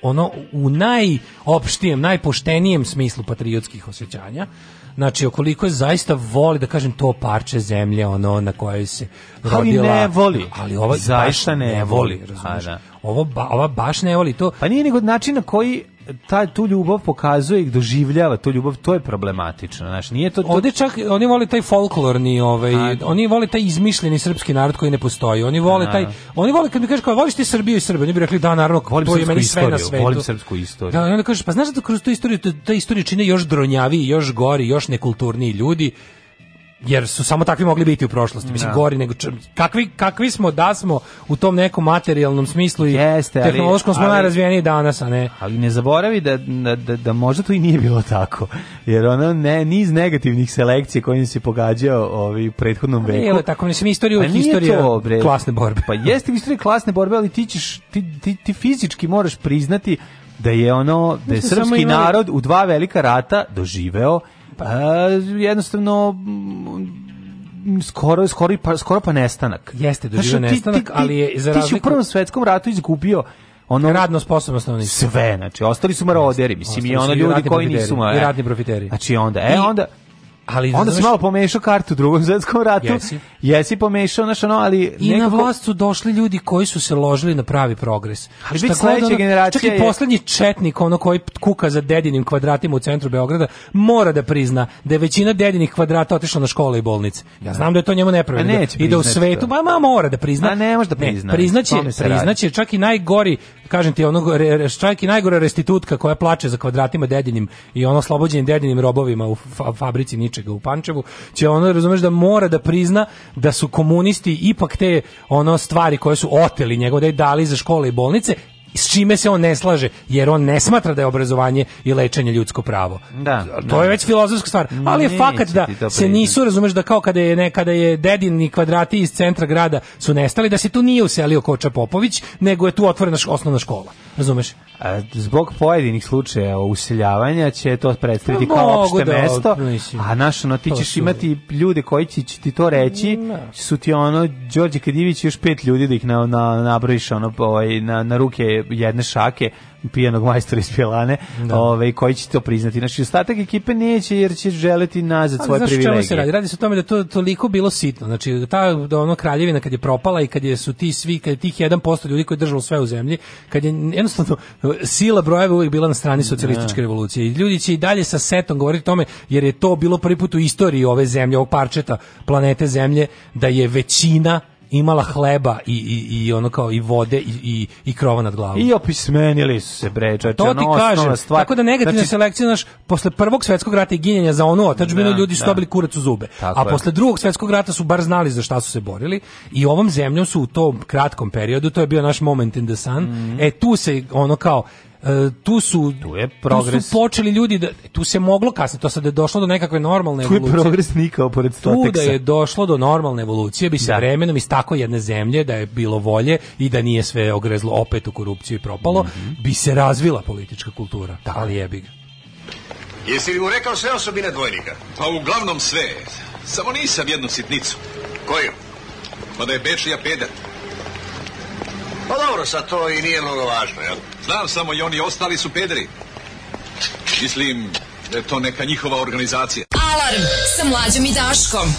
ono u najopštijem, najpoštenijem smislu patriotskih osjećanja, Znači, okoliko je zaista voli, da kažem, to parče zemlje, ono, na kojoj se rodila. Ali ne voli. Ali ova zaista ne, ne voli, voli razumiješ? Da. Ovo ova baš ne voli to. Pa nije nego način na koji ta, tu ljubav pokazuje i doživljava tu ljubav, to je problematično. Znaš, nije to, to... Ovdje čak, oni vole taj folklorni, ovaj, oni vole taj izmišljeni srpski narod koji ne postoji, oni vole taj, oni vole, kad mi kažeš kao, voliš ti Srbiju i Srbiju, oni bi rekli, da, naravno, volim to je meni sve istoriju, na svetu. Volim srpsku istoriju. Da, i onda kažeš, pa znaš da kroz tu istoriju, ta istorija čine još dronjavi, još gori, još nekulturniji ljudi, jer su samo takvi mogli biti u prošlosti. Mislim, da. gori nego čr... kakvi, kakvi smo da smo u tom nekom materijalnom smislu i Jeste, ali, tehnološkom smo ali, najrazvijeniji danas, a ne. Ali ne zaboravi da, da, da, da možda to i nije bilo tako. Jer ono ne, niz negativnih selekcija kojim se pogađao ovaj, u prethodnom veku. Nije tako, mislim, istoriju uvijek istorija pa klasne borbe. Pa jeste istorija klasne borbe, ali ti, ćeš, ti, ti, ti fizički moraš priznati da je ono, da je srpski imali... narod u dva velika rata doživeo Pa jednostavno mm, skoro skoro pa skoro pa nestanak. Jeste doživio znači, nestanak, ti, ti, ali je za razliku Ti si u prvom svetskom ratu izgubio ono radno sposobno stanovništvo. Sve, znači ostali su maroderi, mislim i ono ljudi koji nisu, i radni profiteri. Znači onda, e onda ali onda se malo pomešao kartu u drugom svetskom ratu. Jesi. Jesi pomešao, znaš ono, ali... I nekako... na vlast su došli ljudi koji su se ložili na pravi progres. Ali biti sledeća generacija i je... poslednji četnik, ono koji kuka za dedinim kvadratima u centru Beograda, mora da prizna da je većina dedinih kvadrata otišla na škole i bolnice. Ja da. znam da je to njemu nepravedno. I da u svetu, ma, ma mora da prizna. A ne, može da prizna. Ne, priznaće, priznaće čak i najgori kažem ti onog re, štrajk i najgore restitutka koja plače za kvadratima dedinim i ono slobođenim dedinim robovima u fa fabrici ničega u Pančevu će ono razumeš da mora da prizna da su komunisti ipak te ono stvari koje su oteli njegov da dali za škole i bolnice s čime se on ne slaže, jer on ne smatra da je obrazovanje i lečenje ljudsko pravo. Da, to da, je već filozofska stvar, ali je fakat da se nisu, razumeš, da kao kada je nekada je dedini kvadrati iz centra grada su nestali, da se tu nije uselio Koča Popović, nego je tu otvorena osnovna škola, razumeš? A, zbog pojedinih slučaja useljavanja će to predstaviti no, pa kao opšte da, mesto, a naš, ono, ti ćeš su... imati ljude koji će, će ti to reći, no. Mm, da. su ti ono, Đorđe Kadivić još pet ljudi da ih na, na, nabrojiš, ono, ovaj, na, na ruke jedne šake pijanog majstora iz Pjelane, da. ovaj koji će to priznati. Znači ostatak ekipe neće jer će želeti nazad Ali privilegije. znaš privilegije. se radi? Radi se o tome da to toliko bilo sitno. Znači ta da ono kraljevina kad je propala i kad je su ti svi kad je tih 1% ljudi koji je držalo sve u zemlji, kad je jednostavno sila brojeva uvijek bila na strani socijalističke da. revolucije. I ljudi će i dalje sa setom govoriti o tome jer je to bilo prvi put u istoriji ove zemlje, ovog parčeta planete zemlje da je većina imala hleba i, i, i ono kao i vode i, i, i krova nad glavom. I opismenili su se bre, čače, to ti ono kažem, stvar. Tako da negativna znači, selekcija, naš, posle prvog svetskog rata i ginjenja za onu otačbinu da, ljudi su da. dobili kurac u zube. Tako a je. posle drugog svetskog rata su bar znali za šta su se borili i ovom zemljom su u tom kratkom periodu, to je bio naš moment in the sun, mm -hmm. e tu se ono kao E, tu su tu je progres. Tu su počeli ljudi da tu se moglo kasnije, to sad je došlo do nekakve normalne evolucije. Tu je progres nikao pored stoteksa. Tu da je došlo do normalne evolucije, bi se da. vremenom iz tako jedne zemlje da je bilo volje i da nije sve ogrezlo opet u korupciju i propalo, mm -hmm. bi se razvila politička kultura. Da. Ali jebi ga. Jesi li mu rekao sve osobine dvojnika? Pa uglavnom sve. Samo nisam jednu sitnicu. Koju? Pa da je Bečija pedat. Pa dobro, sad to i nije mnogo važno, jel? Znam samo i oni ostali su pederi. Mislim da je to neka njihova organizacija. Alarm sa mlađom i Daškom.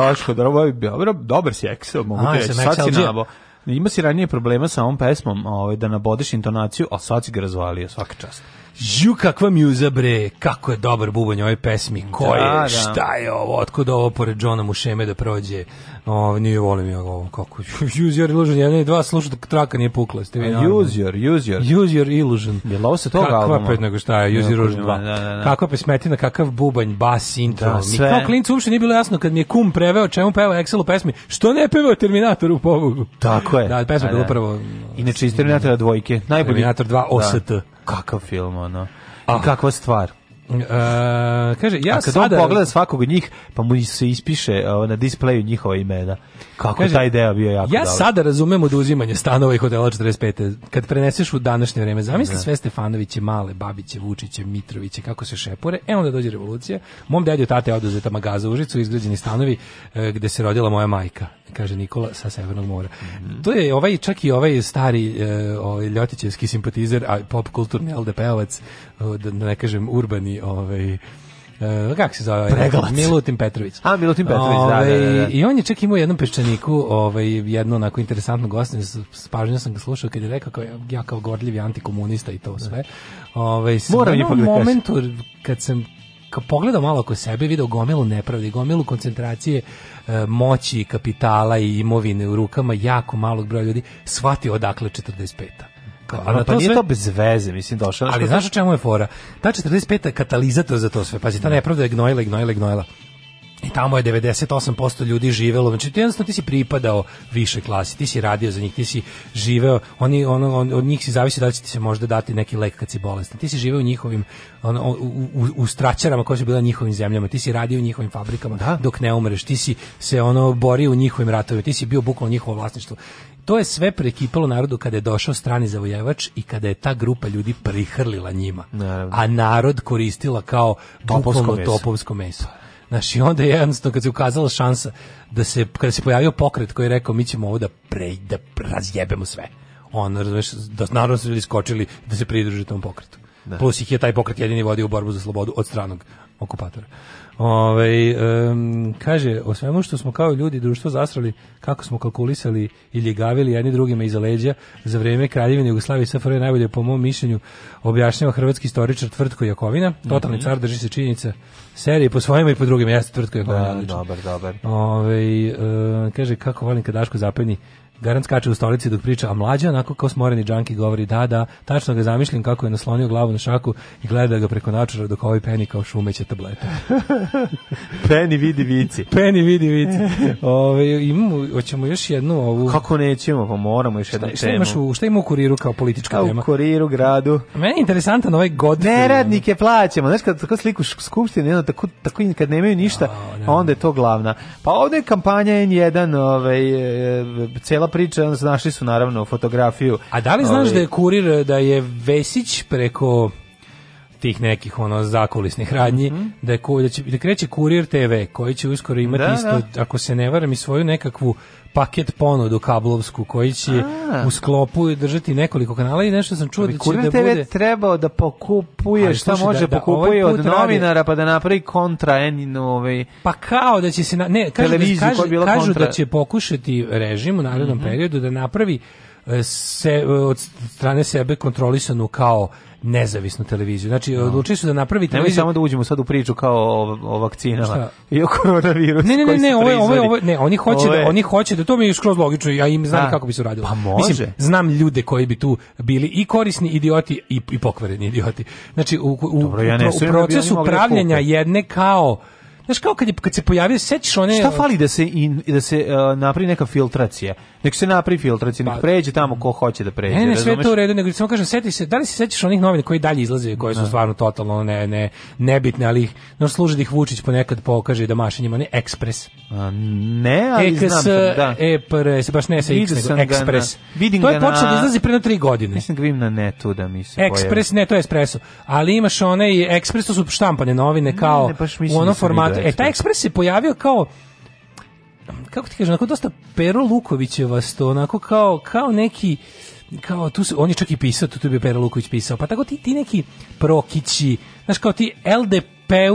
došlo, dobro, ovaj, dobro, dobar si Excel, mogu ti reći, sad si nabo. Ima si ranije problema sa ovom pesmom, ovaj, da nabodeš intonaciju, a sad si ga razvalio, svaka čast. Ju, kakva mjuza, bre, kako je dobar bubanj ovoj pesmi, ko je, da, da, šta je ovo, otkud ovo pored Johna Mušeme da prođe, o, nije volim ja ovo, kako, use your illusion, jedan i dva slušati, traka nije pukla, ste vi Use your, use your. Use your illusion. Je li ovo se toga albuma? Kakva pet nego šta je, use your illusion 2. Da, da, da. Kakva pesmetina, kakav bubanj, bas, intro. Da, sve. kao klincu uopšte nije bilo jasno kad mi je kum preveo čemu peva Excel u pesmi, što ne peva Terminator u pobogu. Tako je. Da, pesma je bilo da. prvo. Inače iz Terminatora dvojke. Najbolji. Terminator 2 OST. Da kakav film, ono. I ah. kakva stvar. Uh, kaže, ja A kad sada... on pogleda svakog njih, pa mu se ispiše na displeju njihova imena. Kako Kaže, taj ideja bio jako Ja dobar. sada razumem oduzimanje stanova i hotela 45. Kad preneseš u današnje vreme, zamisli da. sve Stefanoviće, Male, Babiće, Vučiće, Mitroviće, kako se šepore, e onda dođe revolucija. Mom dedu tate je oduzeta magaza u Užicu, izgrađeni stanovi e, gde se rodila moja majka kaže Nikola sa Severnog mora. Mm -hmm. To je ovaj čak i ovaj stari e, ovaj Ljotićevski simpatizer, a pop kulturni LDP-ovac, da ne kažem urbani, ovaj uh, e, kak se zove? Pregalac. Milutin Petrović. A, Milutin Petrović, ove, da, da, ovaj, da, da, I on je čak imao jednom peščaniku, ovaj, jedno onako interesantno gostanje, s sam ga slušao kad je rekao kao, ja kao gorljivi antikomunista i to da. sve. Ove, ovaj, sam Moram jednom da momentu, kad sam kad pogledao malo oko sebe, video gomilu nepravde, gomilu koncentracije e, moći, kapitala i imovine u rukama jako malog broja ljudi, shvatio odakle 45-a. Pa, pa, pa nije sve... to bez veze, mislim, došao. Ali znaš o čemu je fora? Ta 45. katalizator za to sve, pazi, ta da. nepravda je gnojila, gnojila, gnojila. I tamo je 98% ljudi živelo, znači ti jednostavno ti si pripadao više klasi, ti si radio za njih, ti si živeo, oni, on, on, od njih si zavisi da li će ti se možda dati neki lek kad si bolestan, ti si živeo u njihovim, on, u, u, u straćarama koje su bile njihovim zemljama, ti si radio u njihovim fabrikama da? dok ne umreš, ti si se ono borio u njihovim ratovima, ti si bio bukvalno njihovo vlasništvo to je sve prekipalo narodu kada je došao strani zavojevač i kada je ta grupa ljudi prihrlila njima. Naravno. A narod koristila kao topovsko topovsko meso. Znaš, i onda je jednostavno kad se ukazala šansa da se, kada se pojavio pokret koji je rekao mi ćemo ovo da, pre, da razjebemo sve. On, razumeš, da naravno su ljudi skočili da se pridruže tom pokretu. Da. Plus ih je taj pokret jedini vodio u borbu za slobodu od stranog okupatora. Ove, ovaj, um, kaže, o svemu što smo kao ljudi društvo zasrali, kako smo kalkulisali i ljegavili jedni drugima iza leđa za vrijeme kraljevine Jugoslavije je najbolje po mom mišljenju objašnjava hrvatski istoričar Tvrtko Jakovina. Mhm. Totalni mm -hmm. car drži se činjenica serije po svojima i po drugima. Jeste Tvrtko da, Jakovina. Da, dobar, dobar. Ove, ovaj, um, kaže, kako volim kad Daško zapeni Garant skače u stolici dok priča, a mlađa onako kao smoreni džanki govori da, da, tačno ga zamišljam kako je naslonio glavu na šaku i gleda ga preko načara dok ovaj peni kao šumeće tablete. peni vidi vici. Peni vidi vici. Ove, imamo, hoćemo još jednu ovu... Kako nećemo, pa moramo još jednu šta, šta temu. Imaš u, šta ima u kuriru kao politička tema? u kuriru, gradu. Meni je interesantan ovaj god. Neradnike plaćamo. Znaš, kad tako sliku skupštine, jedno, tako, tako kad nemaju ništa, oh, ne, onda je to glavna. Pa ovde je kampanja N1, ovaj, e, e, cela cela priča, onda našli su naravno fotografiju. A da li znaš Ove... Ovaj, da je kurir, eh, da je Vesić preko tih nekih ono zakulisnih radnji mm -hmm. da je da će da kreće Kurir TV koji će uskoro imati da, isto da. ako se ne varam i svoju nekakvu paket ponudu kablovsku koji će A. u sklopu držati nekoliko kanala i nešto sam čuo da će da bude... trebao da pokupuje, šta može da, da pokupuje da, ovaj od novinara radi... pa da napravi kontra en, ovaj... Pa kao da će se... Na... Ne, kažu, da, kažu, kažu da kontra... da će pokušati režim u narednom mm -hmm. periodu da napravi e, se od strane sebe kontrolisanu kao nezavisnu televiziju. Znači, no. Da. odlučili su da napravi televiziju. samo da uđemo sad u priču kao o, o vakcinama Šta? i o koronavirusu. Ne, ne, ne, ne, ovo, ovo, ovo, ne, oni hoće, da, oni hoće da to mi je skroz logično, ja im znam A. Da. kako bi se uradilo. Pa može. Mislim, znam ljude koji bi tu bili i korisni idioti i, i pokvareni idioti. Znači, u, u, Dobro, ja ne, u, u da procesu da jedne kao Znaš kao kad je kad se pojavio sećaš one Šta fali da se in, da se uh, napravi neka filtracija? Nek se napravi filtracija, nek pa- pređe tamo ko hoće da pređe. Ne, ne, sve to u redu, nego samo kažem seti se, da li se sećaš onih novina koji dalje izlaze, koje su ne. Da. stvarno totalno ne ne nebitne, ali ih no služi da ih Vučić ponekad pokaže da maše njima ne ekspres. ne, ali EKS, znam sam, da. E, pre, se baš ne sa X, nego ekspres. Na, to je počelo da izlazi pre na 3 godine. Mislim da vidim na netu da mi se Ekspres, ne, to je espresso. Ali imaš one i ekspres su štampane novine kao ne, ne, u onom da formatu e, taj ekspres se pojavio kao kako ti kažem, onako dosta Pero Lukovićevas to, onako kao, kao neki kao tu se, on je čak i pisao, tu, tu bi Pero Luković pisao, pa tako ti, ti neki prokići, znaš kao ti LDP e,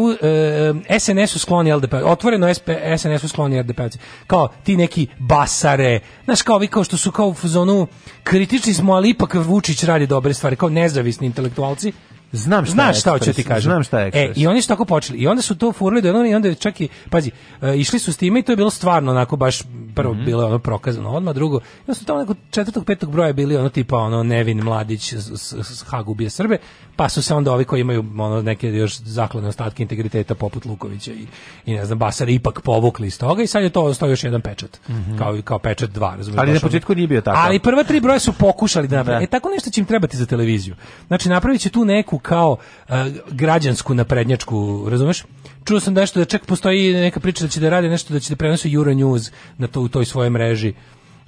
e SNS-u skloni LDP, otvoreno SP, SNS-u skloni LDP-ovci. Kao ti neki basare, znaš kao vi kao što su kao u zonu, kritični smo, ali ipak Vučić radi dobre stvari, kao nezavisni intelektualci Znam šta Znaš šta hoće da ti kažem. Znam šta je ekspres. E, i oni su tako počeli. I onda su to furali do jednog i onda čak i, pazi, e, išli su s time i to je bilo stvarno onako baš, prvo mm -hmm. bilo ono prokazano odmah, drugo, Ja onda su tamo neko četvrtog, petog broja bili ono tipa ono Nevin Mladić s, s, s Hagubije Srbe, pa su se onda ovi koji imaju ono, neke još zakladne ostatke integriteta poput Lukovića i, i ne znam, Basara ipak povukli iz toga i sad je to ostao još jedan pečat, mm -hmm. kao, kao pečat dva. Razumiješ, ali na početku nije bio tako. Ali prva tri broja su pokušali da naprave. Da. E tako nešto će im trebati za televiziju. Znači napravit će tu neku kao uh, građansku naprednjačku, razumeš? Čuo sam nešto da čak postoji neka priča da će da rade nešto da će da prenosu Euronews na to, u toj svojoj mreži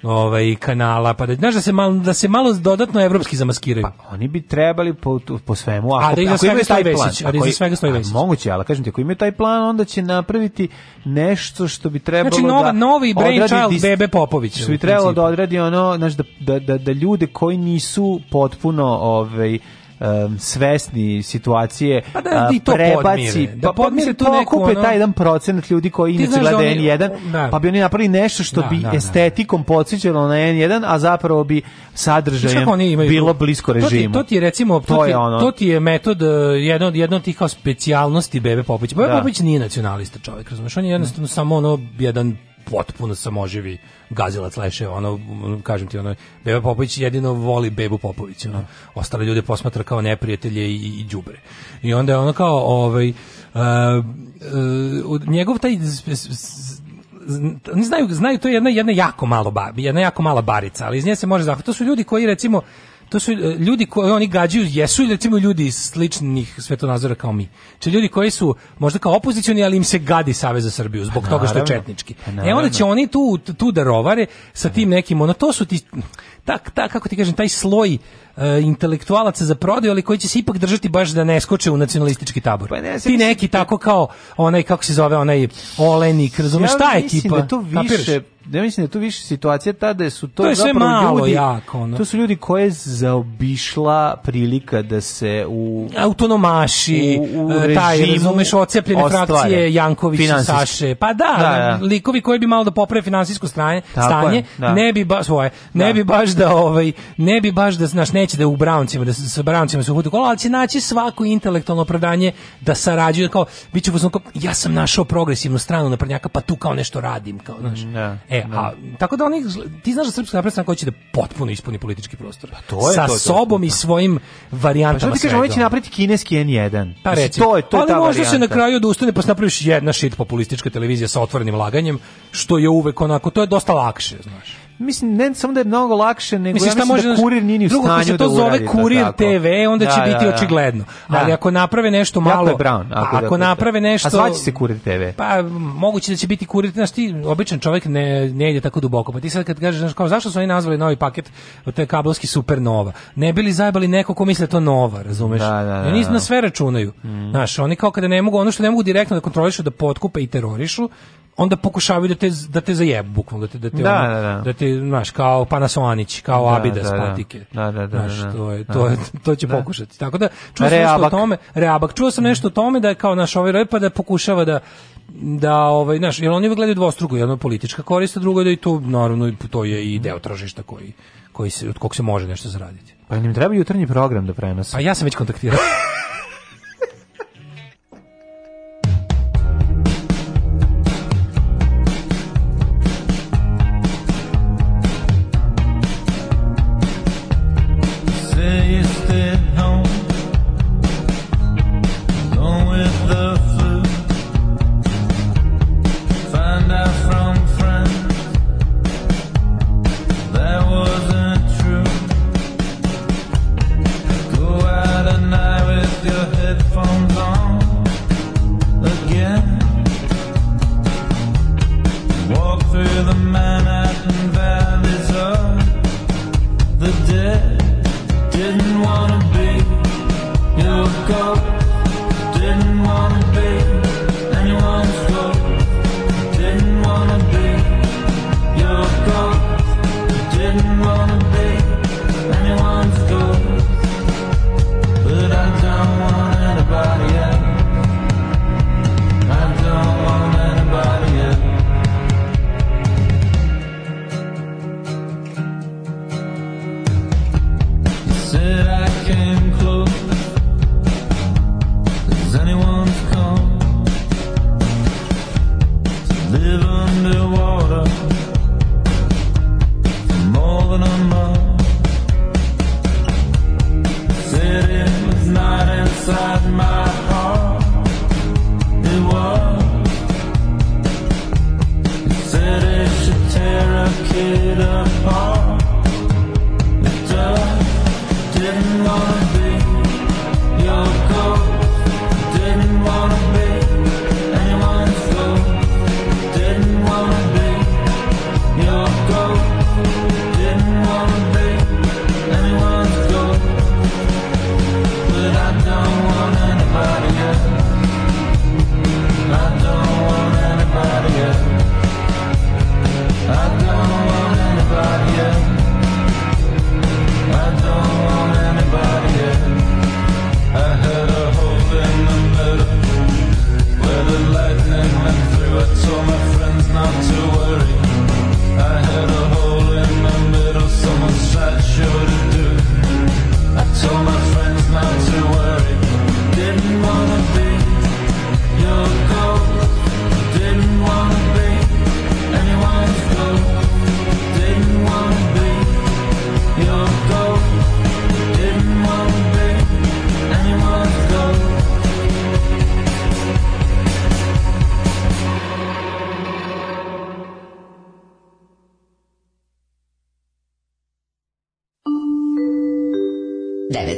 ovaj kanala pa da znaš da se malo da se malo dodatno evropski zamaskiraju. Pa oni bi trebali po, po svemu ako, a da ako imaju taj plan, a da svega stoji Vesić. Moguće, ali kažem ti ako imaju taj plan onda će napraviti nešto što bi trebalo znači, nova, da novi brainchild Bebe Popović. Što bi trebalo da odradi ono znači da, da, da, da ljude koji nisu potpuno ovaj um, svesni situacije pa da, i to prebaci podmire. Pa da pa podmire to neko taj jedan procenat ljudi koji inače da gleda oni, N1 da. pa bi oni napravili nešto što da, bi da, da. estetikom podsjećalo na N1 a zapravo bi sadržajem imaju, bilo blisko režimu to ti, to ti je recimo to, to, je, ono, to ti je metod e, jedno, jedno od tih kao specijalnosti Bebe Popović Bebe da. Popović nije nacionalista čovjek razumiješ on je jednostavno samo ono jedan potpuno samoživi gazilac leše, ono, kažem ti, ono, Beba Popović jedino voli Bebu Popović, ono, da. ostale ljude posmatra kao neprijatelje i, i đubre. I onda je ono kao, ovaj, Uh, uh, njegov taj ne znaju, znaju to je jedna, jedna jako malo babi, jedna jako mala barica, ali iz nje se može zahvatiti. To su ljudi koji recimo to su e, ljudi koji oni gađaju jesu ili recimo ljudi sličnih svetonazora kao mi. Či znači, ljudi koji su možda kao opozicioni, ali im se gadi Savez za Srbiju pa zbog naravno, toga što je četnički. Pa e onda će oni tu tu da rovare sa tim nekim, ono to su ti tak, tak kako ti kažem taj sloj e, intelektualaca za prodaju, ali koji će se ipak držati baš da ne skoče u nacionalistički tabor. Pa ne, ti neki da tako kao onaj kako se zove onaj Olenik, razumeš ja šta je tipa? Da to više Kapiraš? ne mislim da tu više situacija ta da su to, to je zapravo malo ljudi, jako, ono. to su ljudi koje zaobišla prilika da se u autonomaši, u, u e, taj, razumeš, ocepljene frakcije Janković i Saše, pa da, da, da, likovi koji bi malo da poprave finansijsko stranje, stanje, je, da. ne bi baš svoje, da. ne bi baš da ovaj, ne bi baš da znaš neće da u Browncima da sa Browncima se uhuti kola, ali će naći svako intelektualno opravdanje da sarađuje kao biće ja sam našao progresivnu stranu na prnjaka pa tu kao nešto radim, kao znaš. Da. E, da. a, tako da oni, ti znaš da Srpska napredna stranka hoće da potpuno ispuni politički prostor. Pa to je Sa to, to, sobom to. i svojim varijantama pa što ti kažem, oni će napraviti kineski N1. Pa reći, to je, to ali ta možda varijanta. se na kraju odustane da pa se napraviš jedna shit populistička televizija sa otvorenim laganjem, što je uvek onako, to je dosta lakše, znaš. Mislim, ne samo da je mnogo lakše, nego mislim, ja mislim da može, da kurir nije ni u drugo, stanju se to da zove uradi, kurir TV, onda će da, biti da, da. očigledno. Da. Ali ako naprave nešto malo... brown, ako, ako naprave nešto... A zvaće se kurir TV. Pa, moguće da će biti kurir, znaš ti, običan čovjek ne, ne ide tako duboko. Pa ti sad kad kažeš, znaš, kao, zašto su oni nazvali novi paket, to je kablovski supernova. Ne bili zajbali neko ko misle to nova, razumeš? Da, da, da, Oni na sve računaju. Mm. Znaš, oni kao kada ne mogu, ono što ne mogu direktno da kontrolišu, da potkupe i terorišu, onda pokušavaju da te da te zajebu bukvalno da te da te da, ono, da, da. da te znaš kao Panasonic kao da, Abidas da, da, patike da, da, da, da znaš, da. to je to je, to će pokušati tako da čuo sam nešto o tome reabak čuo sam nešto o tome da je kao naš ovaj repa pa da pokušava da da ovaj znaš jer oni gledaju dvostruko jedno politička korist a drugo da i to naravno to je i deo tržišta koji koji se od kog se može nešto zaraditi pa im treba jutarnji program da prenose pa ja sam već kontaktirao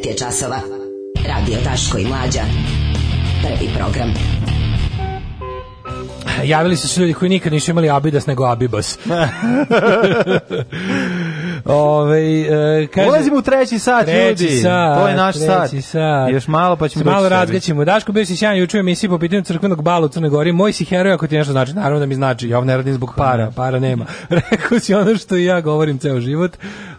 je časova. Radio Taško i Mlađa. Prvi program. Javili su se ljudi koji nikad nisu imali Abidas nego Abibas. Ove, e, kaže, Ulazimo u treći sat, treći ljudi. Sat, to je naš sat. sat. Još malo pa ćemo Se malo razgaćemo. Daško, bio si sjajan juče emisiji po pitanju crkvenog bala u Crnoj Gori. Moj si heroj ako ti nešto znači. Naravno da mi znači. Ja ovo ne radim zbog para. Para nema. Rekao si ono što i ja govorim ceo život.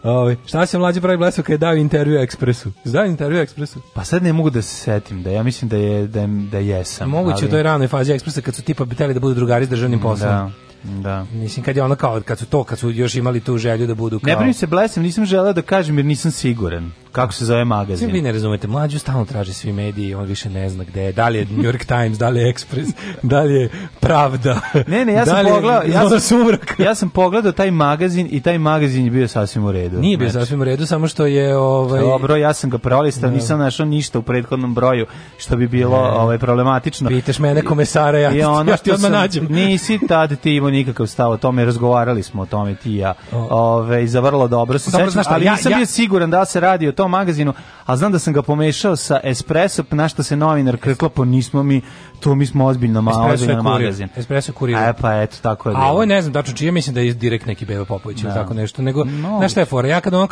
Ovaj šta se mlađi pravi blesav kad je dao intervju Ekspresu? Zdao intervju Ekspresu? Pa sad ne mogu da se setim da ja mislim da je da da jesam. Moguće ali... u toj ranoj fazi Ekspresa kad su tipa biteli da budu drugari s državnim da, poslom. Da. Da. Mislim kad je ono kao kad su to kad su još imali tu želju da budu kao. Ne brini se blesem, nisam želeo da kažem jer nisam siguran kako se zove magazin. Svi vi ne razumete, mlađu stalno traži svi mediji, on više ne zna gde je, da li je New York Times, da li je Express, da li je Pravda. Ne, ne, ja sam da pogledao, ja sam, ja sam pogledao taj magazin i taj magazin je bio sasvim u redu. Nije bio znači. sasvim u redu, samo što je ovaj Dobro, ja sam ga prolistao, da. nisam našao ništa u prethodnom broju što bi bilo ne. ovaj problematično. Pitaš mene komesara, ja, I ono ja ti odmah nađem. Nisi tad ti imao nikakav stav o tome, razgovarali smo o tome ti i ja. Ove, ovaj, za vrlo dobro se sećam, ali ja, nisam ja, bio siguran da se radi o tom tom magazinu, a znam da sam ga pomešao sa Espresso, na što se novinar krkla, po pa nismo mi, to mi smo ozbiljno ma, Espresso ozbiljno magazin. Espresso kurir. E, pa eto, tako je. A ovo je, ne znam, tačno čije, mislim da je direkt neki Beba Popović ili da. tako nešto, nego, no. znaš šta je fora, ja kada, ono,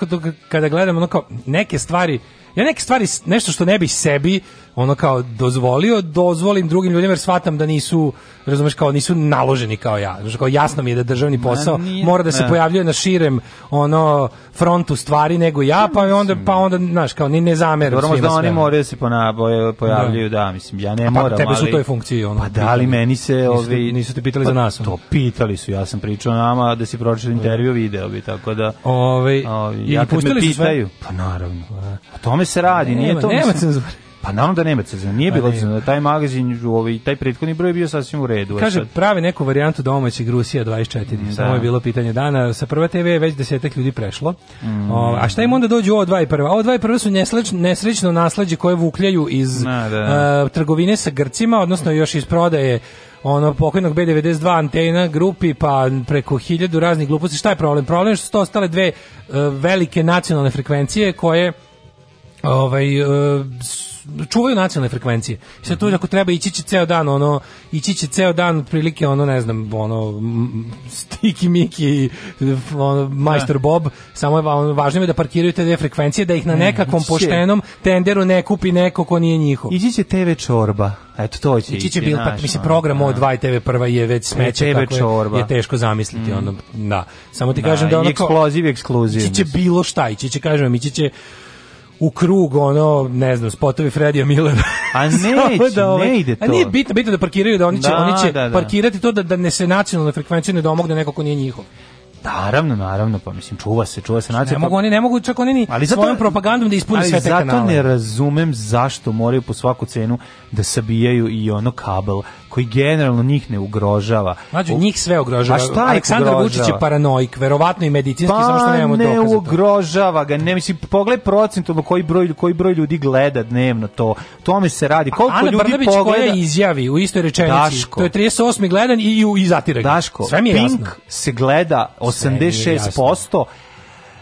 kada gledam, ono kao, neke stvari, ja neke stvari, nešto što ne bi sebi ono kao dozvolio, dozvolim drugim ljudima jer svatam da nisu, razumeš, kao nisu naloženi kao ja. Znači, kao jasno mi je da državni posao nije, mora da se e. pojavljuje na širem ono frontu stvari nego ja, pa onda pa onda znaš, kao ni ne zameram se Možda oni moraju da se ponaboje, da. pojavljuju, da. da. mislim ja ne pa, moram, tebe su toj funkciji ono. Pa da li meni se ovi nisu, nisu te pitali pa, za nas. To pitali su, ja sam pričao nama da si pročitao intervju, video bi tako da. Ovaj ja i pustili pitaju. Sve? Pa naravno. Pa. a tome tome se radi, nije to. Nema cenzure. Pa naravno da nema cenzure, nije pa bilo cenzure. Taj magazin, ovaj, taj prethodni broj je bio sasvim u redu. Kaže, pravi neku varijantu domaćeg Rusija 24, da. samo je bilo pitanje dana. Sa prva TV je već desetak ljudi prešlo. Mm. O, a šta im onda dođu ovo dva i prva? Ovo dva i prva su nesrećno, nesrećno naslađe koje vukljaju iz Na, da. uh, trgovine sa Grcima, odnosno još iz prodaje ono pokojnog B92 antena grupi pa preko hiljadu raznih gluposti. Šta je problem? Problem je što su to ostale dve uh, velike nacionalne frekvencije koje ovaj, e, čuvaju nacionalne frekvencije. Sad tu ako treba ići će ceo dan ono ići će ceo dan otprilike ono ne znam ono Stiki Miki ono Majstor da. Bob samo je važno je da parkiraju te frekvencije da ih na nekakvom poštenom tenderu ne kupi neko ko nije njihov. Ići će TV čorba. Eto to će. Ići će bil pa mislim program da. od 2 TV prva je već e, smeće TV tako čorba. je teško zamisliti mm. ono da. Samo ti da, kažem da ono eksploziv ekskluziv. Ići će bilo šta, ići će kažem ići će u krug ono ne znam spotovi Fredija Miller a ne da ovaj, ne ide to a nije bitno bitno da parkiraju da oni će da, oni će da, da. parkirati to da da ne se nacionalne frekvencije ne domogne neko ko nije njihov Naravno, naravno, pa mislim čuva se, čuva se nacija. Ne mogu pa- oni, ne mogu čak oni ni ali zato, svojom propagandom da ispune sve te zato kanale. zato ne razumem zašto moraju po svaku cenu da sabijaju i ono kabel koji generalno njih ne ugrožava. Mađo, njih sve ugrožava. A šta Aleksandar ugrožava? Vučić je paranoik, verovatno i medicinski, pa, samo što nemamo ne Pa ne ugrožava ga, ne mislim, pogledaj procentualno koji broj, koji broj ljudi gleda dnevno to. Tome se radi. Pa Koliko Ana ljudi Brnabić pogleda... koja izjavi u istoj rečenici, Daško, to je 38. gledan i, i, i zatira ga. Daško, Sve mi je Pink jasno. se gleda 86%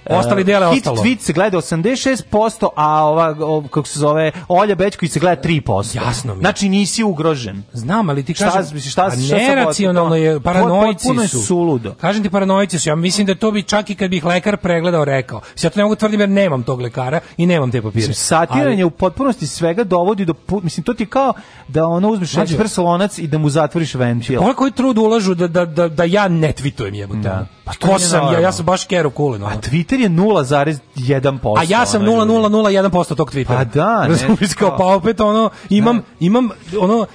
E, ostali dele Hit ostalo. Hit tweet se gleda 86%, a ova, ov, kako se zove, Olja Bećković se gleda 3%. Jasno mi. Znači nisi ugrožen. Znam, ali ti kažem, šta, šta, šta, šta neracionalno je, paranojci su. su. suludo. Kažem ti, paranojci su. Ja mislim da to bi čak i kad bih lekar pregledao rekao. Ja to ne mogu da tvrdim jer nemam tog lekara i nemam te papire. Mislim, satiranje ali, u potpunosti svega dovodi do, mislim, to ti kao da ono uzmeš znači, prsolonac i da mu zatvoriš ventil. Pa koji trud ulažu da, da, da, da ja ne tweetujem jebote. Da. Pa, pa to, to sam, ja, ja sam baš kero cool. No. A Twitter Twitter je 0,1%. A ja sam 0,001% tog Twittera. Pa da, ne. kao, pa opet ono, imam, ne. Da. imam ono,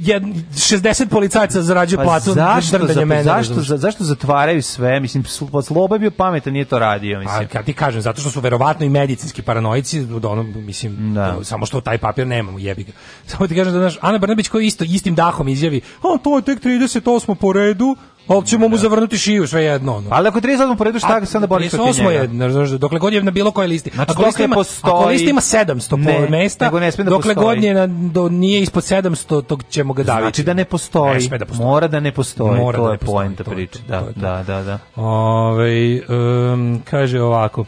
jed, 60 policajca zarađuje pa platu zašto, za, pa mene. Zašto, za, zašto zatvaraju sve? Mislim, pa sloba je bio pametan, nije to radio. Pa, mislim. A ja ti kažem, zato što su verovatno i medicinski paranoici, ono, mislim, da. samo što taj papir nemamo, jebi ga. Samo ti kažem da, znaš, Ana Brnabić koji isto, istim dahom izjavi, a to je tek 38. po redu, Hoćemo mu zavrnuti šiju sve jedno. Ono. Ali ako 30 poredu šta ga se onda boriš protiv njega? 38 je, dokle god je na bilo kojoj listi. Znači, ako, lista ima, postoji... ako lista ima 700 ne, po mesta, nego ne sme da dokle god je na, do, nije ispod 700, tog ćemo ga daviti. Znači da ne postoji. Ne da postoji. Mora da ne postoji. Mora da to da je poenta priče. Da, da, da. da. Ove, um, kaže ovako.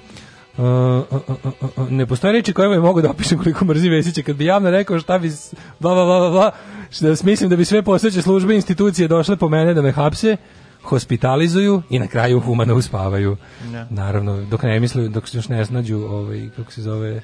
Uh, ne postoje reči kojima je mogu da opišem koliko mrzi Vesića. Kad bi javno rekao šta bi bla bla bla bla, da mislim da bi sve postojeće službe institucije došle po mene da me hapse, hospitalizuju i na kraju humano uspavaju. Ne. Naravno, dok ne misle, dok se još ne snađu, ovaj, kako se zove,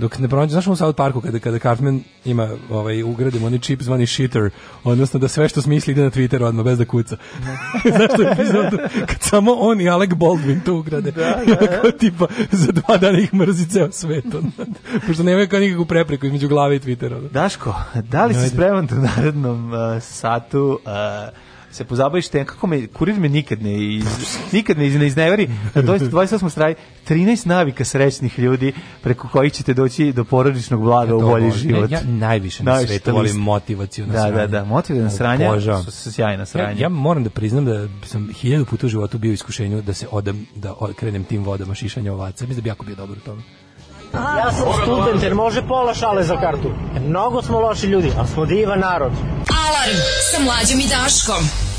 dok ne pronađe, znaš u South Parku kada, kada Cartman ima, ovaj, ugradimo onaj čip zvani shitter, odnosno da sve što smisli ide na Twitter odmah, bez da kuca. Da. znaš što je epizodu? Kad samo on i Alec Baldwin to ugrade. Da, da. Tako, tipa, za dva dana ih mrzi ceo svet. Pošto nema kao nikakvu prepreku između glave i Twittera. Daško, da li si Ajde. spreman da u narednom uh, satu uh, se pozabaviš tem, kako me, kurir me nikad ne, iz, nikad ne, iz, ne iznevari, na 28. straj 13 navika srećnih ljudi preko kojih ćete doći do porodičnog blaga u bolji život. Ja, ja najviše na svetu volim motivacijona da, da, sranja. Da, da, motivacijona sranja Boža. su, su sjajna sranja. Ja, ja, moram da priznam da sam hiljadu puta u životu bio iskušenju da se odam, da krenem tim vodama šišanja ovaca. Mislim da bi jako bio dobro u tome. Ja sam student, jer može pola šale za kartu. Mnogo smo loši ljudi, ali smo divan narod. Alarm sa mlađim i Daškom.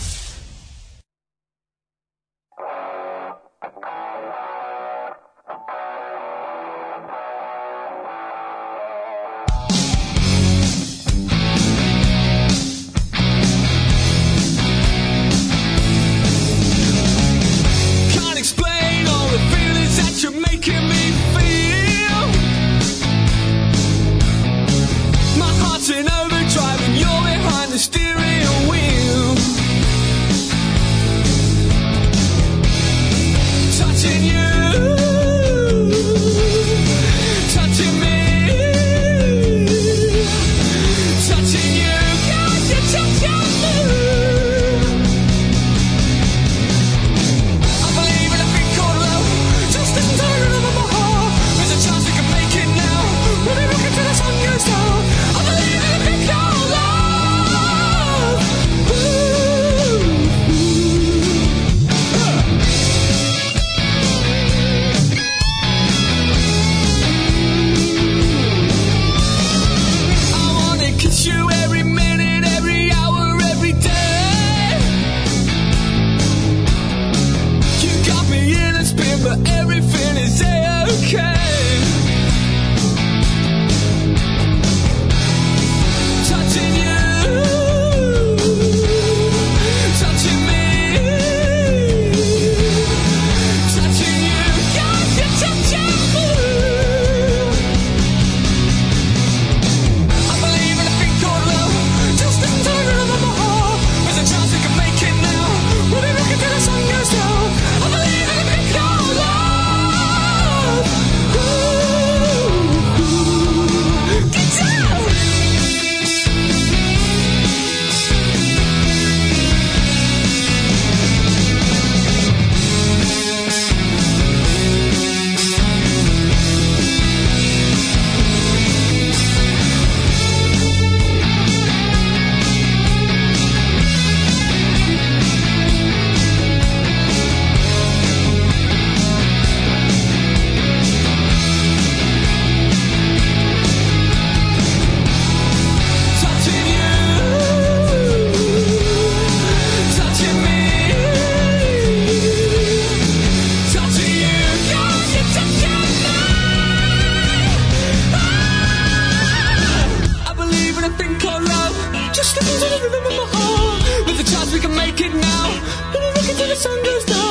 now. Let me look into the sun goes down.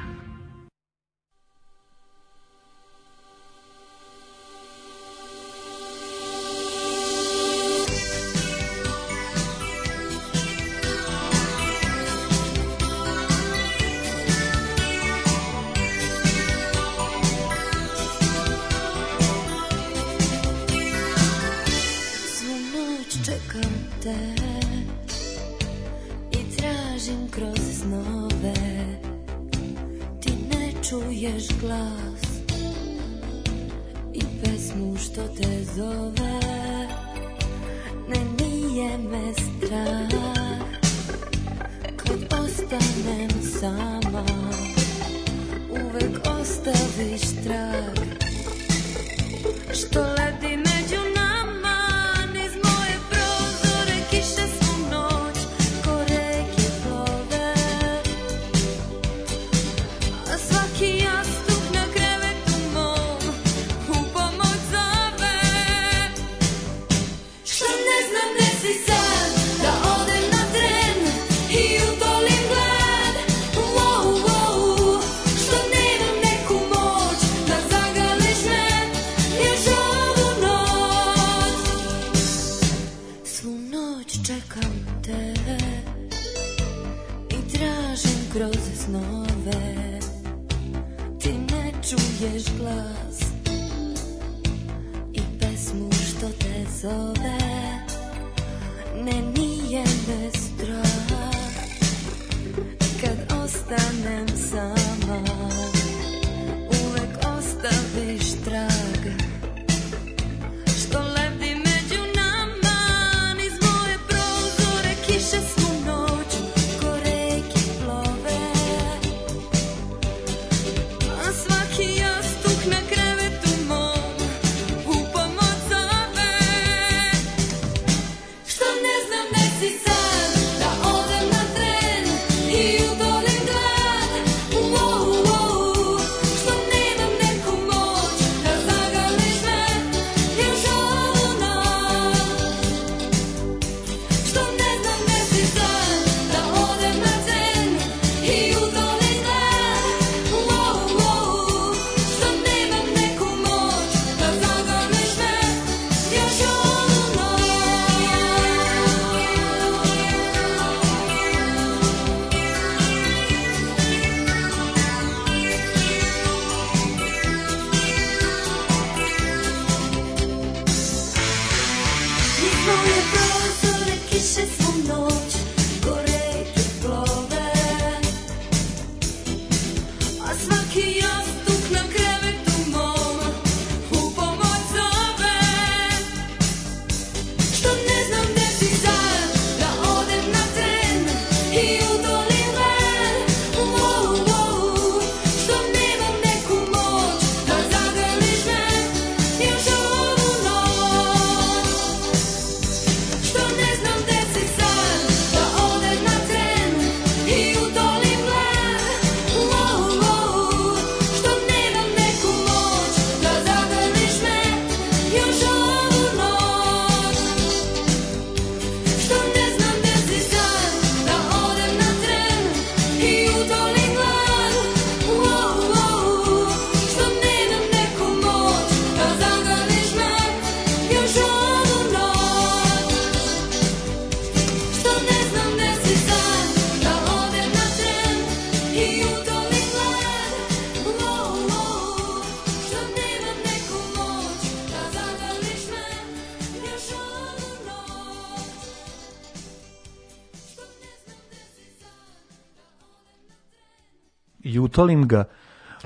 i ga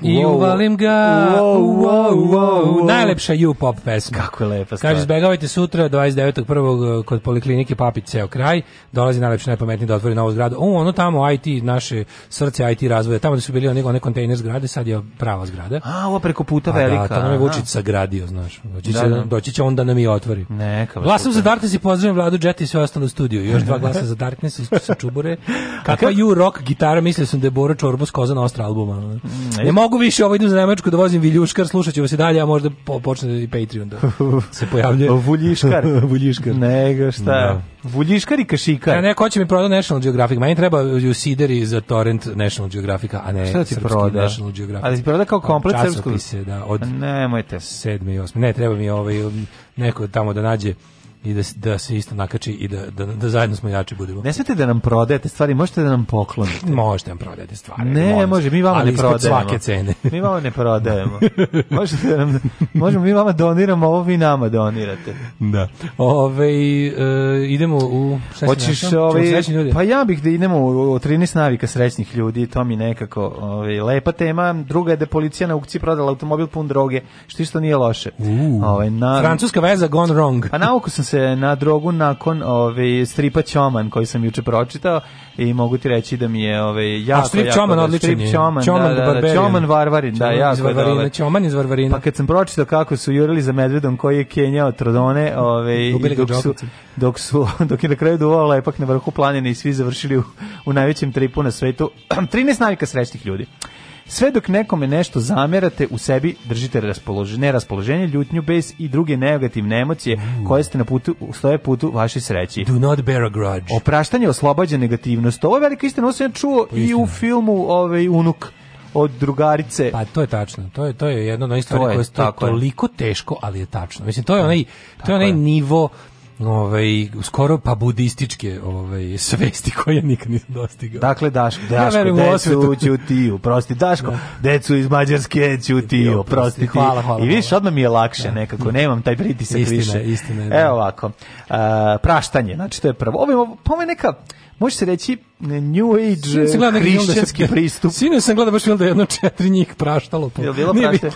I wow. uvalim ga. Wow, wow, wow, Najlepša you pop pesma. Kako je lepa stvar. Kaže, izbegavajte sutra, 29.1. Eh, kod poliklinike Papić ceo kraj. Dolazi najlepši, najpametniji da otvori novu zgradu. U, ono tamo IT, naše srce IT razvoja. Tamo da su bili one, one kontejner zgrade, sad je prava zgrada. A, ovo preko puta A, da, velika. Da, tamo je Vučić sagradio, znaš. Doći će, da, da. doći će onda nam da i otvori. Neka. Glasam za Darkness i pozdravim Vladu Jet i sve ostalo u studiju. Još dva glasa za Darkness i sa čubure. Kakva you rock gitara, mislio sam da je Bora Čorbo skoza na ostra albuma. Mm, ne, mogu više, ovo idem za Nemačku da vozim viljuškar, slušat vas i dalje, a možda po, počne i Patreon da se pojavljuje. Vuljiškar. Vuljiškar. Nego šta. Da. Vuljiškar i kašikar. Ja, neko hoće mi prodati National Geographic, meni treba sideri za torrent National Geographic, a ne šta da ti srpski proda? National Geographic. Ali ti proda kao komplet srpskog? da, od Nemojte. 7. i 8. Ne, treba mi ovaj, um, neko tamo da nađe i da, da se isto nakači i da, da, da zajedno smo jači budemo. Ne smete da nam prodajete stvari, možete da nam poklonite. možete nam prodajete stvari. Ne, možete. može, mi vama Ali ne prodajemo. Ali svake cene. mi vama ne prodajemo. možete da nam, možemo mi vama doniramo, ovo vi nama donirate. Da. Ove, e, idemo u... Hoćeš ove, ovaj, pa ja bih da idemo u, u 13 navika srećnih ljudi, to mi nekako ove, ovaj, lepa tema. Druga je da policija na aukciji prodala automobil pun droge, što isto nije loše. Ove, ovaj, na, Francuska veza gone wrong. Pa nauku sam se se na drogu nakon ove, ovaj, stripa Čoman koji sam juče pročitao i mogu ti reći da mi je ove, ovaj, jako... A strip Čoman Ćoman odličan strip je. Čoman, Ćoman, da, da, da, Ćoman Varvarin, čoman, da, jako dobar. Ćoman iz Varvarina. Pa kad sam pročitao kako su jurili za medvedom koji je kenjao Trodone, ove, ovaj, i dok, su, dok, su, dok je na kraju duvao lepak na vrhu planine i svi završili u, u najvećem tripu na svetu. 13 navika srećnih ljudi. Sve dok nekome nešto zamerate u sebi, držite raspoloženje, neraspoloženje, ljutnju, bes i druge negativne emocije koje ste na putu, stoje putu vaše sreći. Do not bear a grudge. Opraštanje oslobađa negativnost. Ovo je velika istina, ovo sam ja čuo pa Istina. i u filmu ovaj, Unuk od drugarice. Pa to je tačno. To je to je jedno od koja stvari koje je toliko teško, ali je tačno. Mislim to je onaj to je onaj nivo ovaj, skoro pa budističke ovaj, svesti koje nikad nisam dostigao. Dakle, Daško, Daško, ja decu ćutiju, prosti, Daško, da. decu iz Mađarske ćutiju, prosti, ti. Hvala, hvala. I više odmah mi je lakše da. nekako, nemam taj pritisak istina, više. Istina, istina. Da. Evo ovako, uh, praštanje, znači to je prvo. Ovo, pa ovo neka, može se reći New Age da hrišćanski pristup. Sine sam gledao baš da je jedno četiri njih praštalo. Po. Je bilo praštanje?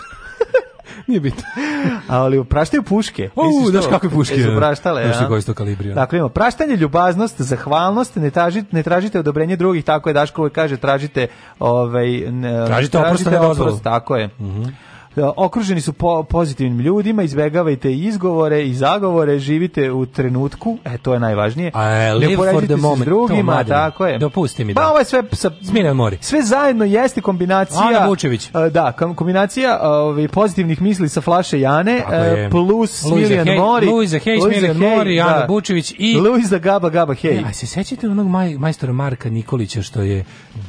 Nije bitno. Ali opraštaju puške. O, znaš kakve puške. Jesu praštale, ja. koji su kalibri. Dakle, ima praštanje, ljubaznost, zahvalnost, ne tražite, ne tražite odobrenje drugih, tako je Daško kaže, tražite, ovaj, tražite, tražite oprost, tako je. Mhm. Mm E, okruženi su po pozitivnim ljudima, izbegavajte izgovore i zagovore, živite u trenutku, e, to je najvažnije. A, live for the moment. S drugima, tako je. Dopusti mi pa da. Pa ovo je sve sa, Smiren mori. Sve zajedno jeste kombinacija... Ana Vučević. E, da, kombinacija ovaj, pozitivnih misli sa flaše Jane, plus Smiljan Mori. Luisa Hej, Smiljan Mori, Ana da. Vučević i... Luisa Gaba Gaba Hej. A se sećate onog maj, majstora Marka Nikolića što je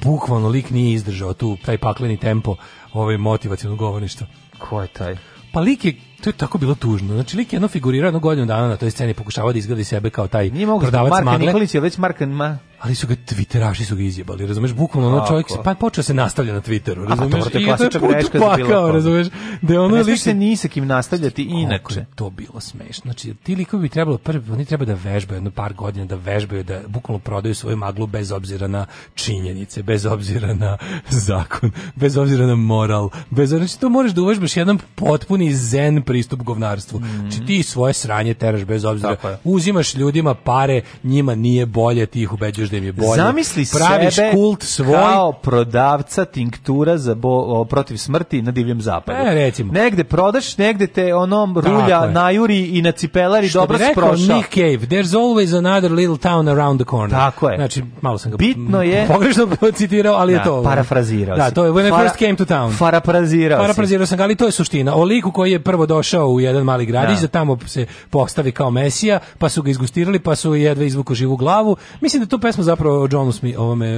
bukvalno lik nije izdržao tu, taj pakleni tempo ovaj motivacionog govorništva. Ko je taj? Pa lik je to je tako bilo tužno. Znači lik je jedno figurirao jedno godinu dana na toj sceni pokušavao da izgradi sebe kao taj Nije mogu prodavac Marka magle. Nikolić je već Markan Ma. Ali su ga twitteraši su ga izjebali, razumeš? Bukvalno ono čovjek se pa počeo se nastavlja na Twitteru, pa razumeš? A, to je klasična greška za bilo. razumeš? Da ono pa ne lik se ni sa kim nastavljati inače. Je to bilo smešno. Znači ti likovi bi trebalo prvi, oni treba da vežbaju jedno par godina da vežbaju da bukvalno prodaju svoju maglu bez obzira na činjenice, bez obzira na zakon, bez obzira na moral, bez obzira znači, to možeš da uvežbaš jedan potpuni zen pristup govnarstvu. Mm -hmm. Či znači, ti svoje sranje teraš bez obzira. Uzimaš ljudima pare, njima nije bolje, ti ih ubeđuješ da im je bolje. Zamisli Praviš sebe kult svoj kao prodavca tinktura za bo, o, protiv smrti na divljem zapadu. E, recimo. Negde prodaš, negde te onom rulja najuri i na cipelari Što dobro rekao, Nick Cave, there's always another little town around the corner. Tako je. Znači, malo sam ga Bitno je... pogrešno citirao, ali da, je to. Ovo. Ovaj, parafrazirao Da, to je when I first came to town. Parafrazirao Parafrazirao sam ga, ali to je suština. O liku koji je prvo došao došao u jedan mali gradić, da. da tamo se postavi kao Mesija, pa su ga izgustirali, pa su jedva izvuku živu glavu. Mislim da to pesma zapravo o Johnu Smith, ovome,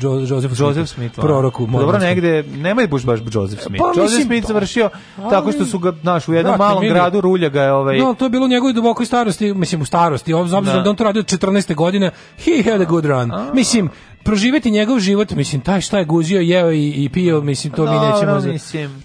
jo, Joseph Smith, Smith da. proroku. Pa, dobro, negde, nemaj buš baš Joseph pa Smith. Pa, Joseph Smith završio ali, tako što su ga, znaš, u jednom malom mili. gradu rulja ga je ovaj... No, to je bilo u njegovoj dubokoj starosti, mislim u starosti, obzirom da. da on to radio od 14. godine, he had a good run. A, mislim, proživeti njegov život, mislim, taj šta je guzio, jeo i, i pio, mislim, to no, mi nećemo... No, za...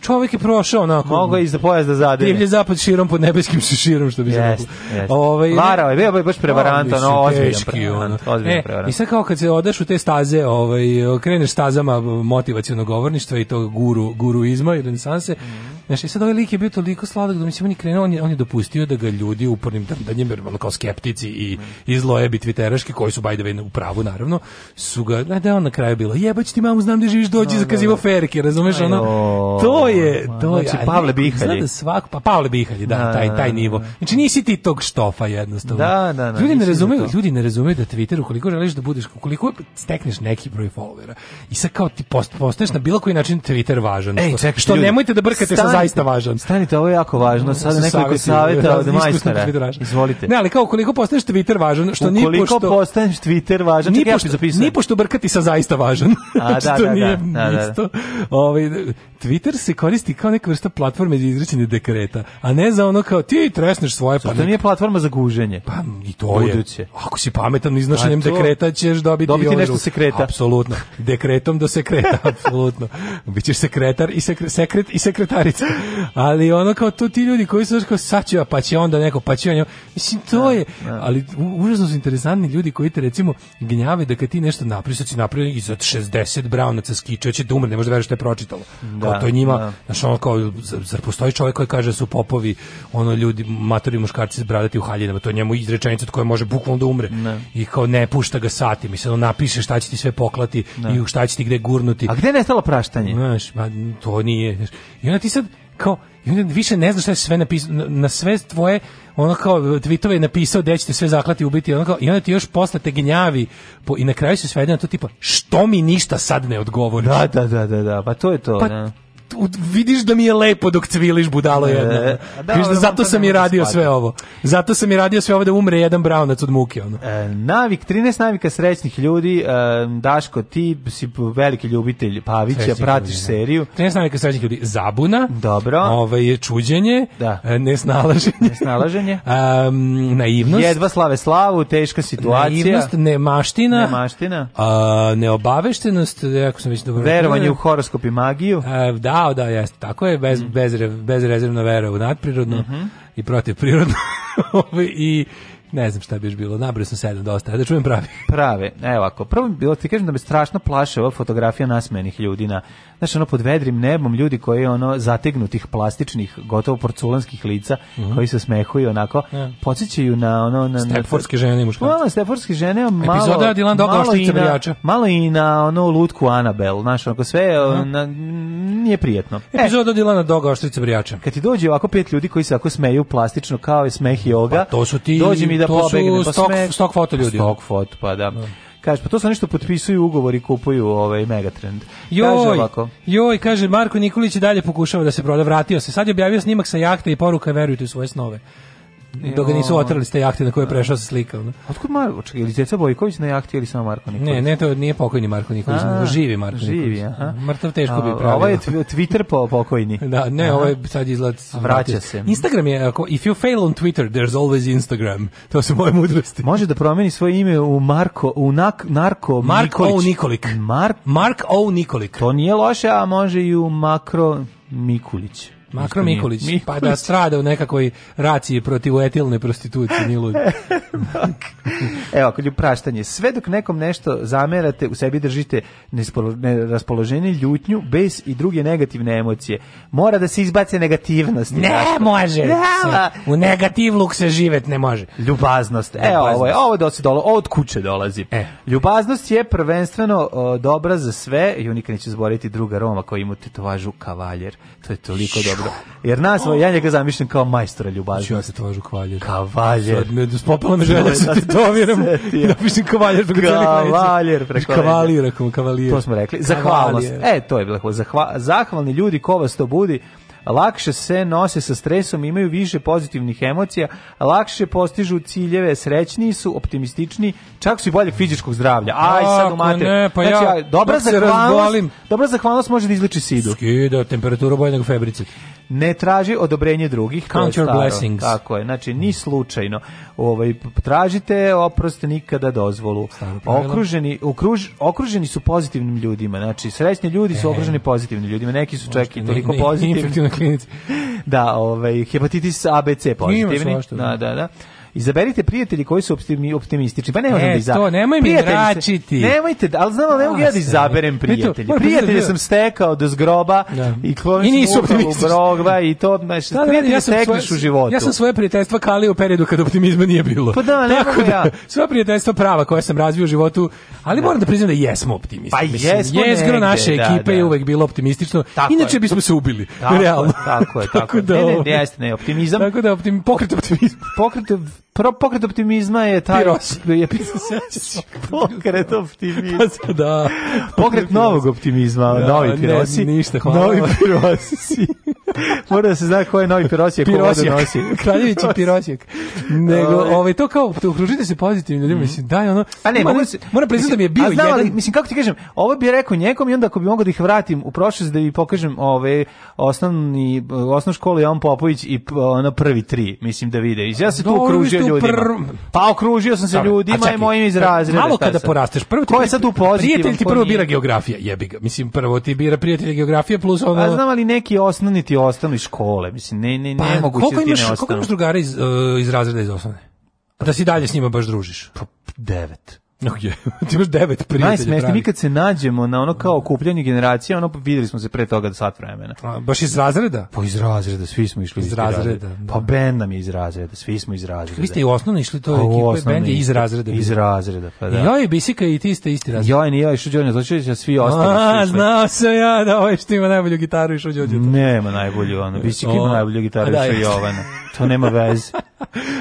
Čovjek je prošao onako... Mogao je iz pojazda zadere. Divlje zapad širom pod nebeskim širom, što bi se yes, yes. Ove, je, bio je baš prevarant, no, ono, ozbiljan e, prevarant. Ozbiljan e, I sad kao kad se odaš u te staze, ovaj, kreneš stazama motivacijonog govorništva i tog guru, guruizma i renesanse, mm Znaš, i sad ovaj lik je bio toliko sladak da mi se on krenuo, on je, on je dopustio da ga ljudi upornim tamdanjem, jer ono kao skeptici i, mm. i zlojebi twitteraški, koji su bajdeve u pravu, naravno, su ga, da, da on na kraju bilo, jebać ti mamu, znam da živiš, dođi no, da, da, za kazivo no, da. ferke, razumeš, ono, to je, to je, znači, Pavle Bihalji. Zna da svak, pa Pavle Bihalji, da, da taj, taj nivo. Znači, nisi ti tog štofa jednostavno. Da, da, da, ljudi ne razumeju, ljudi ne razumeju da Twitter, ukoliko želiš da budeš, ukoliko stekneš neki broj followera, i sad kao ti post, postaneš na bilo koji način Twitter važan. Ej, čekaj, što ljudi, nemojte da brkate sa zaista važan. Stanite, ovo je jako važno. Sada nekoliko savjeta da, od majstora. Da Izvolite. Ne, ali kao koliko postaneš Twitter važan, što ni pošto... Ukoliko postaneš Twitter važan, čekaj, ja ću zapisati. Ni pošto brkati sa zaista važan. A, znači, da, da, da, da. Ovaj, Twitter se koristi kao neka vrsta platforme za izricanje dekreta, a ne za ono kao ti tresneš svoje pa. To nije platforma za guženje. Pa i to Buduće. je. Ako si pametan pa iznošenjem to... dekreta ćeš dobiti, dobiti ovaj nešto sekreta. Apsolutno. Dekretom do sekreta, apsolutno. Bićeš sekretar i sekre, sekret i sekretarica. Ali ono kao to ti ljudi koji su baš kao sad pa će onda neko, pa će on. Mislim to da, je, da. ali užasno su interesantni ljudi koji te recimo gnjave da kad ti nešto napišeš, da napravi napravio 60 brownaca skičeće da umre, ne možeš da veruješ šta je pročitalo. Da kao da, to njima, da. znaš, ono kao, zar postoji čovjek koji kaže da su popovi, ono, ljudi, matori muškarci zbradati u haljinama, to je njemu izrečenica od koje može bukvalno da umre. Ne. I kao ne pušta ga satim i sad on napiše šta će ti sve poklati ne. i šta će ti gde gurnuti. A gde je nestalo praštanje? Znaš, ma, to nije. Znaš. I onda ti sad, kao i onda više ne znaš šta je sve napisao na, na sve tvoje ono kao tweetove je napisao da ćete sve zaklati ubiti ono kao, i onda ti još posle te gnjavi po, i na kraju se svede na to tipa što mi ništa sad ne odgovoriš da da da da da pa to je to pa, da vidiš da mi je lepo dok cviliš budalo e, jedno. E, da, da, zato sam i radio sve ovo. Zato sam i radio sve ovo da umre jedan braunac od muke. Ono. E, navik, 13 navika srećnih ljudi. E, Daško, ti si veliki ljubitelj Pavića, Srećni pratiš ljudi, da. seriju. 13 navika srećnih ljudi. Zabuna. Dobro. Ovaj, je čuđenje. Da. E, nesnalaženje. Nesnalaženje. um, naivnost. Jedva slave slavu, teška situacija. Naivnost, nemaština. Nemaština. A, neobaveštenost, rekao sam već dobro. Verovanje u horoskop i magiju. A, da, Kao da jeste, tako je, bez, mm. bez, bezrezervna vera u nadprirodno mm -hmm. i protiv prirodno. Ovaj, I ne znam šta bi još bilo, nabrao sam sedam dosta, da čujem pravi. Prave, evo ako, prvo bi bilo, ti kažem da me strašno plaše ova fotografija nasmenih ljudi na znaš, ono pod vedrim nebom ljudi koji ono zategnutih plastičnih, gotovo porculanskih lica mm -hmm. koji se smehuju onako, yeah. podsjećaju na ono na Stepforske žene i muškarce. Stepforske žene, malo Epizoda Dilan Doga malo, i na, ono lutku Anabel, znaš, onako sve mm. na, nije prijatno e, Epizoda e, Dilana Doga oštrice brijača. Kad ti dođe ovako pet ljudi koji se ovako smeju plastično kao i smeh joga, pa, to su ti, dođe mi da to pa stok, stok foto ljudi. Pa stok foto, pa da. Mm. Kaže, pa to su nešto potpisuju ugovori i kupuju ovaj Megatrend. Joj, ovako. joj, kaže, Marko Nikolić dalje pokušava da se proda, vratio se. Sad je objavio snimak sa jahte i poruka, verujte u svoje snove dok ga nisu otrali s te jahte na koje je prešao sa slika. Ono. Otkud Marko? Čekaj, ili Zeca Bojković na jahti ili samo Marko Nikolić? Ne, ne, to nije pokojni Marko Nikolić, nego živi Marko živi, Nikolić. Aha. Mrtav teško A, bi pravio. Ovo ovaj je Twitter po pokojni. Da, ne, ovo ovaj je sad izgled... Vraća se. Instagram je, ako, if you fail on Twitter, there's always Instagram. To su moje mudrosti. Može da promeni svoje ime u Marko, u nak, Narko Mark Nikolić. O. Nikolik. Mark, Mark O. Nikolik. To nije loše, a može i u Makro Mikulić. Makro Nikolić, Mikulić, pa da strada u nekakvoj raciji protiv etilne prostitucije, ni lud. Evo, kad praštanje, sve dok nekom nešto zamerate, u sebi držite raspoloženje, ljutnju, bes i druge negativne emocije. Mora da se izbace negativnost. Ne daško. može! Nema. Se, u negativluk se živet ne može. Ljubaznost. Evo, ovo je, ovo dosi dolo, ovo od kuće dolazi. E. Ljubaznost je prvenstveno o, dobra za sve i nikad neće zboriti druga Roma koji ima tetovažu kavaljer. To je toliko dobro dobro. Jer nas, ja njega zamišljam kao majstora ljubavi. Znači, ja se tvožu kavaljer. Kavaljer. Sad me spopala me želja da se tetoviram. Napišem kavaljer preko celih leđa. Kavaljer preko leđa. Kavaljer, kavaljer. To smo rekli. Zahvalnost. E, to je bilo. Zahva, zahvalni ljudi ko vas to budi lakše se nose sa stresom, imaju više pozitivnih emocija, lakše postižu ciljeve, srećniji su, optimistični, čak su i boljeg fizičkog zdravlja. Aj sad u mater. Ne, pa znači, ja, dobra zahvalnost, dobra zahvalnost može da izliči sidu. Skida temperaturu bolje nego febrice ne traži odobrenje drugih. Count your blessings. Tako je, znači ni slučajno. Ovaj, tražite oprost nikada dozvolu. Okruženi, okruž, okruženi su pozitivnim ljudima, znači srećni ljudi su e. okruženi pozitivnim ljudima, neki su čak i toliko pozitivni. da, ovaj, hepatitis ABC pozitivni. Da, da, da. da. Izaberite prijatelje koji su optimistični. Pa ne možemo e, da izaberem. to, nemoj mi mračiti. Nemojte, da- ali znam, ne mogu ja da izaberem prijatelje. Prijatelje da- sam stekao do zgroba da. i klonim I nisu u grogba i to, znaš, da, da prijatelje ja stekneš u životu. Ja sam svoje prijateljstva kalio u periodu kada optimizma nije bilo. Pa da, ne Tako da, ja. Sva prijateljstva prava koja sam razvio u životu, ali da. moram da priznam da jesmo optimisti. Pa Mislim, jesmo Jezgro naše ekipe je uvek bilo optimistično. Inače bismo se ubili. Realno. Tako je, tako je. Ne, ne, ovaj- ne, optimizam. Tako da, pokret optimizma. Pokret Pro pokret optimizma je taj Piros. je pokret optimizma. Pa da. Pokret novog optimizma, da, novi pirosi. Ne, ništa, hvala. Novi pirosi. Mora da se zna ko je novi pirosijek, ko vodu nosi. Kraljević i pirosijek. Nego, ovaj. ovaj, to kao, to, okružite se pozitivno, ljudima, mm. mislim, daj ono... A ne, mogu se... Moram priznati da mi je bio a znam, jedan... mislim, kako ti kažem, ovo bi rekao njekom i onda ako bih mogao da ih vratim u prošlost da bi pokažem ove osnovni, osnovnu školu Jan Popović i ono prvi tri, mislim da vide. I ja se tu okružio ljudima. Prv... Pa okružio sam se ljudima čaki, i mojim iz razreda. Malo kada sam. porasteš, prvo ti, ko je sad u pozitivu? prijatelj ti prvo bira geografija, jebi ga. Mislim prvo ti bira prijatelj geografija plus ono. A pa, znam ali neki osnovni ti ostanu iz škole, mislim ne ne ne pa, moguće koliko da imaš, ne ostanu. Koliko imaš drugara iz uh, iz razreda iz osnovne? Da si dalje s njima baš družiš? Pa, devet. Noje, ti imaš devet prijatelja. Najsmešnije, mi kad se nađemo na ono kao okupljanje generacije, ono videli smo se pre toga do sat vremena. A, baš iz razreda? Pa iz razreda, svi smo išli iz, iz razreda. razreda. Da. Pa bend nam je iz razreda, svi smo iz razreda. Vi ste i osnovno išli to ekipe, bend je iz razreda. Iz razreda, pa da. Joj, bisika i ti ste isti razred. Joj, ni joj, što Đorđe, znači da svi ostali. A, znao sam ja da ovaj što ima najbolju gitaru i što Đorđe. Nema najbolju, ono, bisika ima najbolju gitaru da, i Jovana. To nema veze.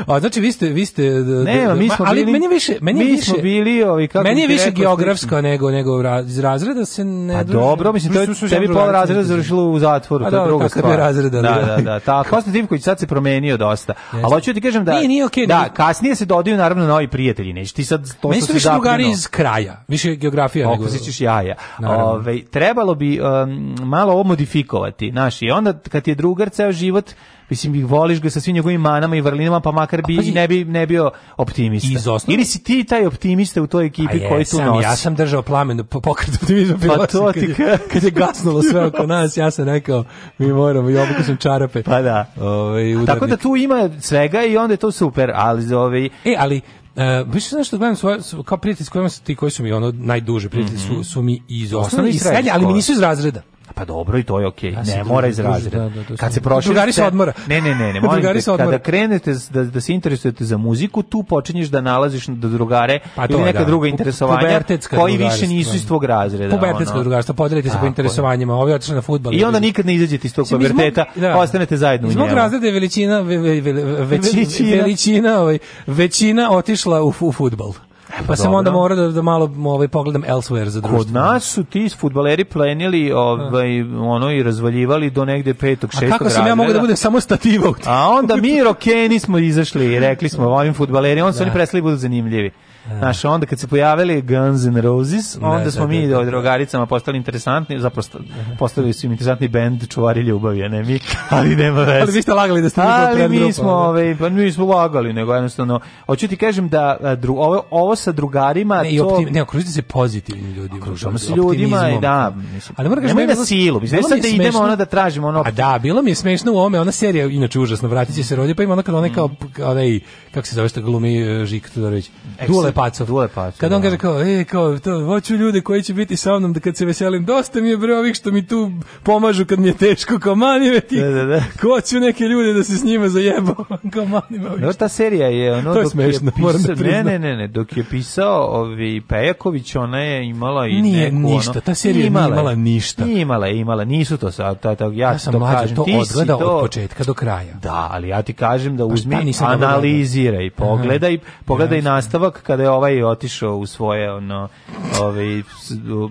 A znači vi ste vi ste ne, mi smo ali meni više meni mi više, smo bili bili ovi kako Meni je više geografsko geografska nego nego iz razreda se ne A pa dobro, mislim to je tebi pola razreda završilo u zatvoru, A pa to je druga stvar. Razreda, da, da, da, da. Kostin Divković da sad se promenio dosta. Al hoću da ti kažem da nije, nije okay, da, kasnije se dodaju naravno novi prijatelji, neće ti sad to što se više drugari iz kraja, više geografija nego. Opoziciš jaja. Ovaj trebalo bi um, malo modifikovati, naši. onda kad je drugar ceo život mislim ih voliš ga sa svim njegovim manama i vrlinama, pa makar bi i ne bi ne bio optimista. Izosno. Ili si ti taj optimista u toj ekipi koji tu sam, nosi. Ja sam držao plamen pokret optimizma pa to ti kad je, kad je gasnulo sve oko nas, ja sam rekao mi moramo i obuku sam čarape. Pa da. Ovaj, Tako da tu ima svega i onda je to super, ali ovaj E, ali Uh, više znaš što gledam svoje, kao prijatelji s kojima su ti koji su mi ono najduže prijatelji mhm. su, su mi iz osnovne i srednje, ali mi nisu iz razreda pa dobro i to je okej. Okay. Ne mora iz da, da, razreda. Da, Kad se proširi drugari se odmora. Ne, ne, ne, ne, drugari se Kada krenete da da se interesujete za muziku, tu počinješ da nalaziš da drugare pa ili neka druga interesovanja koji više nisu iz tvog razreda. Pubertetsko drugarstvo, podelite se po interesovanjima. Ovi otišli na fudbal. I onda nikad ne izađete iz tog puberteta, ostanete zajedno u njemu. Iz mog razreda je veličina veličina, ovaj većina otišla u fudbal pa sam onda morao da, da malo ovaj, pogledam elsewhere za društvo. Kod nas su ti futbaleri plenili ovaj, ono i razvaljivali do negde petog, šestog razreda. A kako sam ja mogu da budem samo stativog? A onda mi rokeni smo izašli i rekli smo ovim futbalerima, on su oni da. prestali da budu zanimljivi. Da. Znaš, onda kad se pojavili Guns N' Roses, da, onda da, smo da, mi da, da. drogaricama postali interesantni, zapravo postali su im interesantni bend čuvari ljubavi, a ne mi, ali nema veze. ali vi ste lagali da ste Ali mi smo, ovaj, pa mi smo lagali, nego jednostavno, hoću ti kažem da e, dru, ovo, ovo sa drugarima... Ne, to... optim, ne okružite se pozitivnim ljudima. Okružamo se ljudima i da... Mislim, ali moram kažem, na silu, mislim, sad da idemo ona da tražimo ono... A da, bilo mi je smešno u ome, ona serija, inače užasno, vratit će se rodje, pa ima ona kad ona kao, mm. onaj, kako se zove što glumi e, Žika Todorović, Dule Pacov. Dule Pacov. Kad on da. kaže kao, e, kao, to, hoću ljude koji će biti sa mnom da kad se veselim, dosta mi je bre ovih što mi tu pomažu kad mi je teško, kao manje me ti. Da, da, da. Hoću neke ljude da se s njima zajebam, kao manje me ovih. No, ta serija je, ono, to je dok smešno, je pisao, da ne, ne, ne, ne, dok je pisao ovi Pejaković, ona je imala i Nije neku, ništa, ono, ta serija imala, nije imala ništa. Nije imala, imala, nisu to sad, ta, ta, ja, ja sam to mlađe, kažem, to odgledao to... od početka do kraja. Da, ali ja ti kažem da pa uzmi, pa analiziraj, pogledaj, pogledaj nastavak kada je ovaj otišao u svoje ono ovaj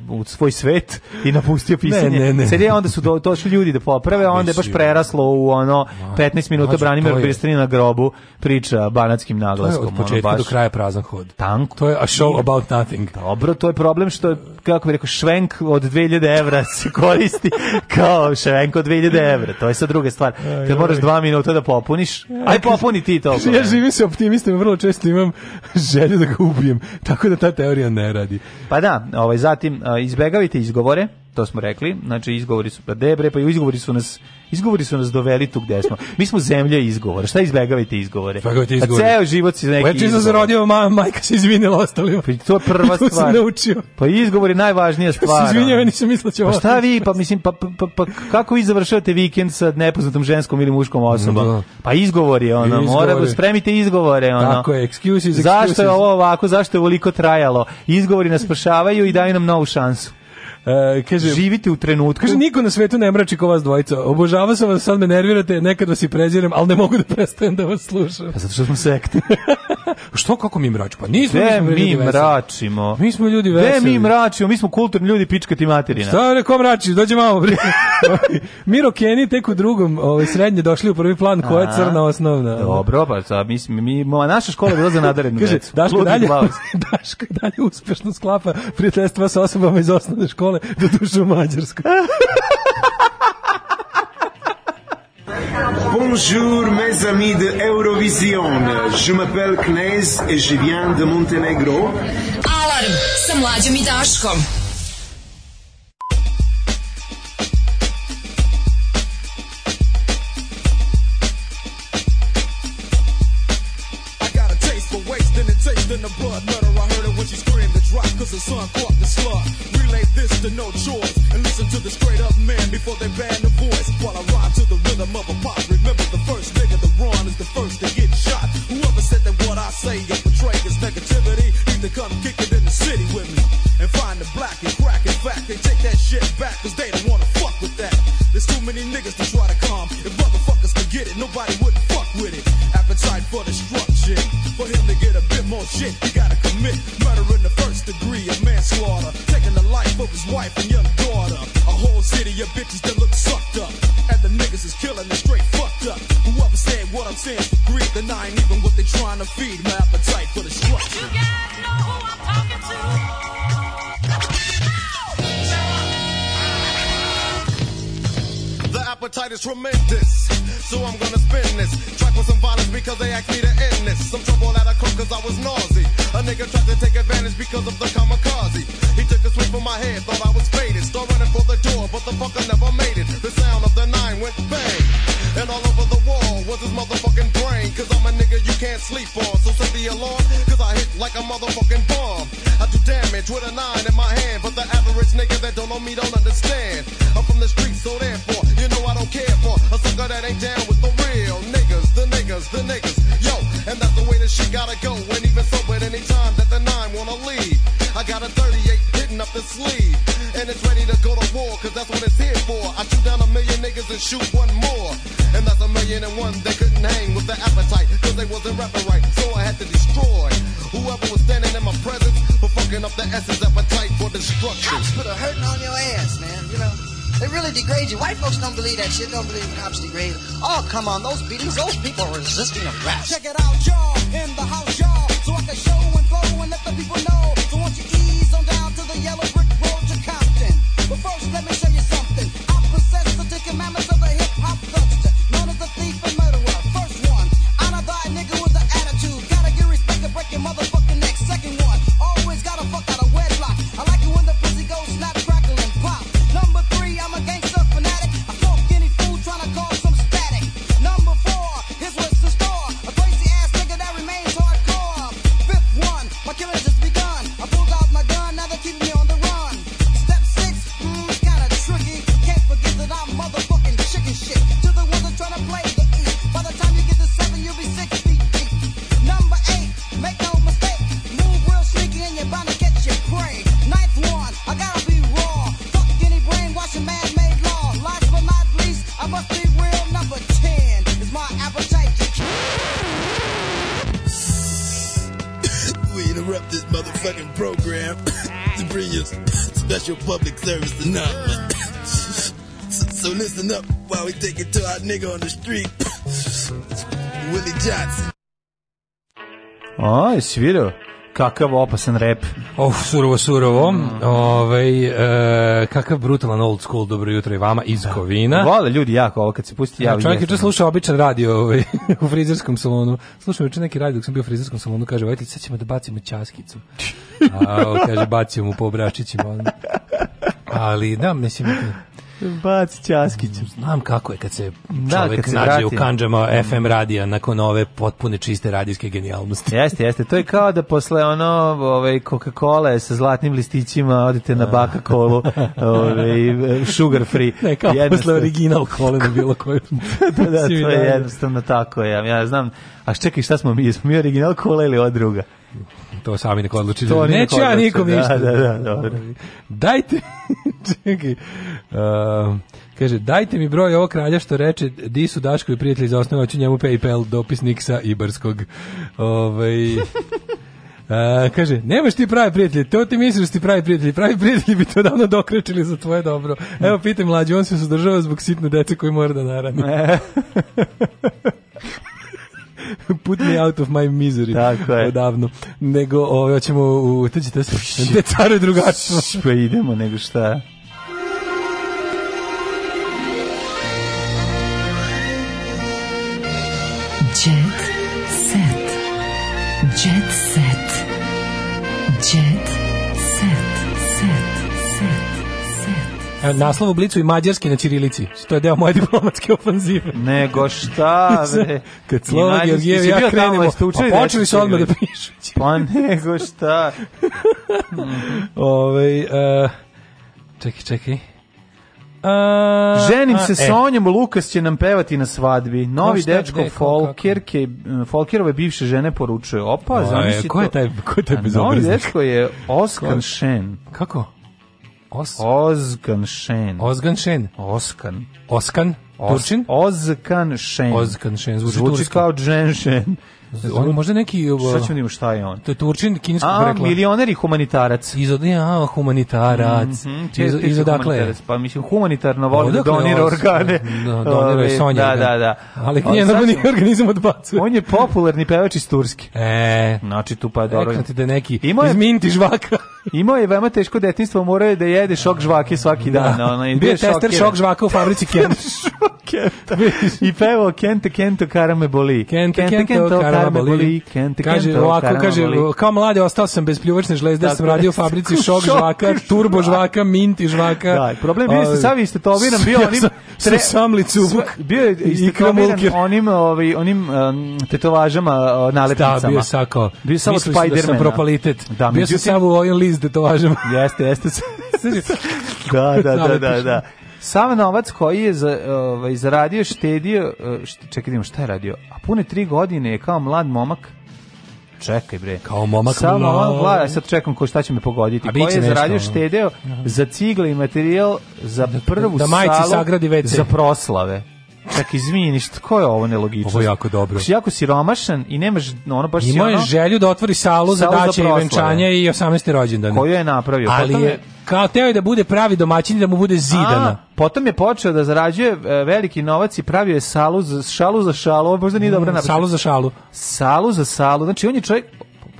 u svoj svet i napustio pisanje. Ne, ne, ne. Serija onda su do, došli ljudi da poprave, onda je baš preraslo u ono 15 minuta Branimir Bristani na grobu priča banatskim naglaskom. To je od početka do kraja prazan hod. Tank. To je a show about nothing. Dobro, to je problem što je, kako bi rekao, švenk od 2000 evra se koristi kao švenk od 2000 evra. To je sa druge stvar. Kad moraš dva minuta da popuniš, aj popuni ti to. Ja živim se optimistima, vrlo često imam želju da ga ubijem. Tako da ta teorija ne radi. Pa da, ovaj, zatim izbegavite izgovore to smo rekli. Znači izgovori su pa debre, pa izgovori su nas izgovori su nas doveli tu gde smo. Mi smo zemlja izgovora. Šta izbegavate izgovore? Izbegavajte pa izgovore. Pa ceo život si neki. Leči se zarodio, ma, majka se izvinila ostalima. Pa to je prva to stvar. naučio. Pa izgovori najvažnija stvar. Se izvinjava, nisam mislio da će Pa šta vi, pa mislim pa, pa, pa, pa, kako vi završavate vikend sa nepoznatom ženskom ili muškom osobom? Da. Pa izgovor je ono, mora da spremite izgovore ono. Tako je, excuses, excuses. Zašto je ovo ovako, zašto je toliko trajalo? Izgovori nas spašavaju i daju nam novu šansu. Uh, kaže, Živite u trenutku. Kaže, niko na svetu ne mrači ko vas dvojica. Obožava sam vas, sad me nervirate, nekad vas i prezirem, ali ne mogu da prestajem da vas slušam. A pa zato što smo sekte. što kako mi mračimo? Pa nismo De mi, mi mračimo. Mi smo ljudi veseli. De mi mračimo, mi smo kulturni ljudi pička ti materina. Šta reko mračiš? Dođi malo pri. Miro Keni tek u drugom, ovaj srednje došli u prvi plan koja je crna osnovna. Dobro, pa sa mi mi naša škola je bila za nadarenu Kaže, Daško dalje, Daško dalje uspešno sklapa prijateljstva sa osobama iz osnovne škole, do duše u Mađarskoj. Bonjour mes amis de Eurovision. Je m'appelle Knez et je viens de Montenegro. Alarm sa mlađom i Daškom. the blood, I heard her when screamed the drop, cause her son caught the slug. Relay this to no choice. listen to the straight up man before they ban the voice. While I rhyme to the rhythm of a pop, remember the first nigga to run is the first tremendous. So I'm gonna spin this track with some violence because they asked me to end this. Some trouble that I caught cause I was noisy. A nigga tried to take advantage because of the kamikaze. He took a swing from my head, thought I was faded. Start running for the door, but the fucker never made it. The sound of the nine went bang. And all over the wall was his motherfucking brain. Cause I'm a nigga you can't sleep on. So set the alarm, cause I hit like a motherfucking bomb. I do damage with a nine in my hand, but the cops put a hurting on your ass, man. You know, they really degrade you. White folks don't believe that shit. Don't believe cops degrade. Oh, come on, those beatings, those people are resisting arrest. Check it out, Joe. nigga on the street. Willie Johnson. A, jesi vidio? Kakav opasan rep. Of, surovo, surovo. Mm. Ove, ovaj, e, kakav brutalan old school, dobro jutro i vama iz Kovina. Vole ljudi jako ovo, kad se pusti ja, Ja, čovjek je slušao običan radio ovaj, u frizerskom salonu. Slušao juče neki radio dok sam bio u frizerskom salonu, kaže, ovaj, sad ćemo da bacimo časkicu. A, kaže, bacimo mu po obračićima. Ali, da, mislim, Bac Ćaskić. Mm, znam kako je kad se čovjek da, kad se nađe vratim. u kanđama FM radija nakon ove potpune čiste radijske genijalnosti. Jeste, jeste. To je kao da posle ono ovaj Coca-Cola sa zlatnim listićima odete na baka kolu, ovaj e, sugar free. Ne, kao posle original kole na bilo koju. da, da, to je jednostavno tako je. Ja znam. A čekaj, šta smo mi? Smo mi original kola ili od druga? To sami neko odlučili. To Neću ja nikom da, ništa. Da, da, dobro. Dajte, čekaj, uh, kaže, dajte mi broj ovo kralja što reče, di su Daškovi prijatelji za osnovaću njemu PayPal, dopis Niksa Ibarskog. Ovaj... Uh, kaže, nemaš ti pravi prijatelji, to ti misliš da ti pravi prijatelji, pravi prijatelji bi to davno dokrećili za tvoje dobro. Evo, pitaj mlađi, on se sudržava zbog sitne dece koji mora da narani. Put me out of my misery. Tako je. Odavno. Nego, ove, hoćemo u... Te care drugačno. Pa idemo, nego šta. Naslov u Blicu i mađarski na ćirilici. To je deo moje diplomatske ofanzive. Nego šta, bre? Kad Slova Georgijev ja krenemo, pa počeli su odmah da pišu. Pa nego šta? Ove, ovaj, uh, čekaj, čekaj. E, a, Ženim se Sonjom, e. Lukas će nam pevati na svadbi. Novi šta, dečko de, Folkerke, Folkerove bivše žene poručuje. Opa, zamisli to. Ko je taj, ko je taj bezobraznik? Novi dečko je Oskar Shen. Kako? Os... Ozgan Šen. Ozgan Šen. Oskan. Oskan. Turčin? Ozkan Shen. Ozkan Shen. Zvuči, Zvuči kao Džen Šen. On je možda neki... Šta uh, ćemo nima da šta je on? To je Turčin, kineskog porekla. A, milioner i humanitarac. Iz, ja, humanitarac. Mm -hmm, te, iz, iz odakle? Pa mislim, humanitarno voli da donira organe. Da, donira je Sonja. Da, da, da. da. Ali nije njen organi, organizam odbacuje. On je popularni pevač iz Turske. E. Znači, tu pa je dobro. Rekla ti da je neki iz Minti žvaka. Imao je veoma teško detinjstvo, morao je da jede šok žvake svaki da, dan. Da. Ona, bio je tester šok žvaka u fabrici Kent. Kenta. I pevao Kente, Kento, kara me boli. Kente, Kento, kento kara me boli. Kente, kaže, kento, ovako, kaže, boli. kao mladi ostao sam bez pljuvačne žlezde, dakle, sam radio u fabrici šok, žvaka, turbo žvaka, minti žvaka. Da, problem bio se ovaj, savi istetoviran, bio onim... Tre, licu. bio je istetoviran onim, ovim, ovaj, onim um, tetovažama, nalepnicama. Da, bio je sako. Bio je samo Spider-Man. Da sam propalitet. Da, bio sam samo ovim s tetovažama. Da jeste, jeste. da, da, da, da, da. Sam novac koji je za, ovaj, zaradio, štedio, e, št, čekaj, da idemo, šta je radio? A pune tri godine je kao mlad momak čekaj bre. Kao momak Samo mlad, mlad, sad čekam ko šta će me pogoditi. Ko je zaradio štedeo Aha. za cigle i materijal za da- prvu da, da majci sagradi WC. za proslave. Čak izvinji, šta ko je ovo nelogično? Ovo je jako dobro. Si jako siromašan i nemaš ono baš Ima je želju da otvori salu, za daće i venčanje i 18. rođendan. Koju je napravio? Ali je kao teo da bude pravi domaćin da mu bude zidana. A, potom je počeo da zarađuje e, veliki novac i pravio je salu za šalu za šalu, ovo možda nije mm, dobro napravio. Salu za šalu. Salu za salu. Znači on je čovjek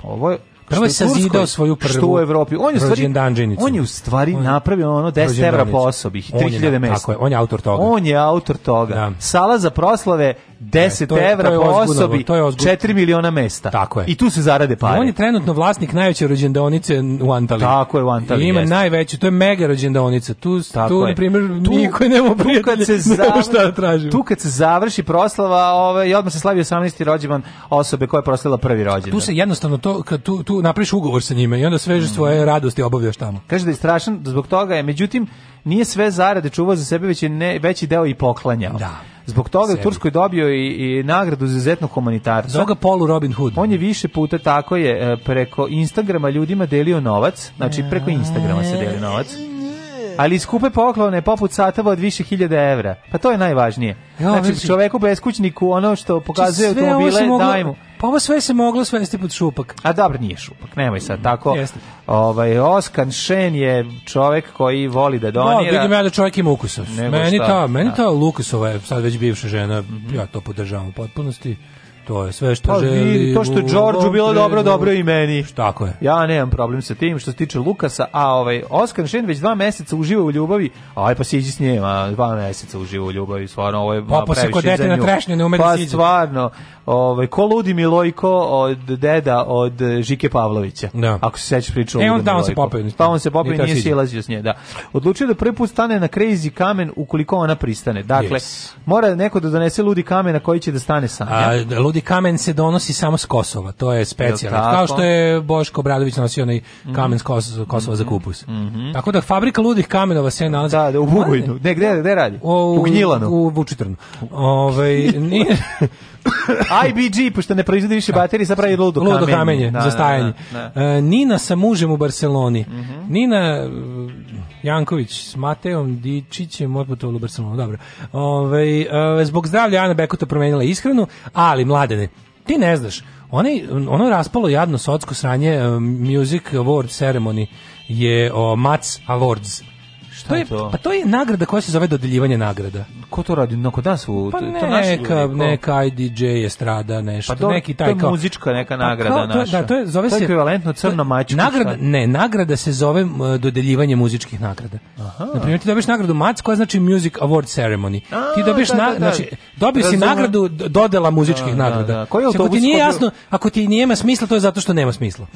ovo je Prvo je sazidao svoju prvu što u Evropi. On je stvari on je u stvari on, napravio ono 10 evra po osobi, 3000 mesta. Tako je, on je autor toga. On je autor toga. Da. Sala za proslave 10 e, to je, evra po osobi, 4 miliona mesta. Tako je. I tu se zarade pare. On je trenutno vlasnik najveće rođendonice u Antali. Tako je, u Antaliji. I ima jest. najveću, to je mega rođendonica. Tu, Tako tu je. na primjer, tu, mi koji nemamo prijatelja, se završi, šta da tražimo. Tu kad se završi proslava, ove, i odmah se slavi 18. rođendan osobe koja je proslavila prvi rođendan. Tu se jednostavno, to, kad tu, tu napriš ugovor sa njime i onda sveže mm. svoje radosti obavljaš tamo. Kaže da je strašan, zbog toga je, međutim, nije sve zarade čuvao za sebe, već je ne, veći deo i poklanjao. Da. Zbog toga je u Turskoj dobio i, i nagradu za izuzetnog humanitarca. Zoga polu Robin Hood. On je više puta tako je e, preko Instagrama ljudima delio novac, znači preko Instagrama se delio novac ali iz kupe poklone poput satava od više hiljada evra. Pa to je najvažnije. znači, čoveku beskućniku ono što pokazuje znači, automobile, daj mu. Pa ovo sve se moglo svesti pod šupak. A dobro, nije šupak, nemoj sad tako. Jeste. Ovaj, Oskan Šen je čovek koji voli da, da donira. Da, vidim ja da čovek ima ukusa. Meni šta? ta, meni da. ta Lukasova je sad već bivša žena, mhm. ja to podržavam u potpunosti. To je sve što pa, želi. To što je Đorđu bilo dobro, dobro i meni. Tako je. Ja nemam problem sa tim što se tiče Lukasa, a ovaj Oskar Šen već dva meseca uživa u ljubavi. Aj pa siđi s njima, dva meseca uživa u ljubavi, stvarno ovo je pa, pa se kod dete na trešnje ne ume da pa, da siđe. Pa stvarno, ovaj ko ludi Milojko od deda od Žike Pavlovića. Da. Ako se sećaš priču e, on, da, on se popeo. Pa on se popeo i nije silazio s nje, da. Odlučio da prvi put stane na crazy kamen ukoliko ona pristane. Dakle, yes. mora neko da donese ludi kamen na koji će da stane sam. A, ludi kamen se donosi samo s Kosova, to je specijalno. Kao što je Boško Obradović nosio onaj mhm. kamen s Kosova, Kosova za mhm. kupus. Mm -hmm. Tako da fabrika ludih kamenova se nalazi. Da, da u Bugojnu. Ne, gde, gde radi? O, u, u Gnjilanu. U Vučitrnu. Ovaj, nije... IBG, pošto ne proizvodi više da. baterije, sad pravi ludo, ludo kamenje. kamenje da, za da, stajanje. Da, da, e, Nina sa mužem u Barceloni. Mm -hmm. Nina e, Janković s Mateom Dičićem otputovali u Barcelonu. Dobro. Ove, e, zbog zdravlja Ana Bekuta promenila ishranu, ali mladene, ti ne znaš, onaj, ono raspalo jadno socko sranje Music Award Ceremony je o Mats Awards Šta to je, to? Pa to je nagrada koja se zove dodeljivanje nagrada. Ko to radi? No, kod nas Pa to, neka, naši ljudi, ko? neka IDJ Estrada, nešto, pa to, neki taj kao... Pa to je muzička neka nagrada pa kao, to, naša. Da, to je, zove to je ekvivalentno crno mačku. Nagrada, ne, nagrada se zove uh, dodeljivanje muzičkih nagrada. Aha. Naprimjer, ti dobiješ nagradu Mac koja znači Music Award Ceremony. A, ti dobiješ da, da, da. znači, dobio si nagradu dodela muzičkih da, da, nagrada. Da. Koji Ako ti nije jasno, ako ti nema smisla, to je zato što nema smisla.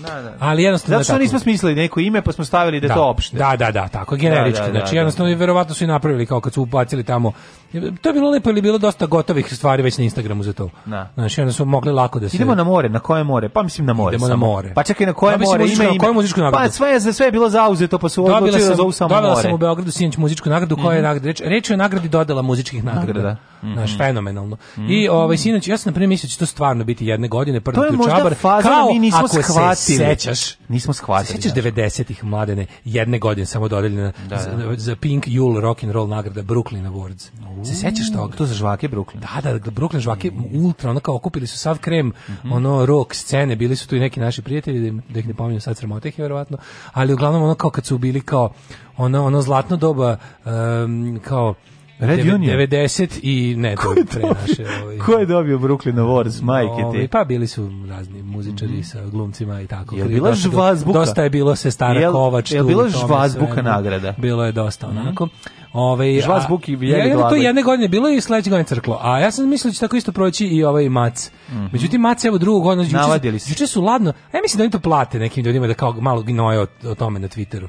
Ali jednostavno... Zato što nismo smislili neko ime, pa smo stavili da je to opšte. Da, da, da, tako, generički Znači da, da. jednostavno verovatno su i napravili kao kad su ubacili tamo To je bilo lepo ili bilo dosta gotovih stvari već na Instagramu za to. Da. Znači, onda su mogli lako da se... Idemo na more, na koje more? Pa mislim na more. Idemo samo. na more. Pa čekaj, na koje Dobili pa more? Muzičku, ime, ime. Koju muzičku nagradu? Pa sve je, sve je bilo zauzeto, pa su odlučili da zovu samo dobila more. Dobila sam u Beogradu sinjeć muzičku nagradu, koja je mhm. nagrada? Reč, reč je o nagradi dodela muzičkih nagrada. nagrada. Mm -hmm. Znaš, fenomenalno. Mm -hmm. I mhm. ovaj, sinoć, ja sam na primjer mislio da će to stvarno biti jedne godine, prvi ključabar. To je možda faza da kao, mi nismo ako shvatili. se sećaš, nismo shvatili. Sećaš 90-ih mladene, jedne godine samo dodeljena da, da. za, Pink Yule Rock and Roll nagrada Brooklyn Awards. Mm. Se sećaš mm. toga? To za žvake Brooklyn. Da, da, da Brooklyn žvake mm. ultra, ono kao okupili su sav krem, mm -hmm. ono rock scene, bili su tu i neki naši prijatelji, da, da ih ne pominjem sad sramote ih verovatno, ali uglavnom ono kao kad su bili kao ono, ono zlatno doba um, kao Red Union? 90 i ne, to pre naše. Ovaj, ko je dobio Brooklyn Awards, majke ovaj, ti? Pa bili su razni muzičari mm -hmm. sa glumcima i tako. Je bila žvazbuka? Dosta je bilo se stara Kovač. tu. Je bila žvazbuka nagrada? Bilo je dosta mhm. onako. Mm -hmm. Ovaj Žvac Buki je ja, to jedne godine bilo i sledeće godine crklo. A ja sam mislio da će tako isto proći i ovaj Mac. Mm -hmm. Međutim Mac evo drugog godina juče. Juče su ladno. Ja mislim da oni to plate nekim ljudima da kao malo gnoje o, o tome na Twitteru.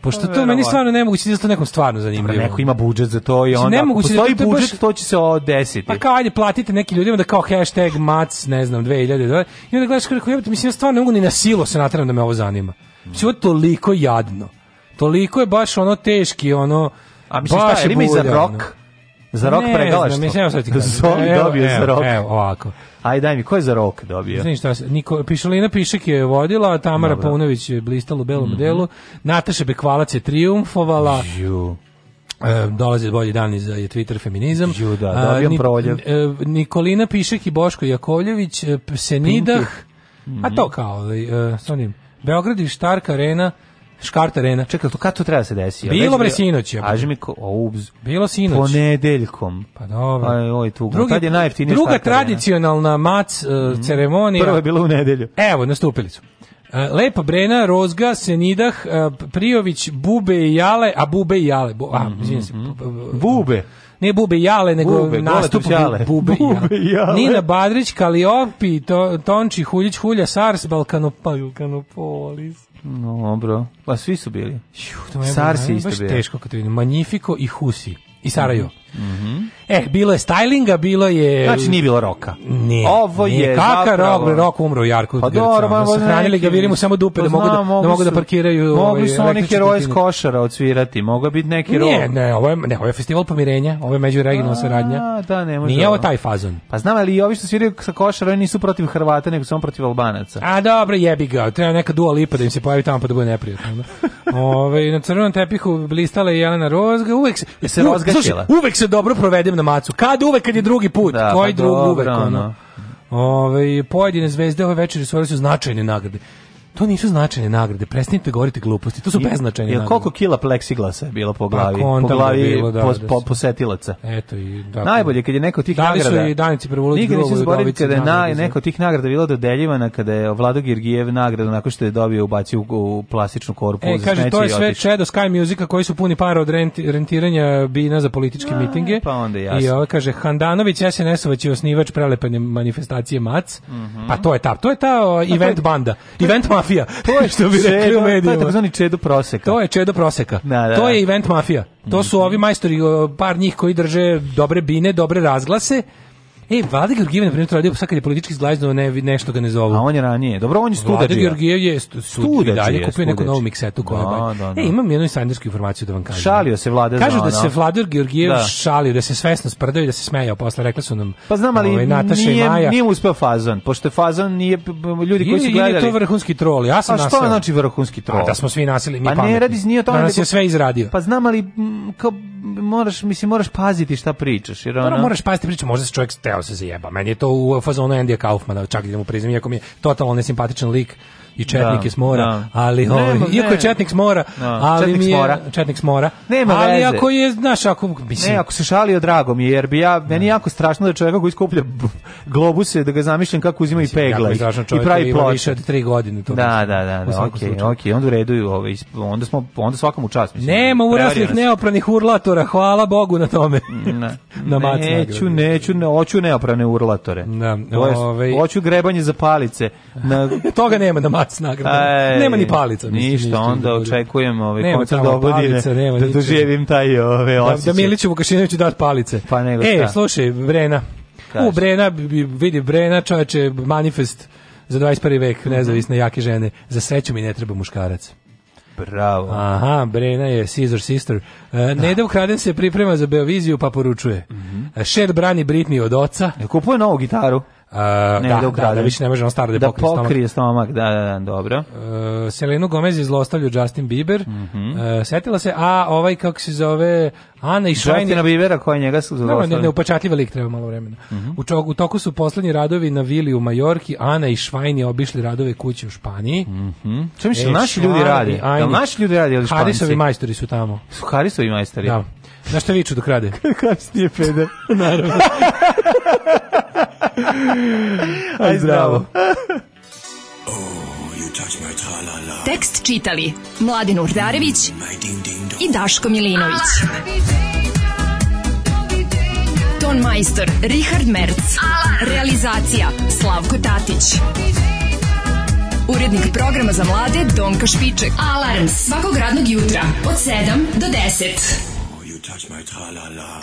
Pošto to meni stvarno nemoguće da to nekom stvarno zanimljivo. Neko ima budžet za to i onda ako postoji da budžet, baš, to će se odesiti. Pa kao, ajde, platite neki ljudima da kao hashtag mac, ne znam, 2000, i onda gledaš kako jebate, mislim, ja stvarno ne mogu ni na silu se natrenam da me ovo zanima. Mislim, ovo toliko jadno. Toliko je baš ono teški, ono, A misliš šta, ima i za rock? Za rok pregalaš. Ne, znam, sad ti kažem. Zoli dobio evo, za rok. Evo, ovako. Aj daj mi, ko je za rok dobio? Znači šta, Niko, Pišalina Pišek je vodila, Tamara Dobro. Paunović je blistala u belom mm -hmm. delu, Nataša Bekvalac je triumfovala. Ju. E, dolaze bolji dani za je Twitter feminizam. Ju, da, dobijam proljev. E, Nikolina Pišek i Boško Jakovljević, e, Senidah, mm -hmm. a to mhm. kao, ovaj, e, s Beograd i Štarka Arena, Škart arena. Čekaj, to kad to treba da se desi? Bilo bre sinoć. Aži mi ko, obz. Bilo sinoć. Ponedeljkom. Pa dobro. Aj, oj, tu. Drugi, tad je najjeftinije Druga tradicionalna mac uh, ceremonija. Prva je bila u nedelju. Evo, nastupili su. E, lepa Brena, Rozga, Senidah, e, Priović, Bube i Jale, a Bube i Jale, bu, a, mhm, izvinim se. Mhm. Bube. Ne Bube i Jale, nego bube, nastup Bube, bube i Jale. Nina Badrić, Kaliopi, to, Tonči, Huljić, Hulja, Sars, Balkanopolis. Dobro. A svi su bili. Ju, to me je isto bio. Baš teško kad vidim. Magnifico i Husi. I Sarajevo. Mhm. E, bilo je stylinga, bilo je Znači nije bilo roka. Nije, Ovo nije. je kaka zapravo... rok, rok umro Jarko. Pa dobro, ma sahranili ga, vidimo samo dupe da pa mogu da, da mogu da parkiraju. Mogli ovaj su oni heroje s košara odsvirati, mogao biti neki rok. Ne, ne, ovo je ne, ovo je festival pomirenja, ovo je međuregionalna saradnja. Da, ne može. Nije ovo taj fazon. Pa znam ali i ovi što sviraju sa košara, oni nisu protiv Hrvata, nego samo protiv Albanaca. A dobro, jebi ga. Treba neka dua lipa da im se pojavi tamo pa da bude neprijatno. Da. Ove, na crvenom tepihu blistala je Jelena Rozga, uvek se, se rozgaćila. Uvek se dobro provedem na macu. Kad uvek kad je drugi put, da, koji pa drugi uvek ono. Ove, pojedine zvezde ove večeri osvojile su značajne nagrade. To nisu značajne nagrade. Prestanite govoriti gluposti. To su beznačajne. Jel koliko kila pleksiglasa je bilo po pa glavi? Pa, po glavi bilo, da, da po, po, posetilaca. Eto i da. Najbolje kad je neko tih nagrada. Da li su i Danici Prvulović Nikad nisu zaboravili kada je na, neko tih nagrada bilo dodeljivana kada je Vlado Girgijev nagradu nakon što je dobio ubacio u, u plastičnu korpu e, kaže, to je sve čedo Sky Musica koji su puni para od renti, rentiranja bina za političke A, mitinge. Pa onda jasno. I ovo ovaj kaže Handanović SNS-ovac je osnivač prelepanje manifestacije MAC. Mm -hmm. Pa to je ta, to je ta o, pa event banda. Event mafija. To je što bi rekli čedo, u medijima. To je takozvani čedo proseka. To je čedo proseka. Da, da. To je da. event mafija. To su mhm. ovi majstori, par njih koji drže dobre bine, dobre razglase, E, Vlada Georgijev, na primjer, to radio, sad kad je politički zglazno, ne, nešto ga ne zovu. A on je ranije. Dobro, on je studađija. Vlada Georgijev je stu, studađija. dalje kupio neku novu miksetu koja da, da, da. E, imam jednu sandarsku informaciju da vam kažem. Šalio se Vlada Kažu da, da se Vlada Georgijev da. šalio, da se svesno sprdao i da se smejao posle, rekla su nam Pa znam, ali ovaj, Nataša nije, Maja. nije uspeo fazan, pošto fazan nije, ljudi koji su gledali. Ili je to vrhunski trol, ja sam A što znači vrhunski trol? A da smo svi nasili, mi pa pametni. ne, radi nije to. Da nas je sve izradio. Pa znam, ali kao, moraš, mislim, moraš paziti šta pričaš. Jer ono... Moraš paziti priču, možda se čovjek steo stvarno se zajeba. Meni je to u fazonu Andy Kaufmana, čak i da mu priznam, iako mi je totalno nesimpatičan lik, i četnik da, iz mora, da. ali ho, ovaj, iako je četnik s mora, da. ali četnik mi je smora. četnik s mora. Nema ali veze. ako je, znaš, ako mislim, ne, ako se šalio drago mi je, jer bi ja meni jako strašno da čovjek koji iskuplja globuse da ga zamišljam kako uzima mislim, i pegla i pravi ploče. Više od 3 godine to. Da, da, da, da okej, okay, okej, onda u redu ovaj, onda smo onda svakom u čast, mislim. Nema uraslih neopranih urlatora, hvala Bogu na tome. Na, na mac neću, neću, ne, hoću neoprane urlatore. Da, ovaj. hoću grebanje za palice. Na, toga nema da mac plac nagrada. Pa, e, nema ni palica. Mislim, ništa, ništa, onda da, da. očekujem ovaj nema koncert dogodine da doživim taj ove osjećaj. Da, da Miliću Vukašinoviću dati palice. Pa nego e, šta. slušaj, Brena. Kaži. U, Brena, vidi Brena, čoveče, manifest za 21. vek, mhm. nezavisne jake žene. Za sreću mi ne treba muškarac. Bravo. Aha, Brena je Caesar sister. E, da. Neda Ukraden se priprema za Beoviziju pa poručuje. Mm -hmm. Šer brani Britni od oca. E, kupuje novu gitaru. Uh, ne, da, da, da, da, više ne može on stara da, da pokrije stomak. Da, da, da, dobro. Uh, e, Selena Gomez je zlostavljao Justin Bieber. Mm -hmm. uh, setila se, a ovaj kako se zove Ana i Šajni. Justina Biebera koji njega su zlostavljali. Ne, ne, upačatljiva lik treba malo vremena. Mm -hmm. u, čog, u toku su poslednji radovi na vili u Majorki. Ana i Švajni obišli radove kuće u Španiji. Mm -hmm. Čo mi e, naši ljudi radi? Da naši ljudi radi ili Španci? Harisovi majstori su tamo. Su Harisovi majstori? Da. Na šta viču dok rade? Kako nije peder? Naravno. Aj zdravo. Oh, you touch my -la -la. Tekst čitali Mladin Urdarević i Daško Milinović. Ah! Ton majstor Richard Merc. Ah! Realizacija Slavko Tatić. Urednik programa za mlade Donka Špiček. Alarms svakog radnog jutra od 7 do 10. Oh, you touch my -la